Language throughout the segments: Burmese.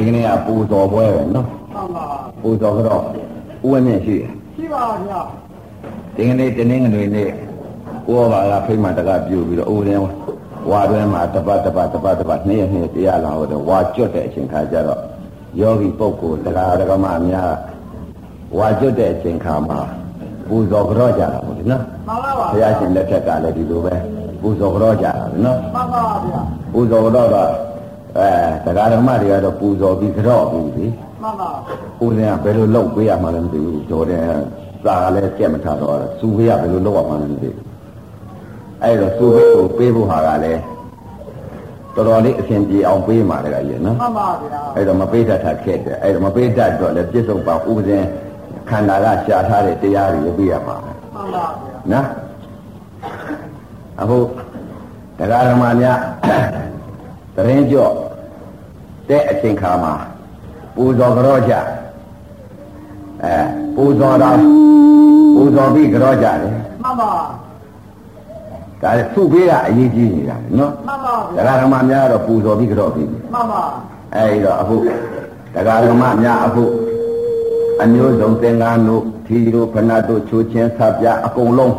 ဒီကနေ့ကပူဇော်ပွဲပဲနော်မှန်ပါပူဇော်ကတော့ဥဝင်းမြင့်ရှိတယ်ရှိပါဗျာဒီကနေ့တနင်္ဂနွေနေ့ဥပဘာကဖိမှန်တကပြုပြီးတော့ဥရင်းဝါတွင်းမှာတပတ်တပတ်တပတ်တပတ်နေ့ရက်နေ့တရားလာတော့ဝါကျွတ်တဲ့အချိန်ခါကျတော့ယောဂီပုဂ္ဂိုလ်တရားဓမ္မအများဝါကျွတ်တဲ့အချိန်ခါမှာပူဇော်ကြောကြတာပေါ့ဒီနော်မှန်ပါပါဘုရားရှင်လက်ထက်ကလည်းဒီလိုပဲပူဇော်ကြောကြတာနော်မှန်ပါဗျာပူဇော်တော့တော့ အဲတရားဓမ္မတွေကတော့ပူဇော်ပြီးကြောပြီးပြီမှန်ပါဦးဇင်းကဘယ်လိုလုပ်ပေးရမှလည်းမသိဘူးတော်တယ်သာကလည်းကြက်မထတော့စူပေးရဘယ်လိုလုပ်ရမှလည်းမသိဘူးအဲ့တော့စူပေးကိုပေးဖို့ဟာကလည်းတော်တော်လေးအဆင်ပြေအောင်ပေးမှာတကကြီးနော်မှန်ပါဗျာအဲ့တော့မပေးတတ်တာခက်တယ်အဲ့တော့မပေးတတ်တော့လည်းပြစ္ဆုတ်ပါဦးဇင်းခန္ဓာကရှားထားတဲ့တရားတွေပေးရမှာမှန်ပါဗျာနော်အခုတရားဓမ္မများတရင်ကြော့ တဲ့အချိန်ခါမှာပူဇော်ကြောကြအဲပူဇော်တော်ပူဇော်ပြီးကြောကြတယ်မှန်ပါဒါလည်းသူ့ဘေးကအရေးကြီးနေတာနော်မှန်ပါဗျာတရားဓမ္မများတော့ပူဇော်ပြီးကြောပြီးပြီမှန်ပါအဲဒီတော့အခုတရားဓမ္မများအခုအမျိုးစုံသင်္ကန်းတို့ထီတို့ဖဏတို့ချိုးချင်းဆပ်ပြအကုန်လုံး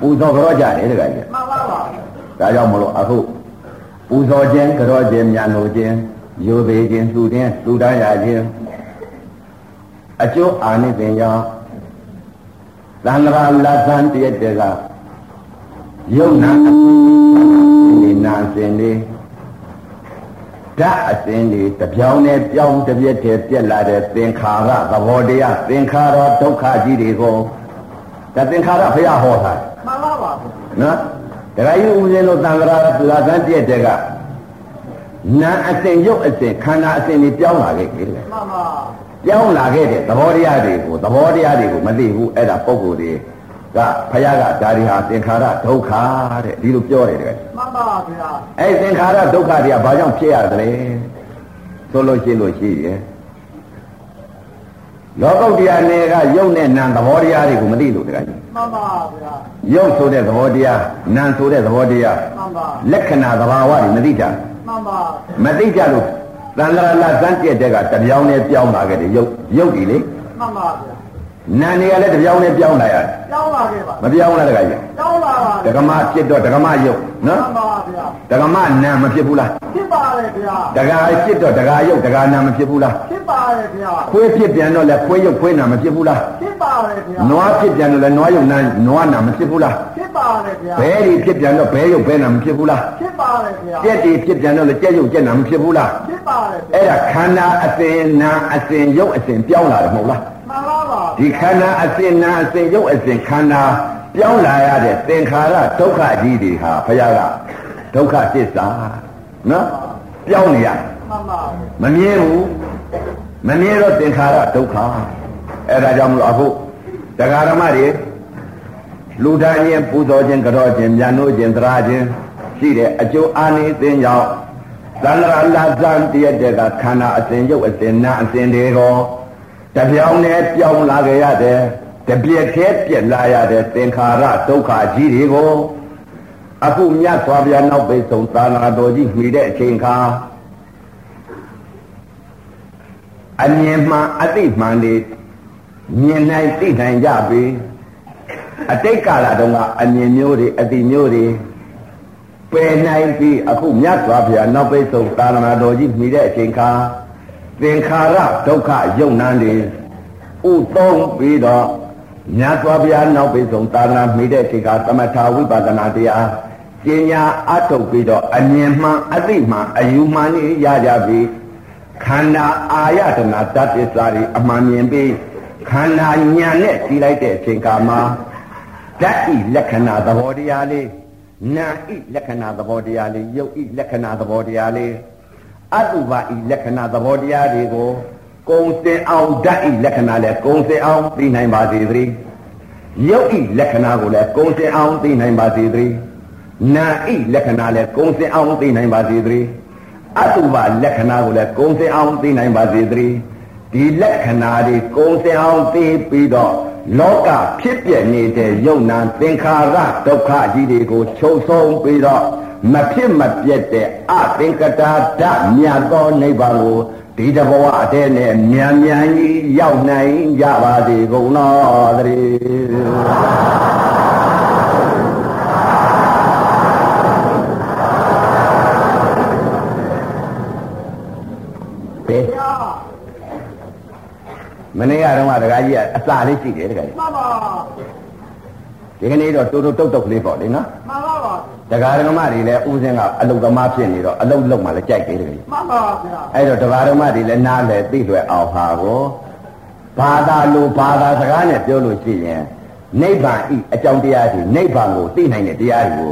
ပူဇော်ကြောကြတယ်တကကြီးမှန်ပါပါဒါကြောင့်မလို့အခုပူဇော်ခြင်းကြောခြင်းမြန်လို့ခြင်း ယူသေးခြင်းလှူခြင်းလှူဒန်းရခြင်းအကျိုးအာနိသင်ကြောင့်သံဃာလသံတည့်တဲ့ကယုံနာအဒီနာစင်လေးဓာတ်အစင်လေးတပြောင်းနဲ့ပြောင်းတစ်ပြက်တည်းပြက်လာတဲ့သင်္ခါရသဘောတရားသင်္ခါရဒုက္ခကြီးတွေကိုဒါသင်္ခါရဘုရားဟောတာမှန်ပါပါနော်ဒကာကြီးဦးဇင်းတို့သံဃာလာသန်းပြည့်တဲ့က နာအစဉ်ရုပ်အစဉ်ခန္ဓာအစဉ်တွေပြောင်းလာခဲ့တယ်မှန်ပါပြောင်းလာခဲ့တဲ့သဘောတရားတွေကိုသဘောတရားတွေကိုမသိဘူးအဲ့ဒါပုံကိုယ်တွေကဖယားကဒါတွေဟာသင်္ခါရဒုက္ခတဲ့ဒီလိုပြောတယ်တဲ့မှန်ပါဗျာအဲ့သင်္ခါရဒုက္ခတွေကဘာကြောင့်ဖြစ်ရတယ်လဲဆိုလို့ရှိလို့ရှိရဲ့လောကုတ္တရာနယ်ကယုတ်နဲ့နံသဘောတရားတွေကိုမသိလို့တကကြီးမှန်ပါဗျာယုတ်ဆိုတဲ့သဘောတရားနံဆိုတဲ့သဘောတရားမှန်ပါလက္ခဏာသဘာဝတွေမသိကြ မှန်ပါမသိကြလို့သံဃာလာဇန်ပြည့်တဲ့ကတပြောင်းနဲ့ပြောင်းလာခဲ့တယ်ယုတ်ယုတ်ဒီလေမှန်ပါဗျာနာနေရလည်းတပြောင်းနဲ့ပြောင်းလာရတယ်ကြောင်းလာခဲ့ပါမပြောင်းလားတခါကြီးကြောင်းလာပါဒကမဖြစ်တော့ဒကမယုတ်နော်မှန်ပါဗျာဒကမနာမဖြစ်ဘူးလားဖြစ်ပါလေဗျာဒကာဖြစ်တော့ဒကာယုတ်ဒကာနာမဖြစ်ဘူးလားဖြစ်ပါလေဗျာခွေးဖြစ်ပြန်တော့လည်းခွေးယုတ်ခွေးနာမဖြစ်ဘူးလားဖြစ်ပါလေဗျာနွားဖြစ်ပြန်တော့လည်းနွားယုတ်နာနွားနာမဖြစ်ဘူးလား ဖြစ်ပါလေဗျာဘဲဒီဖြစ်ပြန်တော့ဘဲယုတ်ဘဲနာမဖြစ်ဘူးလားဖြစ်ပါလေဗျာကြက်ဒီဖြစ်ပြန်တော့လည်းကြက်ယုတ်ကြက်နာမဖြစ်ဘူးလားဖြစ်ပါလေဗျာအဲ့ဒါခန္ဓာအစဉ်နာအစဉ်ယုတ်အစဉ်ပြောင်းလာတယ်မဟုတ်လားမှန်ပါပါဒီခန္ဓာအစဉ်နာအစဉ်ယုတ်အစဉ်ခန္ဓာပြောင်းလာရတဲ့သင်္ခါရဒုက္ခကြီးတွေဟာဘုရားကဒုက္ခသစ္စာနော်ပြောင်းနေရမှန်ပါမမြဲဘူးမမြဲတော့သင်္ခါရဒုက္ခအဲ့ဒါကြောင့်မလို့အခုတရားဓမ္မတွေ လူသားချင်းပူဇော်ခြင်းကြောခြင်းဉာဏ်တို့ခြင်းသရာခြင်းရှိတဲ့အကျိုးအာနိသင်ကြောင့်သန္တရာလာဇန်တည့်တဲ့ကခန္ဓာအစဉ်ယုတ်အစဉ်နာအစဉ်တွေကိုတပြောင်းနဲ့ပြောင်းလာကြရတယ်တပြက်တည်းပြက်လာရတဲ့သင်္ခါရဒုက္ခကြီးတွေကိုအခုမြတ်စွာဘုရားနောက်ပိတ်ဆုံးသာနာတော်ကြီးမှီတဲ့အချိန်ခါအမြင်မှန်အသိမှန်တွေမြင်နိုင်သိနိုင်ကြပြီ အတိတ်ကာလတုန်းကအမြင်မျိုးတွေအသိမျိုးတွေပယ်နိုင်ပြီးအခုမြတ်စွာဘုရားနောက်ပိတ်ဆုံးသာနာတော်ကြီးမှီတဲ့အချိန်ခါသင်္ခါရဒုက္ခယုံနံတွေဥသုံးပြီးတော့မြတ်စွာဘုရားနောက်ပိတ်ဆုံးသာနာမှီတဲ့အချိန်ခါသမထဝိပဿနာတရားကျင်ညာအထုတ်ပြီးတော့အမြင်မှန်အသိမှန်အယူမှန်ကြီးရကြပြီခန္ဓာအာယတနာတတ္တစ္စာတွေအမှန်မြင်ပြီးခန္ဓာညာနဲ့ကြည်လိုက်တဲ့အချိန်ကာမှာ ဓာတ်ဤလက္ခဏာသဘောတရားလေးနာဤလက္ခဏာသဘောတရားလေးယုတ်ဤလက္ခဏာသဘောတရားလေးအတုပါဤလက္ခဏာသဘောတရားတွေကိုကုံစင်အောင်ဓာတ်ဤလက္ခဏာလည်းကုံစင်အောင်သိနိုင်ပါစေသတည်းယုတ်ဤလက္ခဏာကိုလည်းကုံစင်အောင်သိနိုင်ပါစေသတည်းနာဤလက္ခဏာလည်းကုံစင်အောင်သိနိုင်ပါစေသတည်းအတုပလက္ခဏာကိုလည်းကုံစင်အောင်သိနိုင်ပါစေသတည်းဒီလက္ခဏာတွေကုံစင်အောင်သိပြီးတော့ လောကဖြစ်ပြနေတဲ့ယုံနာသင်္ခါရဒုက္ခကြီးတွေကိုချုပ်ဆုံးပြီးတော့မဖြစ်မပြတ်တဲ့အသင်္ကတာဓမြတ်သောနိဗ္ဗာန်ကိုဒီတဘဝအတဲ့နဲ့မြန်မြန်ကြီးရောက်နိုင်ကြပါစေကုန်တော်သတည်းဘယ် ဗျာ မနေ့ကတော့တခါကြီးကအစာလေးရှိတယ်တခါကြီးမှန်ပါဒီကနေ့တော့တူတူတုတ်တုတ်ကလေးပေါ့လေနော်မှန်ပါပါတခါဓမ္မတွေလည်းဥစဉ်ကအလုသမားဖြစ်နေတော့အလုလုံးမှလည်းကြိုက်သေးတယ်ကြီးမှန်ပါဗျာအဲ့တော့တခါဓမ္မတွေလည်းနားလည်းသိလွယ်အောင်ဟာကိုဘာသာလိုဘာသာစကားနဲ့ပြောလို့ရှိရင်နိဗ္ဗာန်ဤအကြောင်းတရားတွေနိဗ္ဗာန်ကိုသိနိုင်တဲ့တရားတွေကို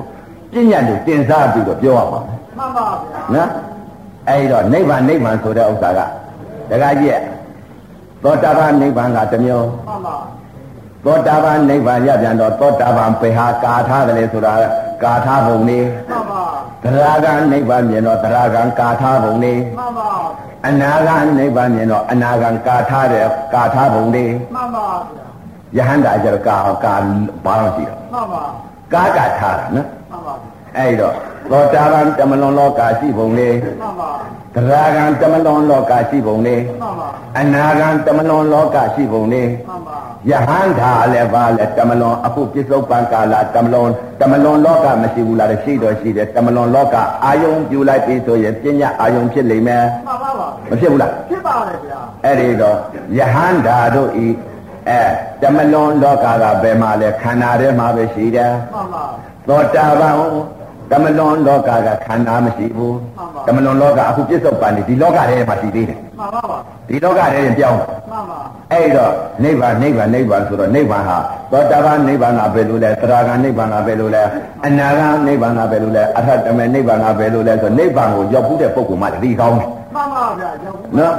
ပြဉ္ညာတို့တင်စားပြီးတော့ပြောရပါမယ်မှန်ပါဗျာနော်အဲ့တော့နိဗ္ဗာန်နိဗ္ဗာန်ဆိုတဲ့ဥစ္စာကတခါကြီးရဲ့ သောတာပန်နိဗ္ဗာန်ကတစ်မျိုးမှန်ပါသောတာပန်နိဗ္ဗာန်ရပြန်တော့သောတာပန်ပေဟာကာထားတယ်လေဆိုတာကာထားပုံနေမှန်ပါသရဂံနိဗ္ဗာန်မြင်တော့သရဂံကာထားပုံနေမှန်ပါအနာဂံနိဗ္ဗာန်မြင်တော့အနာဂံကာထားတယ်ကာထားပုံနေမှန်ပါဗျာယဟန္တာကျတော့ကာကာဘာလို့ရှိတော့မှန်ပါကာကာထားတာနော်မှန်ပါ အဲ့တော့သောတာပန်တမလွန်လောကရှိပုံနေမှန်ပါသရဂံတမလွန်လောကရှိပုံနေမှန်ပါအနာဂံတမလွန်လောကရှိပုံနေမှန်ပါယဟန္တာလည်းပါလဲတမလွန်အခုပြစ္ဆုတ်ပံကာလတမလွန်တမလွန်လောကမရှိဘူးလားရှိတော့ရှိတယ်တမလွန်လောကအာယုံပြူလိုက်ပြီဆိုရင်ပညာအာယုံဖြစ်လိမ့်မယ်မှန်ပါပါမဖြစ်ဘူးလားဖြစ်ပါတယ်ဗျာအဲ့ဒီတော့ယဟန္တာတို့ဤအဲတမလွန်လောကကဘယ်မှာလဲခန္ဓာထဲမှာပဲရှိတယ်မှန်ပါသောတာပန် တမလွန်လောကကခန္ဓာမရှိဘူးမှန်ပါတမလွန်လောကအခုပြစ္ဆုတ်ပံနေဒီလောကထဲမှာရှိသေးတယ်မှန်ပါပါဒီလောကထဲရင်ပြောင်းမှန်ပါအဲ့တော့နိဗ္ဗာန်နိဗ္ဗာန်နိဗ္ဗာန်ဆိုတော့နိဗ္ဗာန်ဟာသောတာပန်နိဗ္ဗာန်ကပဲလို့လဲသရဂံနိဗ္ဗာန်ကပဲလို့လဲအနာဂံနိဗ္ဗာန်ကပဲလို့လဲအထတမေနိဗ္ဗာန်ကပဲလို့လဲဆိုနိဗ္ဗာန်ကိုရောက်ဘူးတဲ့ပုဂ္ဂိုလ်မှတည်ကောင်းတယ်မှန်ပါဗျာရောက်ဘူးနော်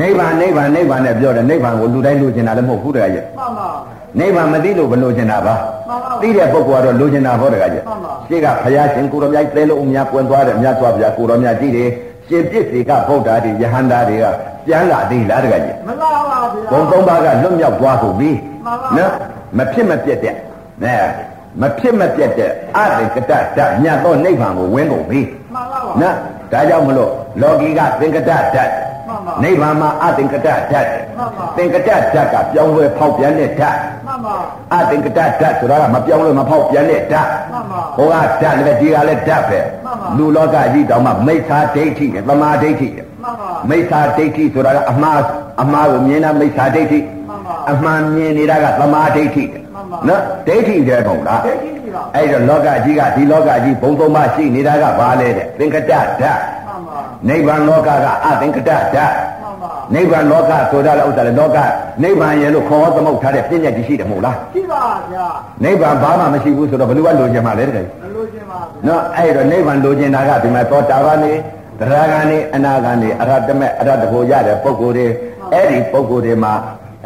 နိဗ္ဗာန်နိဗ္ဗာန်နိဗ္ဗာန်နဲ့ပြောတယ်နိဗ္ဗာန်ကိုလူတိုင်းလိုချင်တာလည်းမဟုတ်ဘူးတကယ်ကြီးမှန်ပါ နိဗ္ဗာန်မသိလို့ဘယ်လိုချင်တာပါမှန်ပါသိတဲ့ပုဂ္ဂိုလ်ကတော့လိုချင်တာဟောတကယ်ကြီးမှန်ပါရှေ့ကဘုရားရှင်ကိုရောမြတ်သဲလို့အများပွင့်သွားတယ်မြတ်စွာဘုရားကိုရောမြတ်ကြည့်တယ်ရှင်ပြစ်စီကဗုဒ္ဓတွေယဟန္တာတွေကပြန်လာသေးလားတကယ်ကြီးမလာပါဗျာဘုံသုံးပါးကလွတ်မြောက်သွားကုန်ပြီမှန်ပါနော်မဖြစ်မပြတ်တဲ့နဲမဖြစ်မပြတ်တဲ့အတ္တကတတမြတ်သောနိဗ္ဗာန်ကိုဝင်းကုန်ပြီမှန်ပါပါနော်ဒါကြောင့်မလို့လောကီကသင်္ကတဓာတ်မှန်ပါနိဗ္ဗာန်မှာအသင်္ကတဓာတ်မှန်ပါသင်္ကတဓာတ်ကပြောင်းလဲဖောက်ပြန်တဲ့ဓာတ်မှန် ပါအသင်္ကတဓာတ်ဆိုတာကမပြောင်းလဲမဖောက်ပြန်တဲ့ဓာတ်မှန်ပါဟိုကဓာတ်လည်းဒီကလည်းဓာတ်ပဲမှန်ပါလူလောကကြီးတောင်မှမိစ္ဆာဒိဋ္ဌိနဲ့သမာဓိဋ္ဌိနဲ့မှန်ပါမိစ္ဆာဒိဋ္ဌိဆိုတာကအမှားအမှားကိုမြင်တာမိစ္ဆာဒိဋ္ဌိမှန်ပါအမှန်မြင်နေတာကသမာဓိဋ္ဌိမှန်ပါနော်ဒိဋ္ဌိတဲ့ပုံလားဒိဋ္ဌိကြီးပါအဲ့တော့လောကကြီးကဒီလောကကြီးဘုံသုံးပါးရှိနေတာကဘာလဲတဲ့သင်္ကတဓာတ်မှန်ပါနိဗ္ဗာန်လောကကအသင်္ကတဓာတ်မှ န်ပါနိဗ္ဗာန်လောကဆိုတာလည်းဥစ္စာလေလောကနိဗ္ဗာန်ရဲ့လို့ခေါ်သမုတ်ထားတဲ့ပြည့်ညက်ကြီးရှိတယ်မဟုတ်လားရှိပါဗျာနိဗ္ဗာန်ဘာမှမရှိဘူးဆိုတော့ဘယ်လိုကလိုချင်မှလဲတဲ့မလို့ခြင်းပါဗျာနော်အဲ့တော့နိဗ္ဗာန်လိုချင်တာကဒီမှာသောတာပန်နေတရားဂန်နေအနာဂန်နေအရဟတမေအရဟတကိုရတဲ့ပုဂ္ဂိုလ်တွေအဲ့ဒီပုဂ္ဂိုလ်တွေမှာ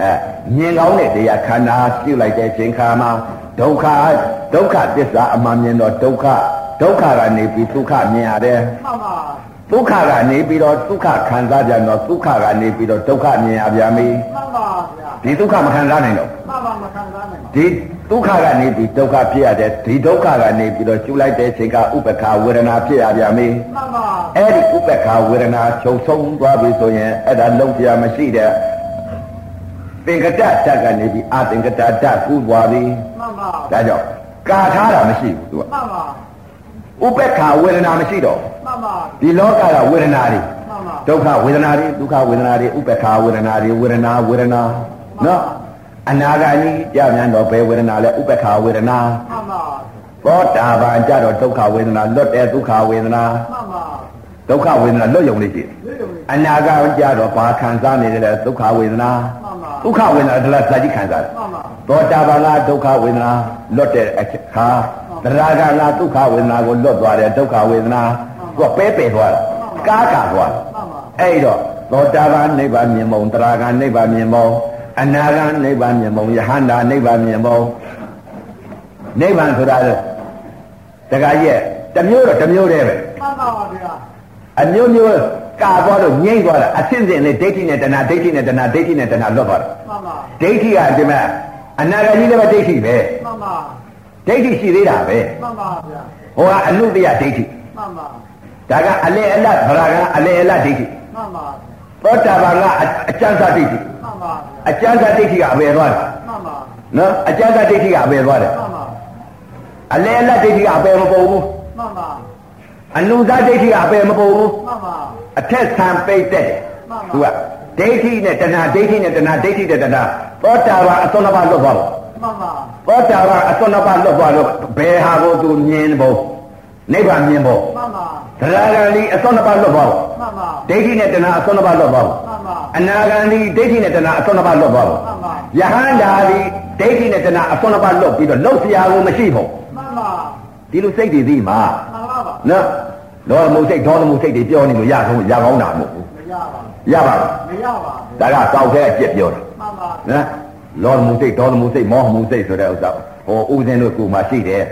အဲမြင်ကောင်းတဲ့တရားခန္ဓာပြုလိုက်တဲ့ချိန်ခါမှာဒုက္ခဒုက္ခသစ္စာအမှန်မြင်တော့ဒုက္ခဒုက္ခကနေပြီးဒုက္ခမြင်ရတယ်မှန်ပါ ဒုက္ခကနေပြီးတော့ဒုက္ခခံစားကြတော့ဒုက္ခကနေပြီးတော့ဒုက္ခမြင်ရပြန်ပြီမှန်ပါဗျာဒီဒုက္ခမခံစားနိုင်တော့မှန်ပါမခံစားနိုင်ပါဒီဒုက္ခကနေပြီးဒုက္ခဖြစ်ရတဲ့ဒီဒုက္ခကနေပြီးတော့ကျူလိုက်တဲ့ချိန်ကဥပ္ပခာဝေဒနာဖြစ်ရပြန်ပြီမှန်ပါအဲ့ဒီဥပ္ပခာဝေဒနာချုပ်ဆုံးသွားပြီဆိုရင်အဲ့ဒါလုံးပြမရှိတဲ့သင်္ကတဓာတ်ကနေပြီးအသင်္ကတဓာတ်ကူးသွားပြီမှန်ပါဒါကြောင့်ကာထားတာမရှိဘူးသူကမှန်ပါဥပ္ပခာဝေဒနာမရှိတော့မှန်ပါ ဒီလောကကဝေဒနာတွေမှန်ပါဒုက္ခဝေဒနာတွေဒုက္ခဝေဒနာတွေဥပ္ပခာဝေဒနာတွေဝေဒနာဝေဒနာနော်အနာဂါကြီးကြမြန်တော့ဘယ်ဝေဒနာလဲဥပ္ပခာဝေဒနာမှန်ပါသောတာပန်ကြတော့ဒုက္ခဝေဒနာလွတ်တဲ့ဒုက္ခဝေဒနာမှန်ပါဒုက္ခဝေဒနာလွတ်ယုံလေးရှိတယ်လွတ်ရုံလေးအနာဂါကြတော့ဘာခံစားနေတယ်လဲဒုက္ခဝေဒနာမှန်ပါဒုက္ခဝေဒနာတလားဇာတိခံစားတယ်မှန်ပါသောတာပန်ကဒုက္ခဝေဒနာလွတ်တဲ့အခါတရားကငါဒုက္ခဝေဒနာကိုလွတ်သွားတယ်ဒုက္ခဝေဒနာ သူကပဲပဲသွားတာကားကာသွားတာမှန်ပါအဲ့တော့သောတာပန်နိဗ္ဗာန်မြင်မုံတရားကနိဗ္ဗာန်မြင်မုံအနာဂတ်နိဗ္ဗာန်မြင်မုံယဟန္တာနိဗ္ဗာန်မြင်မုံနိဗ္ဗာန်ဆိုတာလေတခါကြီးတစ်မျိုးတော့တစ်မျိုးတည်းပဲမှန်ပါပါဗျာအမျိုးမျိုးကာသွားလို့ငြိမ့်သွားတာအဆင့်ဆင့်လေးဒိဋ္ဌိနဲ့တဏှာဒိဋ္ဌိနဲ့တဏှာဒိဋ္ဌိနဲ့တဏှာလွတ်သွားတာမှန်ပါဒိဋ္ဌိကဒီမှာအနာဂတ်ကြီးလည်းပဲဒိဋ္ဌိပဲမှန်ပါဒိဋ္ဌိရှိသေးတာပဲမှန်ပါဗျာဟိုကအနုတ္တယဒိဋ္ဌိမှမှန်ပါ ဒါကအလေအလတ်ဗရာကအလေအလတ်ဒိဋ္ဌိမှန်ပါသောတာပန်ကအကျဉ်းစာဒိဋ္ဌိမှန်ပါအကျဉ်းစာဒိဋ္ဌိကအပယ်သွားတယ်မှန်ပါနော်အကျဉ်းစာဒိဋ္ဌိကအပယ်သွားတယ်မှန်ပါအလေအလတ်ဒိဋ္ဌိကအပယ်မပေါ်ဘူးမှန်ပါအနုဇာဒိဋ္ဌိကအပယ်မပေါ်ဘူးမှန်ပါအထက်ဆံပိတ်တဲ့သူကဒိဋ္ဌိနဲ့တဏှာဒိဋ္ဌိနဲ့တဏှာဒိဋ္ဌိနဲ့တဏှာသောတာပန်အစွန်းတစ်ပါးလွတ်သွားတော့မှန်ပါသောတာပန်အစွန်းနှစ်ပါးလွတ်သွားလို့ဘယ်ဟာကိုသူမြင်ဖို့နိဗ္ဗာန်မြင်ဖို့မှန်ပါ သရဂံဒီအစွန်းနှစ်ပါးလွတ်သွားဖို့မှန်ပါဒိဋ္ဌိနဲ့တဏှာအစွန်းနှစ်ပါးလွတ်သွားဖို့မှန်ပါအနာဂံဒီဒိဋ္ဌိနဲ့တဏှာအစွန်းနှစ်ပါးလွတ်သွားဖို့မှန်ပါယဟန္တာဒီဒိဋ္ဌိနဲ့တဏှာအစွန်းနှစ်ပါးလွတ်ပြီးတော့လှုပ်ရှားကိုမရှိဖို့မှန်ပါဒီလိုစိတ်တွေသိမှာမှန်ပါပါနော်လောမှုစိတ်ဒေါသမှုစိတ်တွေပြောနေလို့ရဆုံးရကောင်းတာမဟုတ်ဘူးမရပါရပါဘူးမရပါဒါကတောက်တဲ့အကျက်ပြောတာမှန်ပါနော်လောမှုစိတ်ဒေါသမှုစိတ်မောဟမှုစိတ်ဆိုတဲ့ဥစ္စာ ဟိုဥစဉ်တို့ကူမှရှိတယ်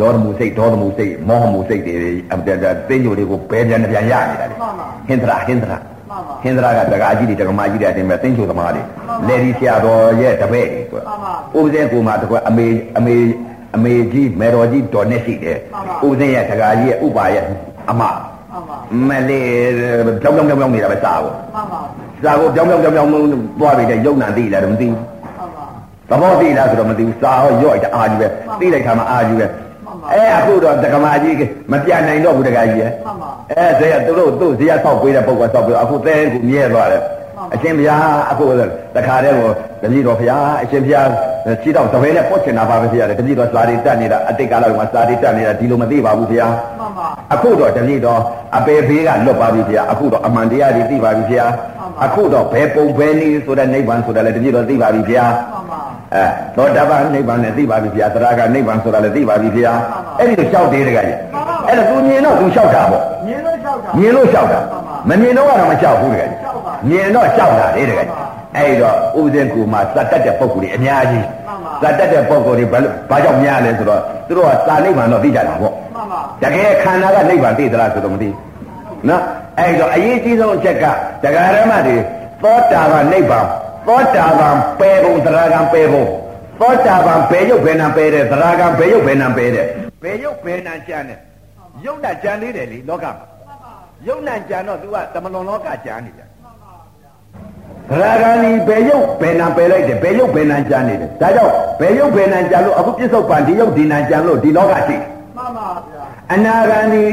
လောမှုစိတ်ဒေါသမှုစိတ်မောဟမှုစိတ်တွေအတသိညိုတွေကိုဘယ်ပြန်ပြန်ရနေတာလေမှန်ပါဟင်္ဒရာဟင်္ဒရာမှန်ပါဟင်္ဒရာကတကားကြီးတွေတက္ကမကြီးတွေအတင်းပဲသိညိုသမားတွေလေဒီဆရာတော်ရဲ့တပည့်တွေဆိုတာဥစဉ်ကူမှတကွအမေအမေအမေကြီးမေတော်ကြီးတော်နဲ့ရှိတယ်ဥစဉ်ရဲ့တကားကြီးရဲ့ဥပါရဲ့အမမှန်ပါမလေးကြောင်ကြောင်ကြောင်ကြောင်နေတာပဲစားကိုမှန်ပါစားကိုကြောင်ကြောင်ကြောင်ကြောင်သွားပြီးတဲ့ယုံနာသိလားတော့မသိဘူးမှန်ပါ သဘောသိလားဆိုတော့မသိဘူးစားဟောရော့ကြအာကြီးပဲသိလိုက်တာမှအာကြီးပဲအဲအခုတော့တက္ကမကြီးမပြနိုင်တော့ဘူးတက္ကကြီးရဲ့မှန်ပါအဲဇေယသူတို့သူ့ဇေယဆောက်ပေးတဲ့ပုဂ္ဂိုလ်ဆောက်ပြီးအခုတဲကူမြဲသွားတယ်အရှင်ဘုရားအခုတခါတည်းကိုတပည့်တော်ဘုရားအရှင်ဘုရားခြေတော့တပည့်နဲ့ပုတ်ချင်တာပါပဲဘုရားတပည့်တော်စာရီတက်နေတာအတိတ်ကာလကစာရီတက်နေတာဒီလိုမသိပါဘူးဘုရားမှန်ပါအခုတော့တပည့်တော်အပေဖေးကလွတ်ပါပြီဘုရားအခုတော့အမှန်တရားတွေသိပါပြီဘုရားအခုတော့ဘယ်ပုံဘယ်နည်းဆိုတဲ့နိဗ္ဗာန်ဆိုတာလည်းတပည့်တော်သိပါပြီဘုရားမှန်ပါ အဲသောတာပန်နိဗ္ဗာန်လည်းသိပါပြီဘုရားသရဂနိဗ္ဗာန်ဆိုတာလည်းသိပါပြီဘုရားအဲ့ဒီလိုလျှောက်သေးတယ်ကကြီးအဲ့ဒါသူမြင်တော့သူလျှောက်တာပေါ့မြင်လို့လျှောက်တာမြင်လို့လျှောက်တာမမြင်တော့ကတော့မလျှောက်ဘူးတကယ်မြင်တော့လျှောက်တာလေတကယ်အဲ့တော့ဥစဉ်ကူမှာသတ်တတ်တဲ့ပုံကိုယ်တွေအများကြီးသတ်တတ်တဲ့ပုံကိုယ်တွေဘာလို့ဘာကြောင့်များလဲဆိုတော့သူတို့ကသာနိဗ္ဗာန်တော့သိကြတာပေါ့မှန်ပါတကယ်ခန္ဓာကနိဗ္ဗာန်သိသလားဆိုတော့မသိဘူးနော်အဲ့တော့အရေးကြီးဆုံးအချက်ကတရားဓမ္မတွေသောတာပန်နိဗ္ဗာန် သောတာပန်ပယ်ပုံသရဂံပယ်ပုံသောတာပန်ဘယ်ရုပ်ဘယ်နာပယ်တယ်သရဂံဘယ်ရုပ်ဘယ်နာပယ်တယ်ဘယ်ရုပ်ဘယ်နာကြံတယ်ရုပ်နာကြံသေးတယ်လေလောကမှာရုပ်နာကြံတော့ तू ကတမလွန်လောကကြံနေတယ်သရဂံဒီဘယ်ရုပ်ဘယ်နာပယ်လိုက်တယ်ဘယ်ရုပ်ဘယ်နာကြံနေတယ်ဒါကြောင့်ဘယ်ရုပ်ဘယ်နာကြံလို့အခုပြစ္ဆုတ်ပန်ဒီရုပ်ဒီနာကြံလို့ဒီလောကရှိတယ်မှန်ပါဗျာအနာဂန္ဒီ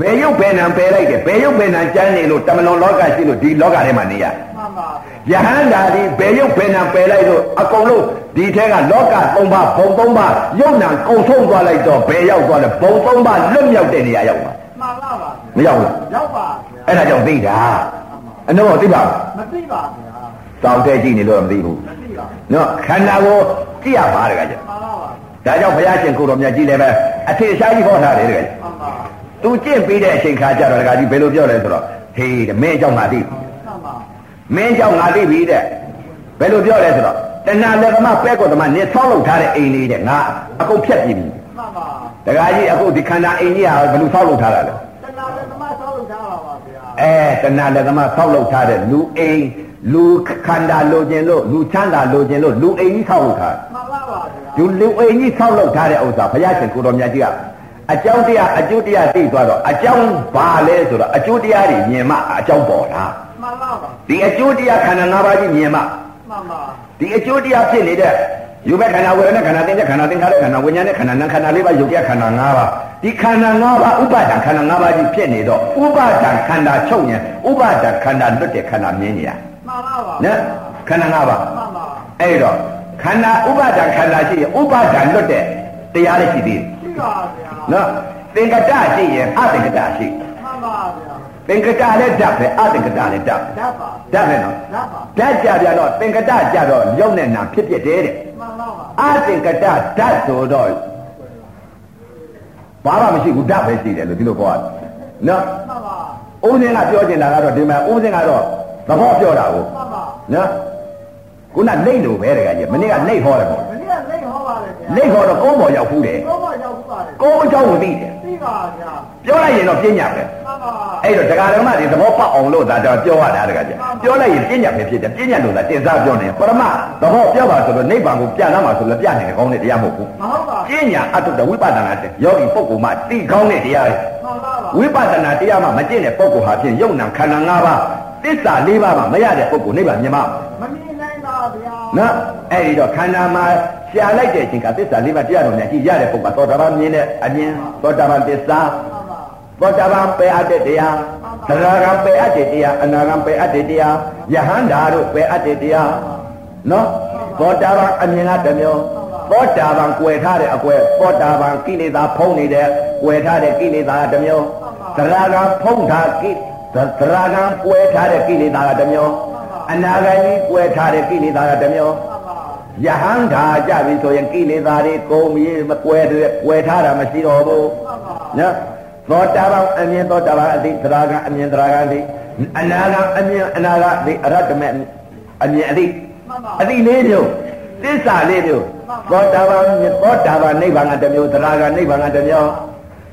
ဘယ်ရုပ်ဘယ်နံပယ်လိုက်တယ်ဘယ်ရုပ်ဘယ်နံကျမ်းနေလို့တမလွန်လောကရှိလို့ဒီလောကထဲမှာနေရမှန်ပါ ယဟန္တာဒီဘယ်ရုပ်ဘယ်နံပယ်လိုက်လို့အကုန်လုံးဒီထဲကလောက၃ပါးဘုံ၃ပါးယုံနာကုံဆုံးသွားလိုက်တော့ဘယ်ရောက်သွားလဲဘုံ၃ပါးလွတ်မြောက်တဲ့နေရာရောက်သွားမှန်ပါပါမရောက်ဘူးရောက်ပါဗျာအဲ့ဒါကြောင့်သိတာအနှောသိပါမသိပါဗျာတောင်းတဲ့ကြည့်နေလို့မသိဘူးမသိပါနော်ခန္ဓာကိုကြည့်ရပါတကကြမှန်ပါပါဒါကြောင့်ဘုရားရှင်ကိုယ်တော်မြတ်ကြီးလည်းပဲအထင်ရှားကြီးဟောထားတယ်တကကြမှန်ပါသူကျင့်ပြီးတဲ့အချိန်ခါကျတော့တကကြီးဘယ်လိုပြောလဲဆိုတော့ဟေးတဲ့မင်းအကြောင်းငါသိမှန်ပါ မင်းကြောင့်ငါသိပြီတဲ့ဘယ်လိုပြောလဲဆိုတော့တဏှာလက်သမားပဲကောသမားနေဆောက်လုပ်ထားတဲ့အိမ်လေးတဲ့ငါအကုန်ဖြတ်ပြီးပြီမှန်ပါတခါကြီးအခုဒီခန္ဓာအိမ်ကြီးဟာဘယ်လိုဆောက်လုပ်ထားတာလဲတဏှာလည်းသမားဆောက်လုပ်ထားပါပါဗျာအဲတဏှာလက်သမားဆောက်လုပ်ထားတဲ့လူအိမ်လူခန္ဓာလိုချင်လို့လူချမ်းသာလိုချင်လို့လူအိမ်ကြီးဆောက်လုပ်ထားမှန်ပါပါဗျာလူလူအိမ်ကြီးဆောက်လုပ်ထားတဲ့ဥစ္စာဘုရားရှင်ကိုတော်မြတ်ကြီးကအကြောင်းတရားအကျိုးတရားသိသွားတော့အကြောင်းဘာလဲဆိုတော့အကျိုးတရားတွေမြင်မှအကြောင်းပေါ်တာမှန် ပါပါဒီအကျိုးတရားခန္ဓာ၅ပါးကြီးမြင်မှမှန်ပါဒီအကျိုးတရားဖြစ်နေတဲ့ယူဘက်ခန္ဓာဝေဒနာခန္ဓာသင်္ကြခန္ဓာသင်္ခါရခန္ဓာဝိညာဉ်နဲ့ခန္ဓာနာခန္ဓာလေးပါးယုတ်တရားခန္ဓာ၅ပါးဒီခန္ဓာ၅ပါးဥပါဒံခန္ဓာ၅ပါးကြီးဖြစ်နေတော့ဥပါဒံခန္ဓာချုပ်ရင်ဥပါဒံခန္ဓာလွတ်တဲ့ခန္ဓာမြင်နေရမှန်ပါပါနော်ခန္ဓာ၅ပါးမှန်ပါအဲ့တော့ခန္ဓာဥပါဒံခန္ဓာရှိရင်ဥပါဒံလွတ်တဲ့တရားလေးရှိသေးတယ်ရှိပါဗျာနော်သင်္ကတရှိရင်အသင်္ကတရှိမှန်ပါဗျာ သင်္ကတလည်းဓာတ်ပဲအသင်္ကတလည်းဓာတ်ဓာတ်ပါဓာတ်ပဲနော်ဓာတ်ပါဓာတ်ကြပြတော့သင်္ကတကြတော့ရုပ်နဲ့နာဖြစ်ဖြစ်တယ်တဲ့မှန်ပါပါအသင်္ကတဓာတ်ဆိုတော့ဘာမှမရှိဘူးဓာတ်ပဲရှိတယ်လို့ဒီလိုပြောရတယ်နော်မှန်ပါဦးစင်းကပြောချင်တာကတော့ဒီမှာဦးစင်းကတော့သဘောပြောတာကိုမှန်ပါနော်ခုနလိတ်လို့ပဲတကကြီးမနေ့ကလိတ်ဟောတယ်ပေါ့မနေ့ကလိတ်ဟောပါတယ်ဗျာလိတ်ဟောတော့ကုန်းပေါ်ရောက်ဖူးတယ်ကောမရော က်ပါတယ်ကုန်းအကြောင်းကိုသိတယ်သိပါဗျာပြောလိုက်ရင်တော့ပြညာပဲမှန်ပါအဲ့တော့တရားဓမ္မတွေသဘောပေါက်အောင်လို့ဒါတော့ပြောရတာတကကြီးပြောလိုက်ရင်ပြညာပဲဖြစ်တယ်ပြညာလို့သာတင်စားပြောနေပရမသဘောပြောပါဆိုတော့နိဗ္ဗာန်ကိုပြလာမှာဆိုလို့ပြနေတယ်ကောင်းတဲ့တရားမဟုတ်ဘူးမဟုတ်ပါပညာအတုတ္တဝိပဿနာတဲ့ယောဂီပုဂ္ဂိုလ်မှသိကောင်းတဲ့တရားတွေမှန်ပါပါဝိပဿနာတရားမှမကျင့်တဲ့ပုဂ္ဂိုလ်ဟာဖြင့်ယုံနာခန္ဓာ၅ပါးသစ္စာ၄ပါးမှမရတဲ့ပုဂ္ဂိုလ်နိဗ္ဗာန်မြင်မှာမမြင်နိုင်ပါဗျာ နော်အဲ့ဒီတော့ခန္ဓာမှာရှားလိုက်တဲ့အချိန်ကသစ္စာ၄ပါးတရားတော်နဲ့ကြည့်ရတဲ့ပုဂ္ဂိုလ်သောတာပန်မြင်တဲ့အမြင်သောတာပန်သစ္စာမှန်ပါသောတာပန်ပယ်အပ်တဲ့တရားသရဂံပယ်အပ်တဲ့တရားအနာဂံပယ်အပ်တဲ့တရားယဟန္တာတို့ပယ်အပ်တဲ့တရားနော်သောတာပန်အမြင်ကတစ်မျိုးသောတာပန်ကွယ်ထားတဲ့အကွယ်သောတာပန်ကိလေသာဖုံးနေတဲ့ကွယ်ထားတဲ့ကိလေသာကတစ်မျိုးသရဂံဖုံးထားကိသရဂံကွယ်ထားတဲ့ကိလေသာကတစ်မျိုး အနာဂံကြီးကွယ်ထားတဲ့ကိလေသာကတစ်မျိုးမှန်ပါယဟန်ဓာကြပြီဆိုရင်ကိလေသာတွေကုန်ပြီးမကွယ်တဲ့ကွယ်ထားတာမရှိတော့ဘူးမှန်ပါနော်သောတာပန်အမြင်သောတာပန်အသိသရဂံအမြင်သရဂံအသိအနာဂံအမြင်အနာဂံအသိအရတ္တမေအမြင်အသိမှန်ပါအသိလေးမျိုးသစ္စာလေးမျိုးသောတာပန်သောတာပန်နိဗ္ဗာန်ကတစ်မျိုးသရဂံနိဗ္ဗာန်ကတစ်မျိုး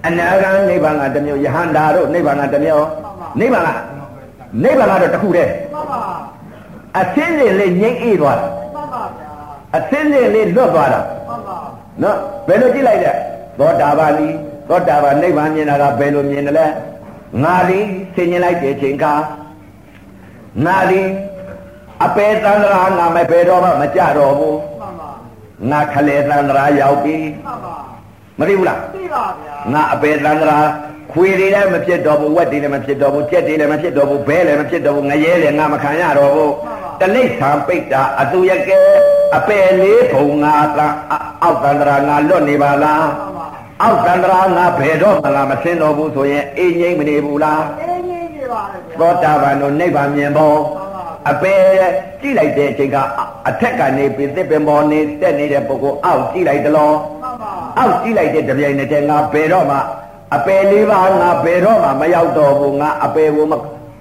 အနာဂံနိဗ္ဗာန်ကတစ်မျိုးယဟန္တာတို့နိဗ္ဗာန်ကတစ်မျိုးနိဗ္ဗာန်ကနိဗ္ဗာန်ကတော့တစ်ခုတည်းမှန်ပါ အသင်းလေးလေးငြိမ့်အေးသွားတာမှန်ပါဗျာအသင်းလေးလေးလွတ်သွားတာမှန်ပါနော်ဘယ်လိုကြည့်လိုက်တဲ့သောတာပန်ဒီသောတာပန်နိဗ္ဗာန်မြင်တာကဘယ်လိုမြင်တယ်လဲငါဒီဆင်ញင်လိုက်တဲ့ချိန်ကငါဒီအပေသန္တရာငါမဘယ်တော့မှမကြတော့ဘူးမှန်ပါငါခလေသန္တရာရောက်ပြီမှန်ပါမသိဘူးလားသိပါဗျာငါအပေသန္တရာခွေတွေလည်းမဖြစ်တော့ဘူးဝက်တွေလည်းမဖြစ်တော့ဘူးကြက်တွေလည်းမဖြစ်တော့ဘူးဘဲလည်းမဖြစ်တော့ဘူးငရဲလည်းငါမခံရတော့ဘူး တလိษံပိတ်တာအသူရကဲအပေလေးဘုံငါသာအောက်သန္တရာငါလွတ်နေပါလားမှန်ပါအောက်တန္တရာငါဘယ်တော့မှလာမစင်းတော့ဘူးဆိုရင်အေးငိမ့်မနေဘူးလားအင်းကြီးကြီးပါလေဗျာသောတာပန်တို့နိဗ္ဗာန်မြင်ဖို့မှန်ပါအပေကြည့်လိုက်တဲ့အချိန်ကအထက်ကနေပြီးသစ်ပင်ပေါ်နေတက်နေတဲ့ပုဂ္ဂိုလ်အောက်ကြည့်လိုက်တယ်လို့မှန်ပါအောက်ကြည့်လိုက်တဲ့တပြိုင်နက်တည်းငါဘယ်တော့မှအပေလေးပါငါဘယ်တော့မှမရောက်တော့ဘူးငါအပေကိုမ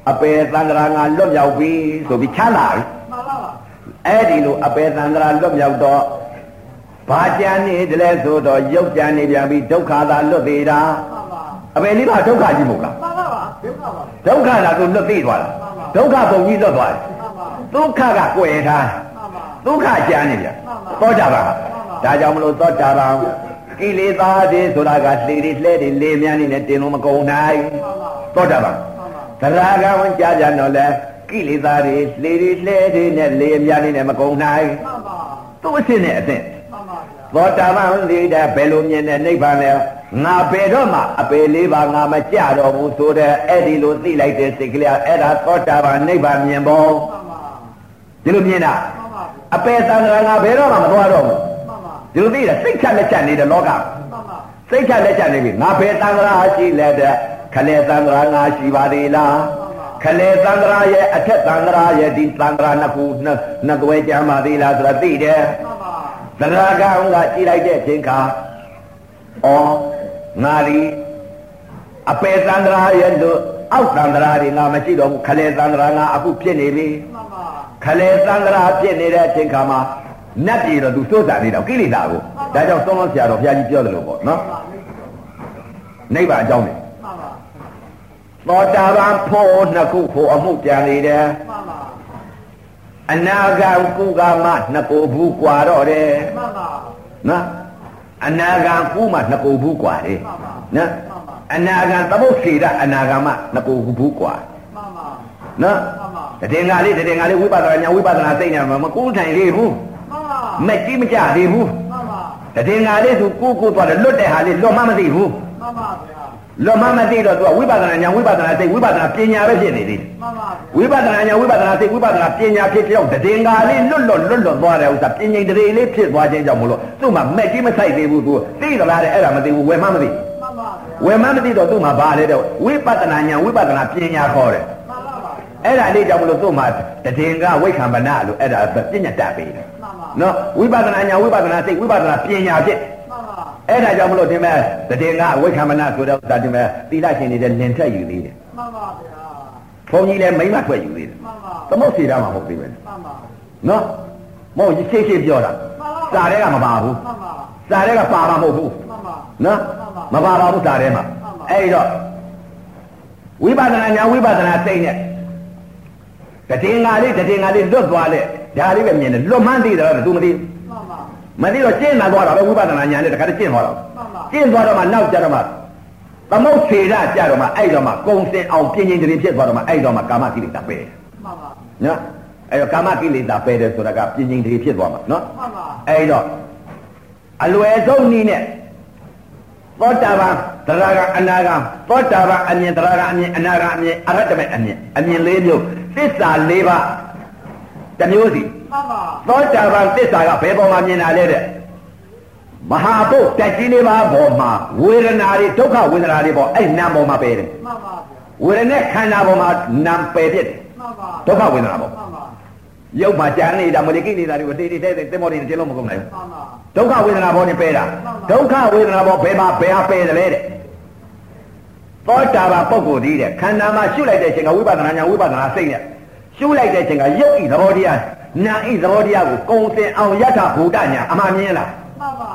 အပေတန္တရာငါလွတ်မြောက်ပြီဆိုပြီးချမ်းသာပြီမှန်ပါပါအဲ့ဒီလိုအပေတန္တရာလွတ်မြောက်တော့ဘာကြံနေတယ်လဲဆိုတော့ရုပ်ကြံနေပြန်ပြီဒုက္ခသာလွတ်သေးတာမှန်ပါအပေလေးပါဒုက္ခကြီးမဟုတ်လားမှန်ပါပါဒုက္ခပါဒုက္ခလာသူလွတ်သိသွားတာဒုက္ခပုံကြီးလွတ်သွားတယ်မှန်ပါဒုက္ခကကွယ်ထားမှန်ပါဒုက္ခကြမ်းနေပြန်မှန်ပါသောတာပန်မှန်ပါဒါကြောင့်မလို့သောတာပန်ကိလေသာတွေဆိုတာကလှေတွေလှဲတွေလေမြန်းနေနဲ့တင်လို့မကုန်နိုင်မှန်ပါသော တာပန်မှန်ပါသရဂံဝင်ကြာကြတော့လဲကိလေသာတွေလှေတွေလှဲတွေနဲ့လေမြန်းနေနဲ့မကုန်နိုင်မှန်ပါသူ့အစ်စ်နဲ့အစ်စ်မှန်ပါဗျာသောတာပန်လေးတဲ့ဘယ်လိုမြင်တဲ့နိဗ္ဗာန်လဲငါဘယ်တော့မှအပေလေးပါငါမကြတော့ဘူးဆိုတဲ့အဲ့ဒီလိုသိလိုက်တဲ့စိတ်ကလေးအဲ့ဒါသောတာပန်နိဗ္ဗာန်မြင်ဖို့မှန်ပါဒီလိုမြင်တာမှန်ပါအပေသံဃာငါဘယ်တော့မှမသွားတော့ဘူးမှန်ပါဒီလိုသိတယ်စိတ်ချလက်ချနေတဲ့လောကမှန်ပါစိတ်ချလက်ချနေပြီငါဘယ်သံဃာရှိလဲတဲ့ ခလေသံဃာငါရှိပါသေးလားခလေသံဃာရဲ့အထက်သံဃာရဲ့ဒီသံဃာနှစ်ခုနှစ်နှစ်သွဲကြမ်းပါသေးလားဆိုတာသိတယ်မှန်ပါသရဂံကကြည်လိုက်တဲ့အချိန်ခါဩငါဒီအပေသံဃာရဲ့လို့အောက်သံဃာတွေငါမရှိတော့ဘူးခလေသံဃာငါအခုဖြစ်နေပြီမှန်ပါခလေသံဃာဖြစ်နေတဲ့အချိန်ခါမှာနတ်ပြည်တော့သူစိုးစားနေတော့ကိလေသာကိုဒါကြောင့်သုံးလုံးဆရာတော်ဘုရားကြီးပြောတယ်လို့ပေါ့နော်နိဗ္ဗာန်အကြောင်းနေမှန်ပါ သောတာပန်ဖို့နှစ်ခုဖို့အမှုကြံနေတယ် မှန်ပါ အနာဂံကုကမနှစ်ကိုဘူးกว่าတော့တယ် မှန်ပါ နော်အနာဂံကုမနှစ်ကိုဘူးกว่าတယ် မှန်ပါ နော် မှန်ပါ အနာဂံသမုတ်စေရအနာဂံမနှစ်ကိုဘူးกว่า မှန်ပါ နော် မှန်ပါ တည်ငါလေးတည်ငါလေးဝိပဿနာညာဝိပဿနာသိနေမှာမကူးထိုင်သေးဘူး မှန်ပါ မကြည့်မကြသေးဘူး မှန်ပါ တည်ငါလေးသူကိုကိုသွားတယ်လွတ်တဲ့ဟာလေးလွတ်မှမသိဘူး မှန်ပါဗျာ ာ လွတ်မှမသိတော့သူကဝိပဿနာညာဝိပဿနာသိဝိပဿနာပညာပဲဖြစ်နေသေးတယ်မှန်ပါဝိပဿနာညာဝိပဿနာသိဝိပဿနာပညာဖြစ်ကြောင့်တည်ငါလေးလွတ်လွတ်လွတ်လွတ်သွားတယ်ဥစ္စာပညာတရေလေးဖြစ်သွားခြင်းကြောင့်မလို့သူ့မှာမဲ့ကြီးမဆိုင်သေးဘူးသူသိသလားတဲ့အဲ့ဒါမသိဘူးဝယ်မှမသိမှန်ပါဗျာဝယ်မှမသိတော့သူ့မှာဘာလဲတဲ့ဝိပဿနာညာဝိပဿနာပညာခေါ်တယ်မှန်ပါပါအဲ့ဒါလေးကြောင့်မလို့သူ့မှာတည်ငါဝိခံပနာလို့အဲ့ဒါပညာတတ်ပေးတယ်မှန်ပါနော်ဝိပဿနာညာဝိပဿနာသိဝိပဿနာပညာဖြစ်မှန်ပါ အဲ့ဒါကြောင့်မလို့ဒီမဲ့တည်ငါဝိခံပနာဆိုတော့ဒါဒီမဲ့သီလရှင်နေတဲ့လင်ထက်ယူသေးတယ်မှန်ပါဗျာဘုန်းကြီးလည်းမိမ့်မထွက်ယူသေးတယ်မှန်ပါသမုတ်စီတာမှမဟုတ်သေးပဲမှန်ပါနော်မဟုတ်ရှင်းရှင်းပြောတာစာထဲကမပါဘူးမှန်ပါစာထဲကပါမှာမဟုတ်ဘူးမှန်ပါနော်မပါပါဘူးစာထဲမှာမှန်ပါအဲ့ဒီတော့ဝိပဿနာညာဝိပဿနာသိတဲ့တည်ငါလေးတည်ငါလေးလွတ်သွားတဲ့ဒါလေးပဲမြင်တယ်လွတ်မှန်းသိတယ်တော့ तू မသိမှန်ပါ မသိတော့ကျင့်လာသွားတာပဲဝိပဿနာညာနဲ့တခါတည်းကျင့်သွားတော့မှန်ပါကျင့်သွားတော့မှနောက်ကြတော့မှသမုတ်စေရကြတော့မှအဲ့တော့မှကုံစင်အောင်ပြင်းပြင်းတည်းဖြစ်သွားတော့မှအဲ့တော့မှကာမကိလေသာပယ်မှန်ပါနော်အဲ့တော့ကာမကိလေသာပယ်တယ်ဆိုတာကပြင်းပြင်းတည်းဖြစ်သွားမှာနော်မှန်ပါအဲ့တော့အလွယ်ဆုံးနည်းနဲ့သောတာပန်သရဂံအနာဂံသောတာပန်အမြင်သရဂံအမြင်အနာဂံအမြင်အရဟတမေအမြင်အမြင်လေးမျိုးသစ္စာ၄ပါးတစ်မျိုးစီမှန်ပါ သောတာပန်သစ္စာကဘယ်ပေါ်မှာမြင်တာလဲတဲ့မဟာဘုတ်တက်ကြီးလေးပါးပေါ်မှာဝေဒနာတွေဒုက္ခဝေဒနာတွေပေါ်အဲ့နာမ်ပေါ်မှာပယ်တယ်မှန်ပါဝေဒနာခန္ဓာပေါ်မှာနာမ်ပယ်ဖြစ်တယ်မှန်ပါဒုက္ခဝေဒနာပေါ်မှန်ပါရုပ်မှာကြံနေတာမလိကိနေတာတွေကိုတေးတေးတဲတဲသင်္ဘောတွေကျင်းလို့မကုန်နိုင်ဘူးမှန်ပါဒုက္ခဝေဒနာဘောနဲ့ပဲတာဒုက္ခဝေဒနာဘောဘယ်မှာဘယ်ဟာပဲတယ်လဲတဲ့သောတာပန်ပုဂ္ဂိုလ်ဒီတဲ့ခန္ဓာမှာရှုလိုက်တဲ့အချိန်ကဝိပဿနာညာဝိပဿနာစိတ်နဲ့ရှုလိုက်တဲ့အချိန်ကရုပ်ဤသဘောတရား နာဤသဘောတရားကိုကုံစင်အောင်ယထာဘူတညာအမှန်မြင်လားမှန်ပါ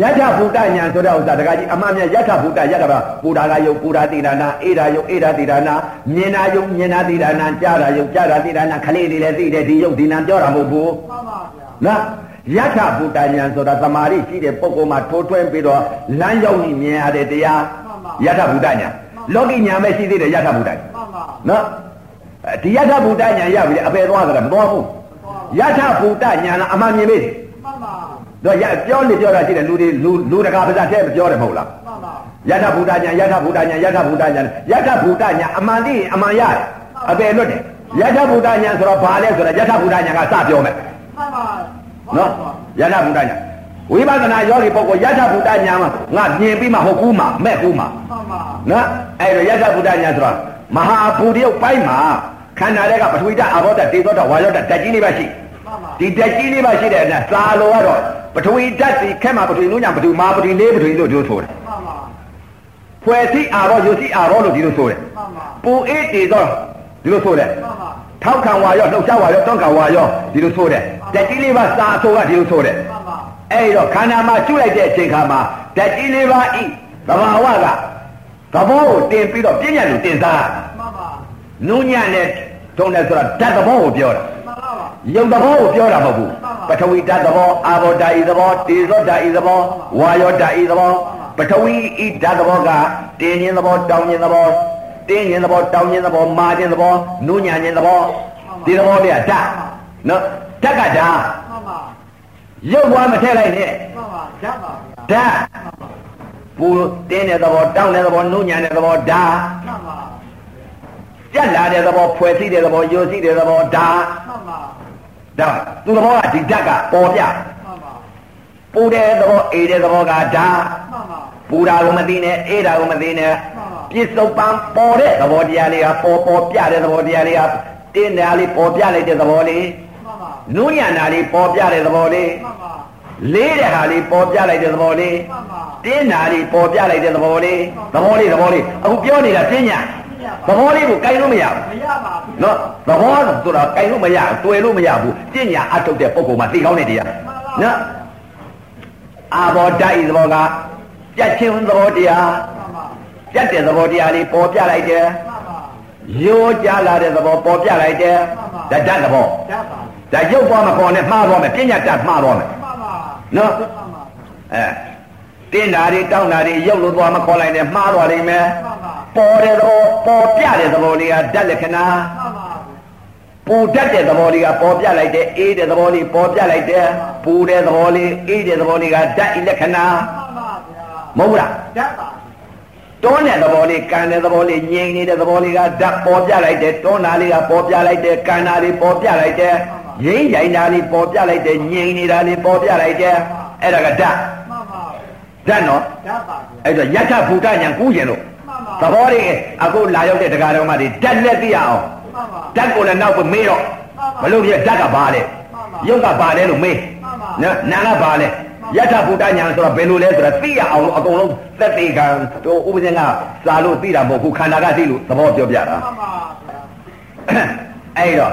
ယထာဘူတညာဆိုတဲ့ဥစ္စာတကကြီးအမှန်မြင်ယထာဘူတယထာပါပူတာကယုတ်ပူတာတိဒါနာအေဒါယုတ်အေဒါတိဒါနာမြင်တာယုတ်မြင်တာတိဒါနာကြားတာယုတ်ကြားတာတိဒါနာခလေးလေးလည်းသိတယ်ဒီယုတ်ဒီနာပြောတာမဟုတ်ဘူးမှန်ပါဗျာနော်ယထာဘူတဉာဏ်ဆိုတာသမာဓိရှိတဲ့ပုဂ္ဂိုလ်မှာထိုးထွင်းပြီးတော့လမ်းရောက်ပြီးမြင်ရတဲ့တရားယထာဘူတဉာဏ်လောကီဉာဏ်ပဲရှိသေးတယ်ယထာဘူတဉာဏ်မှန်ပါနော်အဲဒီယထာဘူတဉာဏ်ရပြီလေအပေသွားကြတာမသွားဘူး ယထာဘူတဉာဏ်ကအမှန်မြင်ပြီမှန်ပါတော့ရပြောနေပြောတာရှိတယ်လူတွေလူလူတကာပါဇက်ထဲမပြောတယ်မဟုတ်လားမှန်ပါယထာဘူတဉာဏ်ယထာဘူတဉာဏ်ယထာဘူတဉာဏ်ယထာဘူတဉာဏ်အမှန်သိရင်အမှန်ရတယ်အပေလွတ်တယ်ယထာဘူတဉာဏ်ဆိုတော့ဘာလဲဆိုတော့ယထာဘူတဉာဏ်ကစပြောမယ်မှန်ပါနော်ယထာဘုဒ္ဓညာဝိပဿနာယောဂီပုဂ္ဂိုလ်ယထာဘုဒ္ဓညာမှာငါမြင်ပြီးမှဟုတ်ကူးမှာမဲ့ကူးမှာမှန်ပါနော်အဲ့တော့ယထာဘုဒ္ဓညာဆိုတော့မဟာဘူတရုပ်ပိုင်းမှာ ခန္ဓာတွေကပထဝီဓာတ်အာဘောဓာတ်ဒေသောဓာတ်ဝါယောဓာတ်ဓာတ်ကြီးလေးပါရှိမှန်ပါဒီဓာတ်ကြီးလေးပါရှိတဲ့အနသာလောကတော့ပထဝီဓာတ်ဒီခက်မှာပထဝီနုညာပထဝီမာပထဝီလေးပထဝီလို့ပြောဆိုတယ်မှန်ပါဖွဲ့စီအာဘောယုစီအာဘောလို့ဒီလိုဆိုတယ်မှန်ပါပူအေးတေသောဒီလိုဆိုတယ်မှန်ပါထောက်ခံဝါရောလှုပ်ရှားဝါရောတွန်းခံဝါရောဒီလိုဆိုတယ်ဓာတ်ကြီးလေးပါစာဆိုကဒီလိုဆိုတယ်မှန်ပါအဲ့တော့ခန္ဓာမှာကျွလိုက်တဲ့အချိန်ခါမှာဓာတ်ကြီးလေးပါဤသဘာဝကသဘောကိုတင်ပြီးတော့ပြဉ္ညာလူတင်စားမှန်ပါနုညံ့နဲ့ ထုံးတယ်ဆိုတာဓာတ်သဘောကိုပြောတာမှန်ပါပါယုံသဘောကိုပြောတာမဟုတ်ဘူးပထဝီဓာတ်သဘောအာဘောဓာတ်ဤသဘောတေဇောဓာတ်ဤသဘောဝါယောဓာတ်ဤသဘောပထဝီဤဓာတ်သဘောကတင်းခြင်းသဘောတောင်းခြင်းသဘောတင်းခြင်းသဘောတောင်းခြင်းသဘောမာခြင်းသဘောနုညံ့ခြင်းသဘောဒီသဘောတွေကဓာတ်နော်ဓာတ်ကဓာတ်မှန်ပါရုပ်ဘွားမထည့်လိုက်နဲ့မှန်ပါရပါဗျာဓာတ်ပူတင်းတဲ့သဘောတောင်းတဲ့သဘောနုညံ့တဲ့သဘောဓာတ်မှန် ပါကြက်လာတဲ့သဘောဖွဲ့စည်းတဲ့သဘောယိုစည်းတဲ့သဘောဓာတ်မှန်ပါဒါသူသဘောကဒီဓာတ်ကပေါ်ပြမှန်ပါပူတဲ့သဘောအေးတဲ့သဘောကဓာတ်မှန်ပါပူတာကိုမသိနဲ့အေးတာကိုမသိနဲ့မှန်ပါပြစ္ဆုတ်ပံပေါ်တဲ့သဘောတရားလေးကပေါ်ပေါ်ပြတဲ့သဘောတရားလေးကတင်းတာလေးပေါ်ပြလိုက်တဲ့သဘောလေးမှန်ပါနုညံ့တာလေးပေါ်ပြတဲ့သဘောလေးမှန်ပါလေးတဲ့ဟာလေးပေါ်ပြလိုက်တဲ့သဘောလေးမှန်ပါတင်းတာလေးပေါ်ပြလိုက်တဲ့သဘောလေးသဘောလေးသဘောလေးအခုပြောနေတာပြညာပြရ သပါဘောလေးကိုကြိုင်လို့မရဘူးမရပါဘူးနော်သဘောဆိုတာကြိုင်လို့မရဘူးတွေ့လို့မရဘူးပြညာအထုတ်တဲ့ပုံကောင်မှာသိကောင်းတဲ့တရားနော်အာဘောဓာတ်ဤသဘောကပြတ်ချင်းသဘောတရားမှန်ပါပြတ်တဲ့သဘောတရားလေးပေါ်ပြလိုက်တယ်မှန်ပါရိုးကြလာတဲ့သဘောပေါ်ပြလိုက်တယ်ဒါဓာတ်သဘောရပါဒါရုပ်သွားမခေါ်နဲ့မှားသွားမယ်ပြညာတတ်မှားသွားမယ်မှန်ပါနော်မှန်ပါအဲတင်းတာတွေတောင်းတာတွေရုပ်လို့သွားမခေါ်လိုက်နဲ့မှားသွားလိမ့်မယ်မှန် ပါပေါ်တဲ့သဘောပေါ်ပြတဲ့သဘောလေးကဓာတ်လက္ခဏာမှန်ပါပူတတ်တဲ့သဘောလေးကပေါ်ပြလိုက်တဲ့အေးတဲ့သဘောလေးပေါ်ပြလိုက်တဲ့ပူတဲ့သဘောလေးအေးတဲ့သဘောလေးကဓာတ်ဤလက္ခဏာမှန်ပါဗျာမဟုတ်ဘူးလားရပါတွန်းတဲ့သဘောလေးကန်တဲ့သဘောလေးငြိမ်နေတဲ့သဘောလေးကဓာတ်ပေါ်ပြလိုက်တဲ့တွန်းတာလေးကပေါ်ပြလိုက်တဲ့ကန်တာလေးပေါ်ပြလိုက်တဲ့ငြိမ်ရိုင်တာလေးပေါ်ပြလိုက်တဲ့ငြိမ်နေတာလေးပေါ်ပြလိုက်တဲ့အဲ့ဒါကဓာတ်မှန်ပါဓာတ်နော်ရပါဗျာအဲ့တော့ယထဘူတညာကူးကျင်လို့မှန်ပါ သဘောလေးအခုလာရောက်တဲ့တရားတော်မှဒီဓာတ်လက်သိရအောင်မှန်ပါဓာတ်ကိုလည်းနောက်ပြီးမေးတော့ဘလို့ပြဓာတ်ကဘာလဲရုပ်ကဘာလဲလို့မေးနော်နာကဘာလဲယထဘူတညာဆိုတော့ဘယ်လိုလဲဆိုတော့သိရအောင်လို့အကုန်လုံးသက်သေကံတို့ဥပဇင်ကစာလို့သိတာမဟုတ်ဘူးခန္ဓာကသိလို့သဘောပြောပြတာမှန်ပါဗျာအဲ့တော့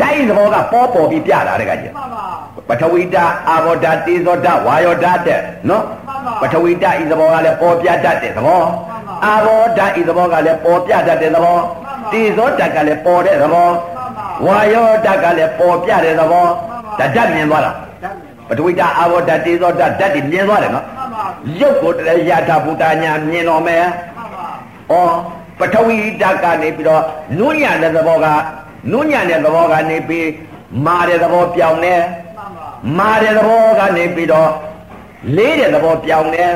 ဓာတ်ဤသဘောကပေါ်ပေါ်ပြီးပြတာတဲ့ကကြီးမှန်ပါပထဝီဓာတ်အာဘောဓာတ်တေဇောဓာတ်ဝါယောဓာတ်တဲ့နော်မှန် ပါပထဝီဓာတ်ဤသဘောကလည်းပေါ်ပြတတ်တဲ့သဘောမှန်ပါအာဘောဓာတ်ဤသဘောကလည်းပေါ်ပြတတ်တဲ့သဘောမှန်ပါတေဇောဓာတ်ကလည်းပေါ်တဲ့သဘောမှန်ပါဝါယောဓာတ်ကလည်းပေါ်ပြတဲ့သဘောမှန်ပါဒါဓာတ်မြင်သွားတာဓာတ်မြင်ပါပထဝီဓာတ်အာဘောဓာတ်တေဇောဓာတ်ဓာတ်တွေမြင်သွားတယ်နော်မှန်ပါရုပ်ကိုတည်းယထာဘုဒ္ဓညာမြင်တော်မယ်မှန်ပါဩပထဝီဓာတ်ကနေပြီးတော့နုညံတဲ့သဘောကနုညံတဲ့သဘောကနေပြီးမာတဲ့သဘောပြောင်းတယ်မှန်ပါမာတဲ့သဘောကနေပြီးတော့ လေးတဲ့သဘောပြောင်းတယ်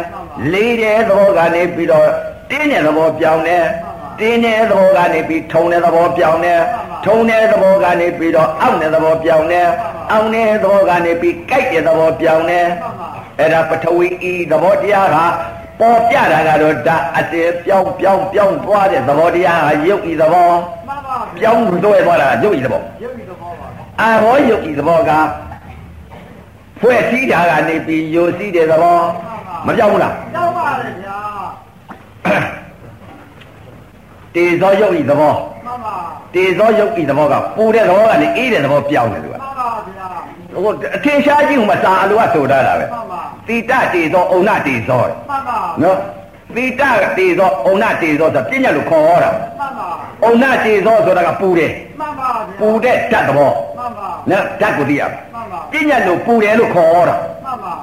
လေးတဲ့သဘောကနေပြီးတော့တင်းတဲ့သဘောပြောင်းတယ်တင်းတဲ့သဘောကနေပြီးထုံတဲ့သဘောပြောင်းတယ်ထုံတဲ့သဘောကနေပြီးတော့အောင့်တဲ့သဘောပြောင်းတယ်အောင့်တဲ့သဘောကနေပြီးကြိုက်တဲ့သဘောပြောင်းတယ်မှန်ပါအဲ့ဒါပထဝီဤသဘောတရားကပေါ်ပြတာကတော့ဒါအတည်ပြောင်းပြောင်းပြောင်းသွားတဲ့သဘောတရားဟာယုတ်ဤသဘောမှန်ပါပြောင်းတွဲသွားတာယုတ်ဤသဘောရုပ်ဤသဘောပါအာဘောယုတ်ဤသဘောက ဖွဲ့စည်းတာကနေပြီးယိုစည်းတဲ့သဘောမပြောင်းဘူးလားရောက်ပါလေဗျာတေဇောယုတ်ဤသဘောမှန်ပါတေဇောယုတ်ဤသဘောကပူတဲ့သဘောကနေအေးတဲ့သဘောပြောင်းတယ်သူကမှန်ပါဗျာဟိုအထင်ရှားကြီးဟိုမှာစာအလိုကဆိုထားတာပဲမှန်ပါတိတတေဇောအုံနာတေဇောတဲ့မှန်ပါနော်တိတတေဇောအုံနာတေဇောဆိုပြည့်ညတ်လို့ခေါ်ဟောတာမှန်ပါအုံနာတေဇောဆိုတာကပူတယ်မှန်ပါဗျာပူတဲ့ဓာတ်သဘောမှန်ပါ နော်ဓာတ်ကိုသိရမယ်မှန်ပါပြည့်ညတ်လို့ပူတယ်လို့ခေါ်ဟောတာမှန်ပါ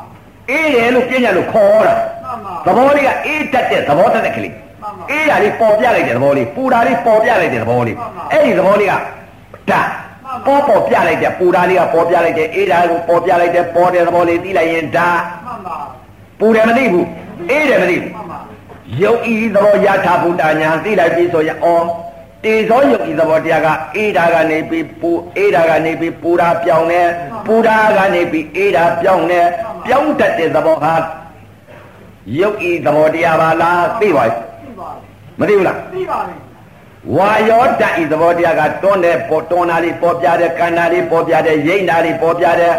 အေးတယ်လို့ပြည့်ညတ်လို့ခေါ်ဟောတာမှန်ပါသဘောလေးကအေးတတ်တဲ့သဘောတတ်တဲ့ကလေးမှန်ပါအေးတာလေးပေါ်ပြလိုက်တဲ့သဘောလေးပူတာလေးပေါ်ပြလိုက်တဲ့သဘောလေးမှန်ပါအဲ့ဒီသဘောလေးကဓာတ်မှန်ပါပေါ်ပေါ်ပြလိုက်တဲ့ပူတာလေးကပေါ်ပြလိုက်တဲ့အေးတာကိုပေါ်ပြလိုက်တဲ့ပေါ်တဲ့သဘောလေးသိလိုက်ရင်ဓာတ်မှန်ပါပူတယ်မသိဘူးအေးတယ်မသိဘူးမှန်ပါယုတ်ဤသဘောယထာဘုဒ္ဓညာသိလိုက်ပြီဆိုရင်အော် တေဇောယုတ်ဤသဘောတရားကအေးတာကနေပြီးပူအေးတာကနေပြီးပူတာပြောင်းတယ်ပူတာကနေပြီးအေးတာပြောင်းတယ်ပြောင်းတတ်တဲ့သဘောဟာယုတ်ဤသဘောတရားပါလားသိပါ့သိပါမသိဘူးလားသိပါလေဝါယောတတ်ဤသဘောတရားကတွန်းတဲ့ပေါ်တွန်းတာလေးပေါ်ပြတဲ့ကန္နာလေးပေါ်ပြတဲ့ရိမ့်တာလေးပေါ်ပြတဲ့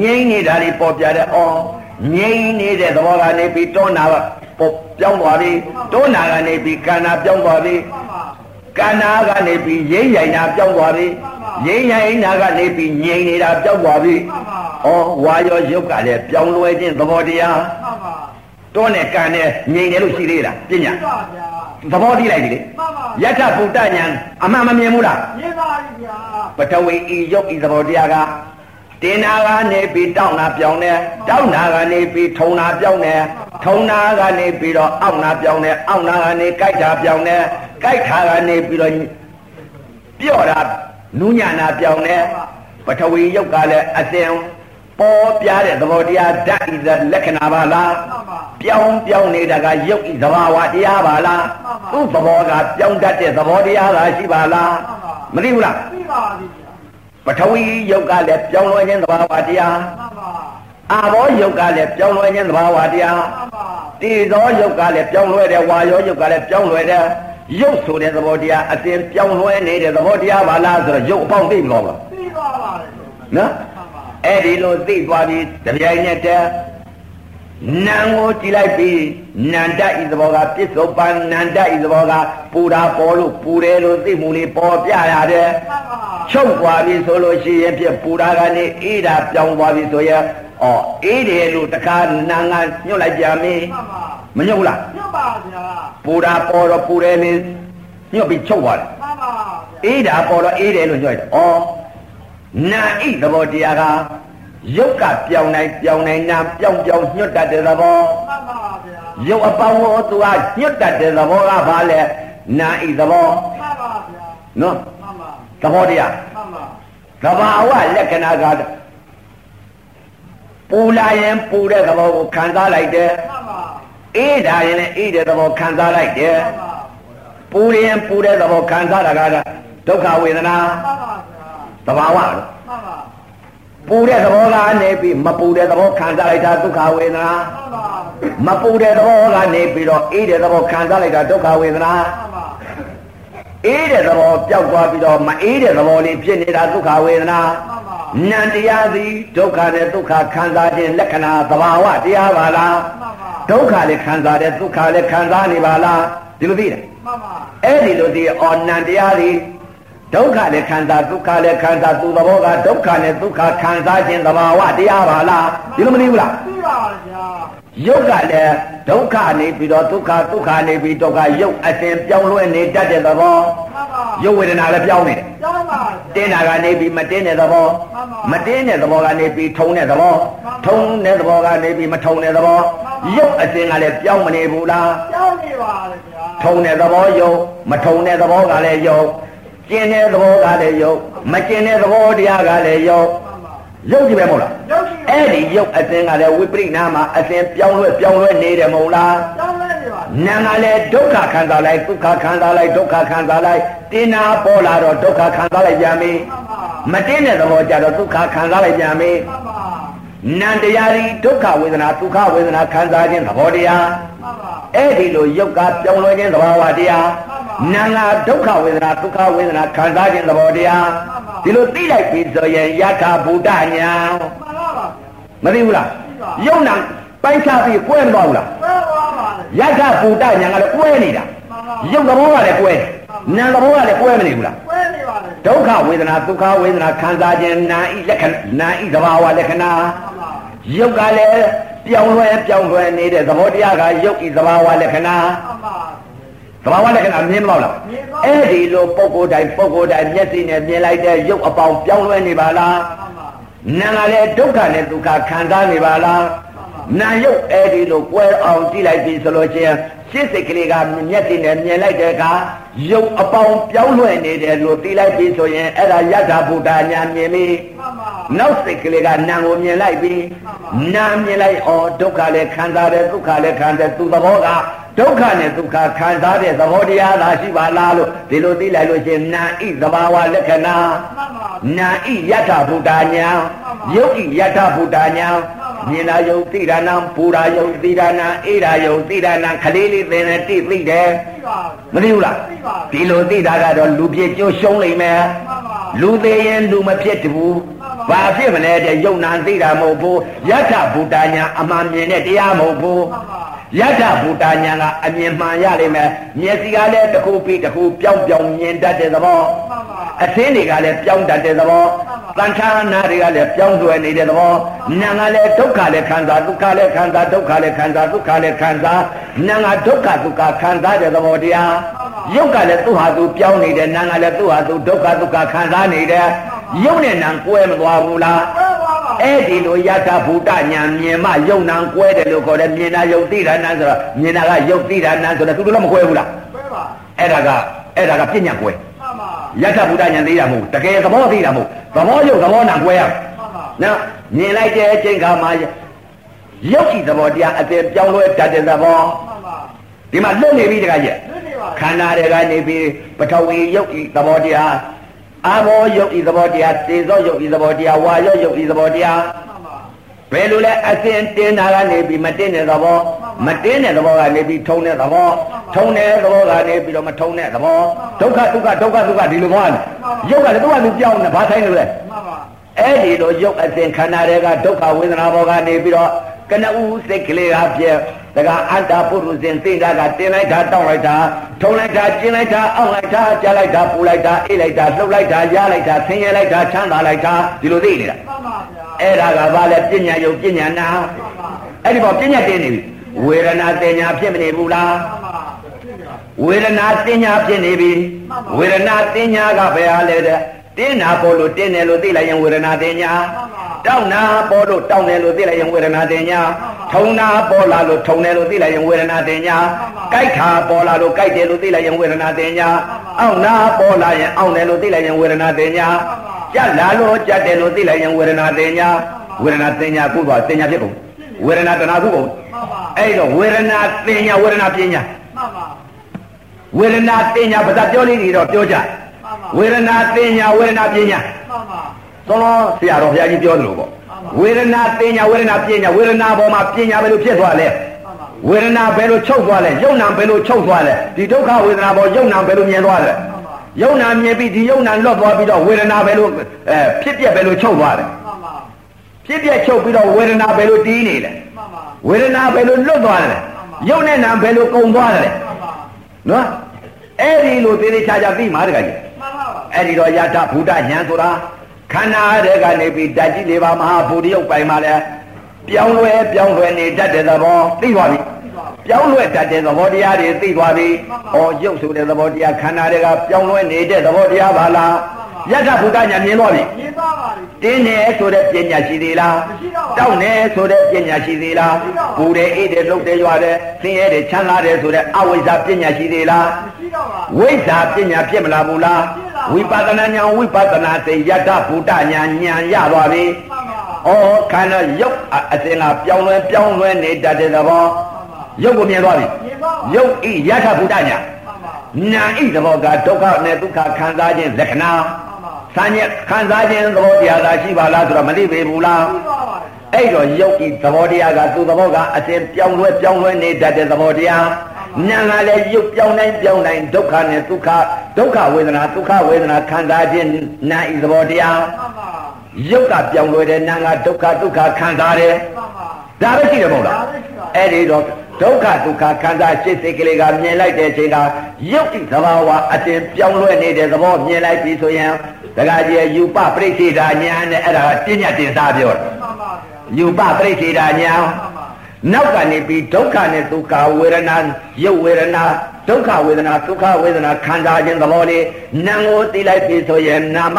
ငိမ့်နေတာလေးပေါ်ပြတဲ့အော်ငိမ့်နေတဲ့သဘောကနေပြီးတွန်းတာကပေါ်ပြောင်းသွားပြီတွန်းတာကနေပြီးကန္နာပြောင်းသွားပြီမှန်ပါ ကန္နာကနေပြီးရိမ့်ရိုင်တာပြောင်းသွားပြီရိမ့်ရိုင်တာကနေပြီးငိမ့်နေတာပြောင်းသွားပြီမှန်ပါအော်ဝါယောယုတ်ကလည်းပြောင်းလဲခြင်းသဘောတရားမှန်ပါတွန်းနဲ့ကန္နဲ့ငိမ့်တယ်လို့ရှိသေးလားပညာသိပါဗျာသဘောတိလိုက်ပြီလေမှန်ပါယထဗုဒ္ဓညာအမှန်မမြင်ဘူးလားမြင်ပါပြီဗျာပထဝီဤယုတ်ဤသဘောတရားကတင်နာကနေပြီးတောင်းနာပြောင်းတယ်တောင်းနာကနေပြီးထုံနာပြောင်းတယ်ထုံနာကနေပြီးတော့အောက်နာပြောင်းတယ်အောက်နာကနေကြိုက်တာပြောင်းတယ် ကြိုက်တာကနေပြီးတော့ပြော့တာနူးညံ့တာပြောင်းတယ်ပထဝီယုတ်ကလည်းအစဉ်ပေါ်ပြတဲ့သဘောတရားဓာတ်ဤလက္ခဏာပါလားမှန်ပါပြောင်းပြောင်းနေတာကယုတ်ဤသဘာဝတရားပါလားသူ့သဘောကပြောင်းတတ်တဲ့သဘောတရားလားရှိပါလားမသိဘူးလားသိပါပြီဗျာပထဝီယုတ်ကလည်းပြောင်းလဲခြင်းသဘာဝတရားမှန်ပါအာဘောယုတ်ကလည်းပြောင်းလဲခြင်းသဘာဝတရားမှန်ပါတေဇောယုတ်ကလည်းပြောင်းလဲတယ်ဝါယောယုတ်ကလည်းပြောင်းလဲတယ် ယုတ်ဆိုတဲ့သဘောတရားအစဉ်ပြောင်းလဲနေတဲ့သဘောတရားပါလားဆိုတော့ယုတ်အပေါင်းသိမလို့လားသိပါပါလေနော်မှန်ပါအဲ့ဒီလိုသိသွားပြီးတပြိုင်နက်တည်းနာမ်ကိုကြည်လိုက်ပြီးနန္တဤသဘောကပြစ္ဆုတ်ပန်နန္တဤသဘောကပူတာပေါ်လို့ပူတယ်လို့သိမှုလေးပေါ်ပြရတယ်မှန်ပါချုပ်သွားပြီဆိုလို့ရှိရင်ဖြစ်ပူတာကနေအေးတာပြောင်းသွားပြီဆိုရင်အော်အေးတယ်လို့တခါနာငါညှို့လိုက်ကြမင်းမှန်ပါ မညှို့လားညွတ်ပါဗျာပူတာပေါ်တော့ပူတယ်လေညှို့ပြီးချုပ်သွားတယ်မှန်ပါဗျာအေးတာပေါ်တော့အေးတယ်လို့ညှို့လိုက်တယ်ဩနာဣသဘောတရားကရုပ်ကပြောင်းနိုင်ပြောင်းနိုင်နာပြောင်းပြောင်းညှို့တတ်တဲ့သဘောမှန်ပါဗျာရုပ်အပေါင်းကိုသူကညှို့တတ်တဲ့သဘောကဘာလဲနာဣသဘောမှန်ပါဗျာနော်မှန်ပါသဘောတရားမှန်ပါသဘာဝလက္ခဏာကပူလာရင်ပူတဲ့သဘောကိုခံစားလိုက်တယ်မှန်ပါ အေးတာရင်လည်းအေးတဲ့သဘောခံစားလိုက်တယ်မှန်ပါပူရင်ပူတဲ့သဘောခံစားတာကဒုက္ခဝေဒနာမှန်ပါဗျာသဘာဝလို့မှန်ပါပူတဲ့သဘောကနေပြီးမပူတဲ့သဘောခံစားလိုက်တာဒုက္ခဝေဒနာမှန်ပါမပူတဲ့သဘောကနေပြီးတော့အေးတဲ့သဘောခံစားလိုက်တာဒုက္ခဝေဒနာမှန်ပါအေးတဲ့သဘောပျောက်သွားပြီးတော့မအေးတဲ့သဘောလေးဖြစ်နေတာဒုက္ခဝေဒနာမှန်ပါနန္တရားသည်ဒုက္ခနဲ့ဒုက္ခခံစားခြင်းလက္ခဏာသဘာဝတရားပါလားမှန်ပါ ဒုက္ခလည်းခံစားတယ်ဒုက္ခလည်းခံစားနေပါလားဒီလိုသိတယ်မှန်ပါအဲ့ဒီလိုသိအော်နန္တရားသည်ဒုက္ခလည်းခံစားဒုက္ခလည်းခံစားသူသဘောကဒုက္ခနဲ့ဒုက္ခခံစားခြင်းသဘာဝတရားပါလားဒီလိုမသိဘူးလားသိပါဗျာ ယုတ်ကလည်းဒုက္ခနေပြီးတော့ဒုက္ခဒုက္ခနေပြီးဒုက္ခယုတ်အစဉ်ပြောင်းလဲနေတတ်တဲ့သဘောမှန်ပါယုတ်ဝေဒနာလည်းပြောင်းနေတယ်ကျောင်းပါဗျတင်းတာကနေပြီးမတင်းတဲ့သဘောမတင်းတဲ့သဘောကနေပြီးထုံတဲ့သဘောထုံတဲ့သဘောကနေပြီးမထုံတဲ့သဘောရုပ်အစဉ်ကလည်းပြောင်းမနေဘူးလားကြောက်နေပါလေဗျာထုံတဲ့သဘောယုံမထုံတဲ့သဘောကလည်းယုံကျင်တဲ့သဘောကလည်းယုံမကျင်တဲ့သဘောတရားကလည်းယုံမှ န်ပါယုတ်ကြည့်ပဲမဟုတ်လားရုပ်ရှိအဲ့ဒီယုတ်အစဉ်ကလည်းဝိပရိနာမှာအစဉ်ပြောင်းလဲပြောင်းလဲနေတယ်မဟုတ်လားကြောက်လဲနေပါနာကလည်းဒုက္ခခံစားလိုက်ဒုက္ခခံစားလိုက်ဒုက္ခခံစားလိုက်တင်းနာပေါ်လာတော့ဒုက္ခခံစားလိုက်ပြန်ပြီမှန်ပါမတင်းတဲ့သဘောကြတော့ဒုက္ခခံစားလိုက်ပြန်ပြီမှန်ပါနန္တရားဒီဒုက္ခဝေဒနာဒုက္ခဝေဒနာခံစားခြင်းသဘောတရားမှန်ပါအဲ့ဒီလိုယုတ်ကပြောင်းလဲခြင်းသဘာဝတရားနာငါဒုက္ခဝေဒနာဒုက္ခဝေဒနာခံစားခြင်းသဘောတရား ဒီလိုသိလိုက်ပြီဆိုရင်ယထာဘုဒ္ဓညာမှန်ပါပါမသိဘူးလားယုတ်နာပိုင်းခြားပြီးကွဲမသွားဘူးလားဘယ်သွားပါလဲယထာဘုဒ္ဓညာကလည်းကွဲနေတာမှန်ပါရုပ်သဘောကလည်းကွဲနာမ်သဘောကလည်းကွဲမနေဘူးလားကွဲနေပါလေဒုက္ခဝေဒနာဒုက္ခဝေဒနာခံစားခြင်းနာဤလက္ခဏာနာဤသဘာဝလက္ခဏာမှန်ပါရုပ်ကလည်းပြောင်းလဲပြောင်းလဲနေတဲ့သဘောတရားကရုပ်ဤသဘာဝလက္ခဏာ မှန်ပါသဘာဝလက္ခဏာမြင်မလို့လားမြင်ပါအဲ့ဒီလိုပုံကိုယ်တိုင်ပုံကိုယ်တိုင်မျက်စိနဲ့မြင်လိုက်တဲ့ရုပ်အပေါင်းပြောင်းလဲနေပါလားမှန်ပါနာမ်ကလည်းဒုက္ခနဲ့ဒုက္ခခံစားနေပါလားနာမ်ရုပ်အဲ့ဒီလိုကွဲအောင်ကြည့်လိုက်ပြီဆိုလို့ချင်းရှင်းစိတ်ကလေးကမျက်စိနဲ့မြင်လိုက်တဲ့အခါရုပ်အပေါင်းပြောင်းလဲနေတယ်လို့သိလိုက်ပြီဆိုရင်အဲ့ဒါယထာဘုဒ္ဓညာမြင်ပြီမှန်ပါနောက်စိတ်ကလေးကနာမ်ကိုမြင်လိုက်ပြီနာမ်မြင်လိုက်ဩဒုက္ခလည်းခံစားတယ်ဒုက္ခလည်းခံတယ်သူသဘောက ဒုက္ခနဲ့ဒုက္ခခံစားတဲ့သဘောတရားသာရှိပါလားလို့ဒီလိုသိလိုက်လို့ချင်းနာဣသဘာဝလက္ခဏာမှန်ပါနာဣယထဘုဒ္ဓညာယုတ်ဣယထဘုဒ္ဓညာမြင်လာယုတ်သိတာနာပူရာယုတ်သိတာနာအေရာယုတ်သိတာနာခလေးလေးသင်တယ်တိသိတယ်သိပါမသိဘူးလားသိပါဒီလိုသိတာကတော့လူပြည့်ကျိုးရှုံးလိမ့်မယ်မှန်ပါလူသေးရင်လူမဖြစ်ဘူးဘာဖြစ်မလဲတဲ့ယုံနာသိတာမဟုတ်ဘူးယထဘုဒ္ဓညာအမှန်မြင်တဲ့တရားမဟုတ်ဘူး မှန်ပါယထဘုဒ္ဓညာကအမြင်မှန်ရလိမ့်မယ်မျက်စိကလည်းတစ်ခုပြီးတစ်ခုပြောင်းပြောင်းမြင်တတ်တဲ့သဘောမှန်ပါအသင်းတွေကလည်းပြောင်းတတ်တဲ့သဘောတန်ထာနာတွေကလည်းပြောင်းသွယ်နေတဲ့သဘောနာကလည်းဒုက္ခလည်းခံစားဒုက္ခလည်းခံစားဒုက္ခလည်းခံစားဒုက္ခလည်းခံစားနာကဒုက္ခဒုက္ခခံစားတဲ့သဘောတရားယုတ်ကလည်းသူ့ဟာသူပြောင်းနေတယ်နာကလည်းသူ့ဟာသူဒုက္ခဒုက္ခခံစားနေတယ်ယုတ်နဲ့နာကွဲမသွားဘူးလားဘယ်သွားပါ အဲ့ဒီလိုယထာဘုဒ္ဓညာမြင်မှယုံနာကွဲတယ်လို့ခေါ်တယ်မြင်တာယုတ်သိတာနာဆိုတော့မြင်တာကယုတ်သိတာနာဆိုတော့သူတို့လည်းမကွဲဘူးလားဘယ်ပါအဲ့ဒါကအဲ့ဒါကပြညာကွဲမှန်ပါယထဘုဒ္ဓဉာဏ်သိတာမဟုတ်တကယ်သဘောသိတာမဟုတ်သဘောယုတ်သဘောနာကွဲရမှန်ပါနော်မြင်လိုက်တဲ့အချိန်ခါမှာယုတ်ကြည်သဘောတရားအတင်ပြောင်းလဲတတ်တဲ့သဘောမှန်ပါဒီမှာလွတ်နေပြီတခါကျလွတ်နေပါခန္ဓာတွေကနေပြီးပထဝီယုတ်ကြည်သဘောတရား အာဘောယုတ်ကြည်သဘောတရားသေသောယုတ်ကြည်သဘောတရားဝါယောယုတ်ကြည်သဘောတရားမှန်ပါဘယ်လိုလဲအစဉ်တင်းတာကနေပြီးမတင်းတဲ့သဘောမတင်းတဲ့သဘောကနေပြီးထုံတဲ့သဘောထုံတဲ့သဘောကနေပြီးတော့မထုံတဲ့သဘောဒုက္ခဒုက္ခဒုက္ခဒုက္ခဒီလိုဘောရတယ်ရုပ်ကလည်းသူ့ဟာသူပြောင်းနေဘာဆိုင်လို့လဲမှန်ပါအဲ့ဒီလိုရုပ်အစဉ်ခန္ဓာတွေကဒုက္ခဝေဒနာဘောကနေပြီးတော့ကနဦးစိတ်ကလေးကပြည့် ဒါကအတ္တပုရုဇဉ်သိတာကတင်လိုက်တာတောက်လိုက်တာထုံလိုက်တာကျင်းလိုက်တာအောက်လိုက်တာကြားလိုက်တာပူလိုက်တာအေးလိုက်တာလှုပ်လိုက်တာရလိုက်တာဆင်းရဲလိုက်တာချမ်းသာလိုက်တာဒီလိုသိနေတာမှန်ပါဗျာအဲ့ဒါကဘာလဲပညာယုတ်ပညာနာမှန်ပါအဲ့ဒီပေါ်ပညာတင်နေပြီဝေဒနာတင်ညာဖြစ်မနေဘူးလားမှန်ပါသိပါဝေဒနာတင်ညာဖြစ်နေပြီဝေဒနာတင်ညာကဘယ်ဟာလဲတဲ့ တင်းနာပေါ်လို့တင်းတယ်လို့သိလိုက်ရင်ဝေဒနာတင်ညာမှန်ပါတောက်နာပေါ်လို့တောက်တယ်လို့သိလိုက်ရင်ဝေဒနာတင်ညာထုံနာပေါ်လာလို့ထုံတယ်လို့သိလိုက်ရင်ဝေဒနာတင်ညာကြိုက်ခါပေါ်လာလို့ကြိုက်တယ်လို့သိလိုက်ရင်ဝေဒနာတင်ညာအောင့်နာပေါ်လာရင်အောင့်တယ်လို့သိလိုက်ရင်ဝေဒနာတင်ညာကြက်လာလို့ကြက်တယ်လို့သိလိုက်ရင်ဝေဒနာတင်ညာဝေဒနာတင်ညာကုသွားတင်ညာဖြစ်ကုန်ဝေဒနာတဏှာကုကုန်မှန်ပါအဲ့တော့ဝေဒနာတင်ညာဝေဒနာပညာမှန်ပါဝေဒနာတင်ညာဘာသာပြောလေးတွေတော့ပြောကြမှန်ပါ ဝေဒနာတင်ညာဝေဒနာပညာမှန်ပါသောလောဆရာတော်ဘုရားကြီးပြောသလိုပေါ့ဝေဒနာတင်ညာဝေဒနာပညာဝေဒနာပေါ်မှာပညာဘယ်လိုဖြစ်သွားလဲမှန်ပါဝေဒနာဘယ်လိုချုပ်သွားလဲယုံနာဘယ်လိုချုပ်သွားလဲဒီဒုက္ခဝေဒနာပေါ်ယုံနာဘယ်လိုမြင်သွားလဲမှန်ပါယုံနာမြင်ပြီးဒီယုံနာလွတ်သွားပြီးတော့ဝေဒနာဘယ်လိုအဲဖြစ်ပြက်ဘယ်လိုချုပ်သွားလဲမှန်ပါဖြစ်ပြက်ချုပ်ပြီးတော့ဝေဒနာဘယ်လိုတီးနေလဲမှန်ပါဝေဒနာဘယ်လိုလွတ်သွားလဲယုံနဲ့နာဘယ်လိုကုံသွားလဲမှန်ပါနော်အဲ့ဒီလိုသေးသေးချာချာသိမှာတခါကြီးမှန်ပါပါ အဲ့ဒီတော့ယထဘုဒ္ဓဉာဏ်ဆိုတာခန္ဓာတွေကနေပြီးဓာတ်ကြီးလေးပါမဟာဘူရိယုတ်ပိုင်မှာလဲပြောင်းလဲပြောင်းလဲနေတတ်တဲ့သဘောသိသွားပြီပြောင်းလဲတတ်တဲ့သဘောတရားတွေသိသွားပြီ။ဩရုပ်ဆိုတဲ့သဘောတရားခန္ဓာတွေကပြောင်းလဲနေတဲ့သဘောတရားပါလားမှန်ပါယထဘုဒ္ဓညာမြင်တော့ပြီမြင်သွားပါပြီတင်းတယ်ဆိုတဲ့ပညာရှိသေးလားမရှိတော့ပါတောက်တယ်ဆိုတဲ့ပညာရှိသေးလားပူတယ်အေးတယ်လှုပ်တယ်ရွာတယ်ဆင်းရဲတယ်ချမ်းသာတယ်ဆိုတဲ့အဝိဇ္ဇာပညာရှိသေးလားမရှိတော့ပါဝိဇ္ဇာပညာဖြစ်မလာဘူးလား ဝိပဿနာဉာဏ်ဝိပဿနာသိယတဘုဒ္ဓဉာဏ်ဉာဏ်ရသွားပြီမှန်ပါဩခန္ဓာရုပ်အအစဉ်ကပြောင်းလဲပြောင်းလဲနေတတ်တဲ့သဘောမှန်ပါရုပ်ကိုမြင်သွားပြီမြင်သွားပါရုပ်ဤယထဘုဒ္ဓဉာဏ်မှန်ပါဉာဏ်ဤသဘောကဒုက္ခနဲ့ဒုက္ခခံစားခြင်းလက္ခဏာမှန်ပါဆန်းရဲ့ခံစားခြင်းသဘောတရားသာရှိပါလားဆိုတော့မသိပေဘူးလားပြီးသွားပါပြီအဲ့တော့ယုတ်ဤသဘောတရားကသူ့သဘောကအစဉ်ပြောင်းလဲပြောင်းလဲနေတတ်တဲ့သဘောတရား ဉာဏ်ကလည်းယုတ်ပြောင်းတိုင်းပြောင်းတိုင်းဒုက္ခနဲ့ဒုက္ခဒုက္ခဝေဒနာဒုက္ခဝေဒနာခံစားခြင်းနာဤသဘောတရားမှန်ပါယုတ်ကပြောင်းလဲတဲ့နာကဒုက္ခဒုက္ခခံစားတယ်မှန်ပါဒါပဲရှိတယ်မဟုတ်လားဒါပဲရှိပါအဲ့ဒီတော့ဒုက္ခဒုက္ခခံစားစိတ်စိတ်ကလေးကမြင်လိုက်တဲ့အချိန်ကယုတ်ဤသဘာဝအတင်ပြောင်းလဲနေတဲ့သဘောမြင်လိုက်ပြီဆိုရင်ဒကာကြီးယူပပရိစ္ဆေဒာညာနဲ့အဲ့ဒါပြညာတင်စားပြောတယ်မှန်ပါဗျာယူပပရိစ္ဆေဒာညာမှ န်ပါနောက်ကနေပြီးဒုက္ခနဲ့ဒုက္ခဝေဒနာရုပ်ဝေဒနာဒုက္ခဝေဒနာဒုက္ခဝေဒနာခံစားခြင်းသဘောလေးနာကိုသိလိုက်ပြီဆိုရင်နာမ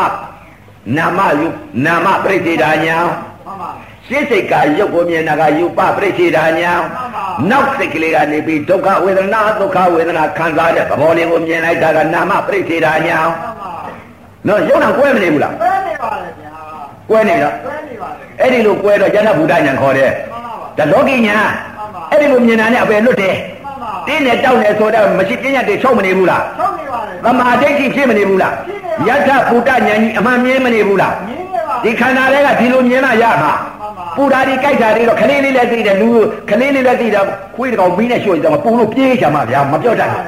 နာမယူနာမပရိစ္ဆေဒာညာမှန်ပါရှင်းစိတ်ကရုပ်ကိုမြင်တာကယူပပရိစ္ဆေဒာညာမှန်ပါနောက်စိတ်ကလေးကနေပြီးဒုက္ခဝေဒနာဒုက္ခဝေဒနာခံစားတဲ့သဘောလေးကိုမြင်လိုက်တာကနာမပရိစ္ဆေဒာညာမှန်ပါနော်ရုပ်နာကွဲမနေဘူးလားဘယ်နေပါလဲဗျာကွဲနေတော့ဘယ်နေပါလဲအဲ့ဒီလိုကွဲတော့ယထဘုဒ္ဓညာခေါ်တယ်မှန်ပါပါ ဒါလောကီညာအဲ့ဒီလိုမြင်တာနဲ့အပယ်လွတ်တယ်မှန်ပါတင်းနဲ့တောက်နဲ့ဆိုတော့မရှိပညာတွေချုပ်မနေဘူးလားထုတ်နေပါလေသမာဓိဋ္ဌိဖြစ်မနေဘူးလားယထဘုဒ္ဓဉာဏ်ကြီးအမှန်မြင်မနေဘူးလားမြင်နေပါဒီခန္ဓာတွေကဒီလိုမြင်မှရမှာပူဓာဒီကြိုက်တာတွေတော့ခလေးလေးလည်းသိတယ်လူခလေးလေးလည်းသိတာခွေးတကောင်မီးနဲ့ရှို့ကြမှာပူလို့ပြေးကြမှာဗျာမပြောတတ်ဘူး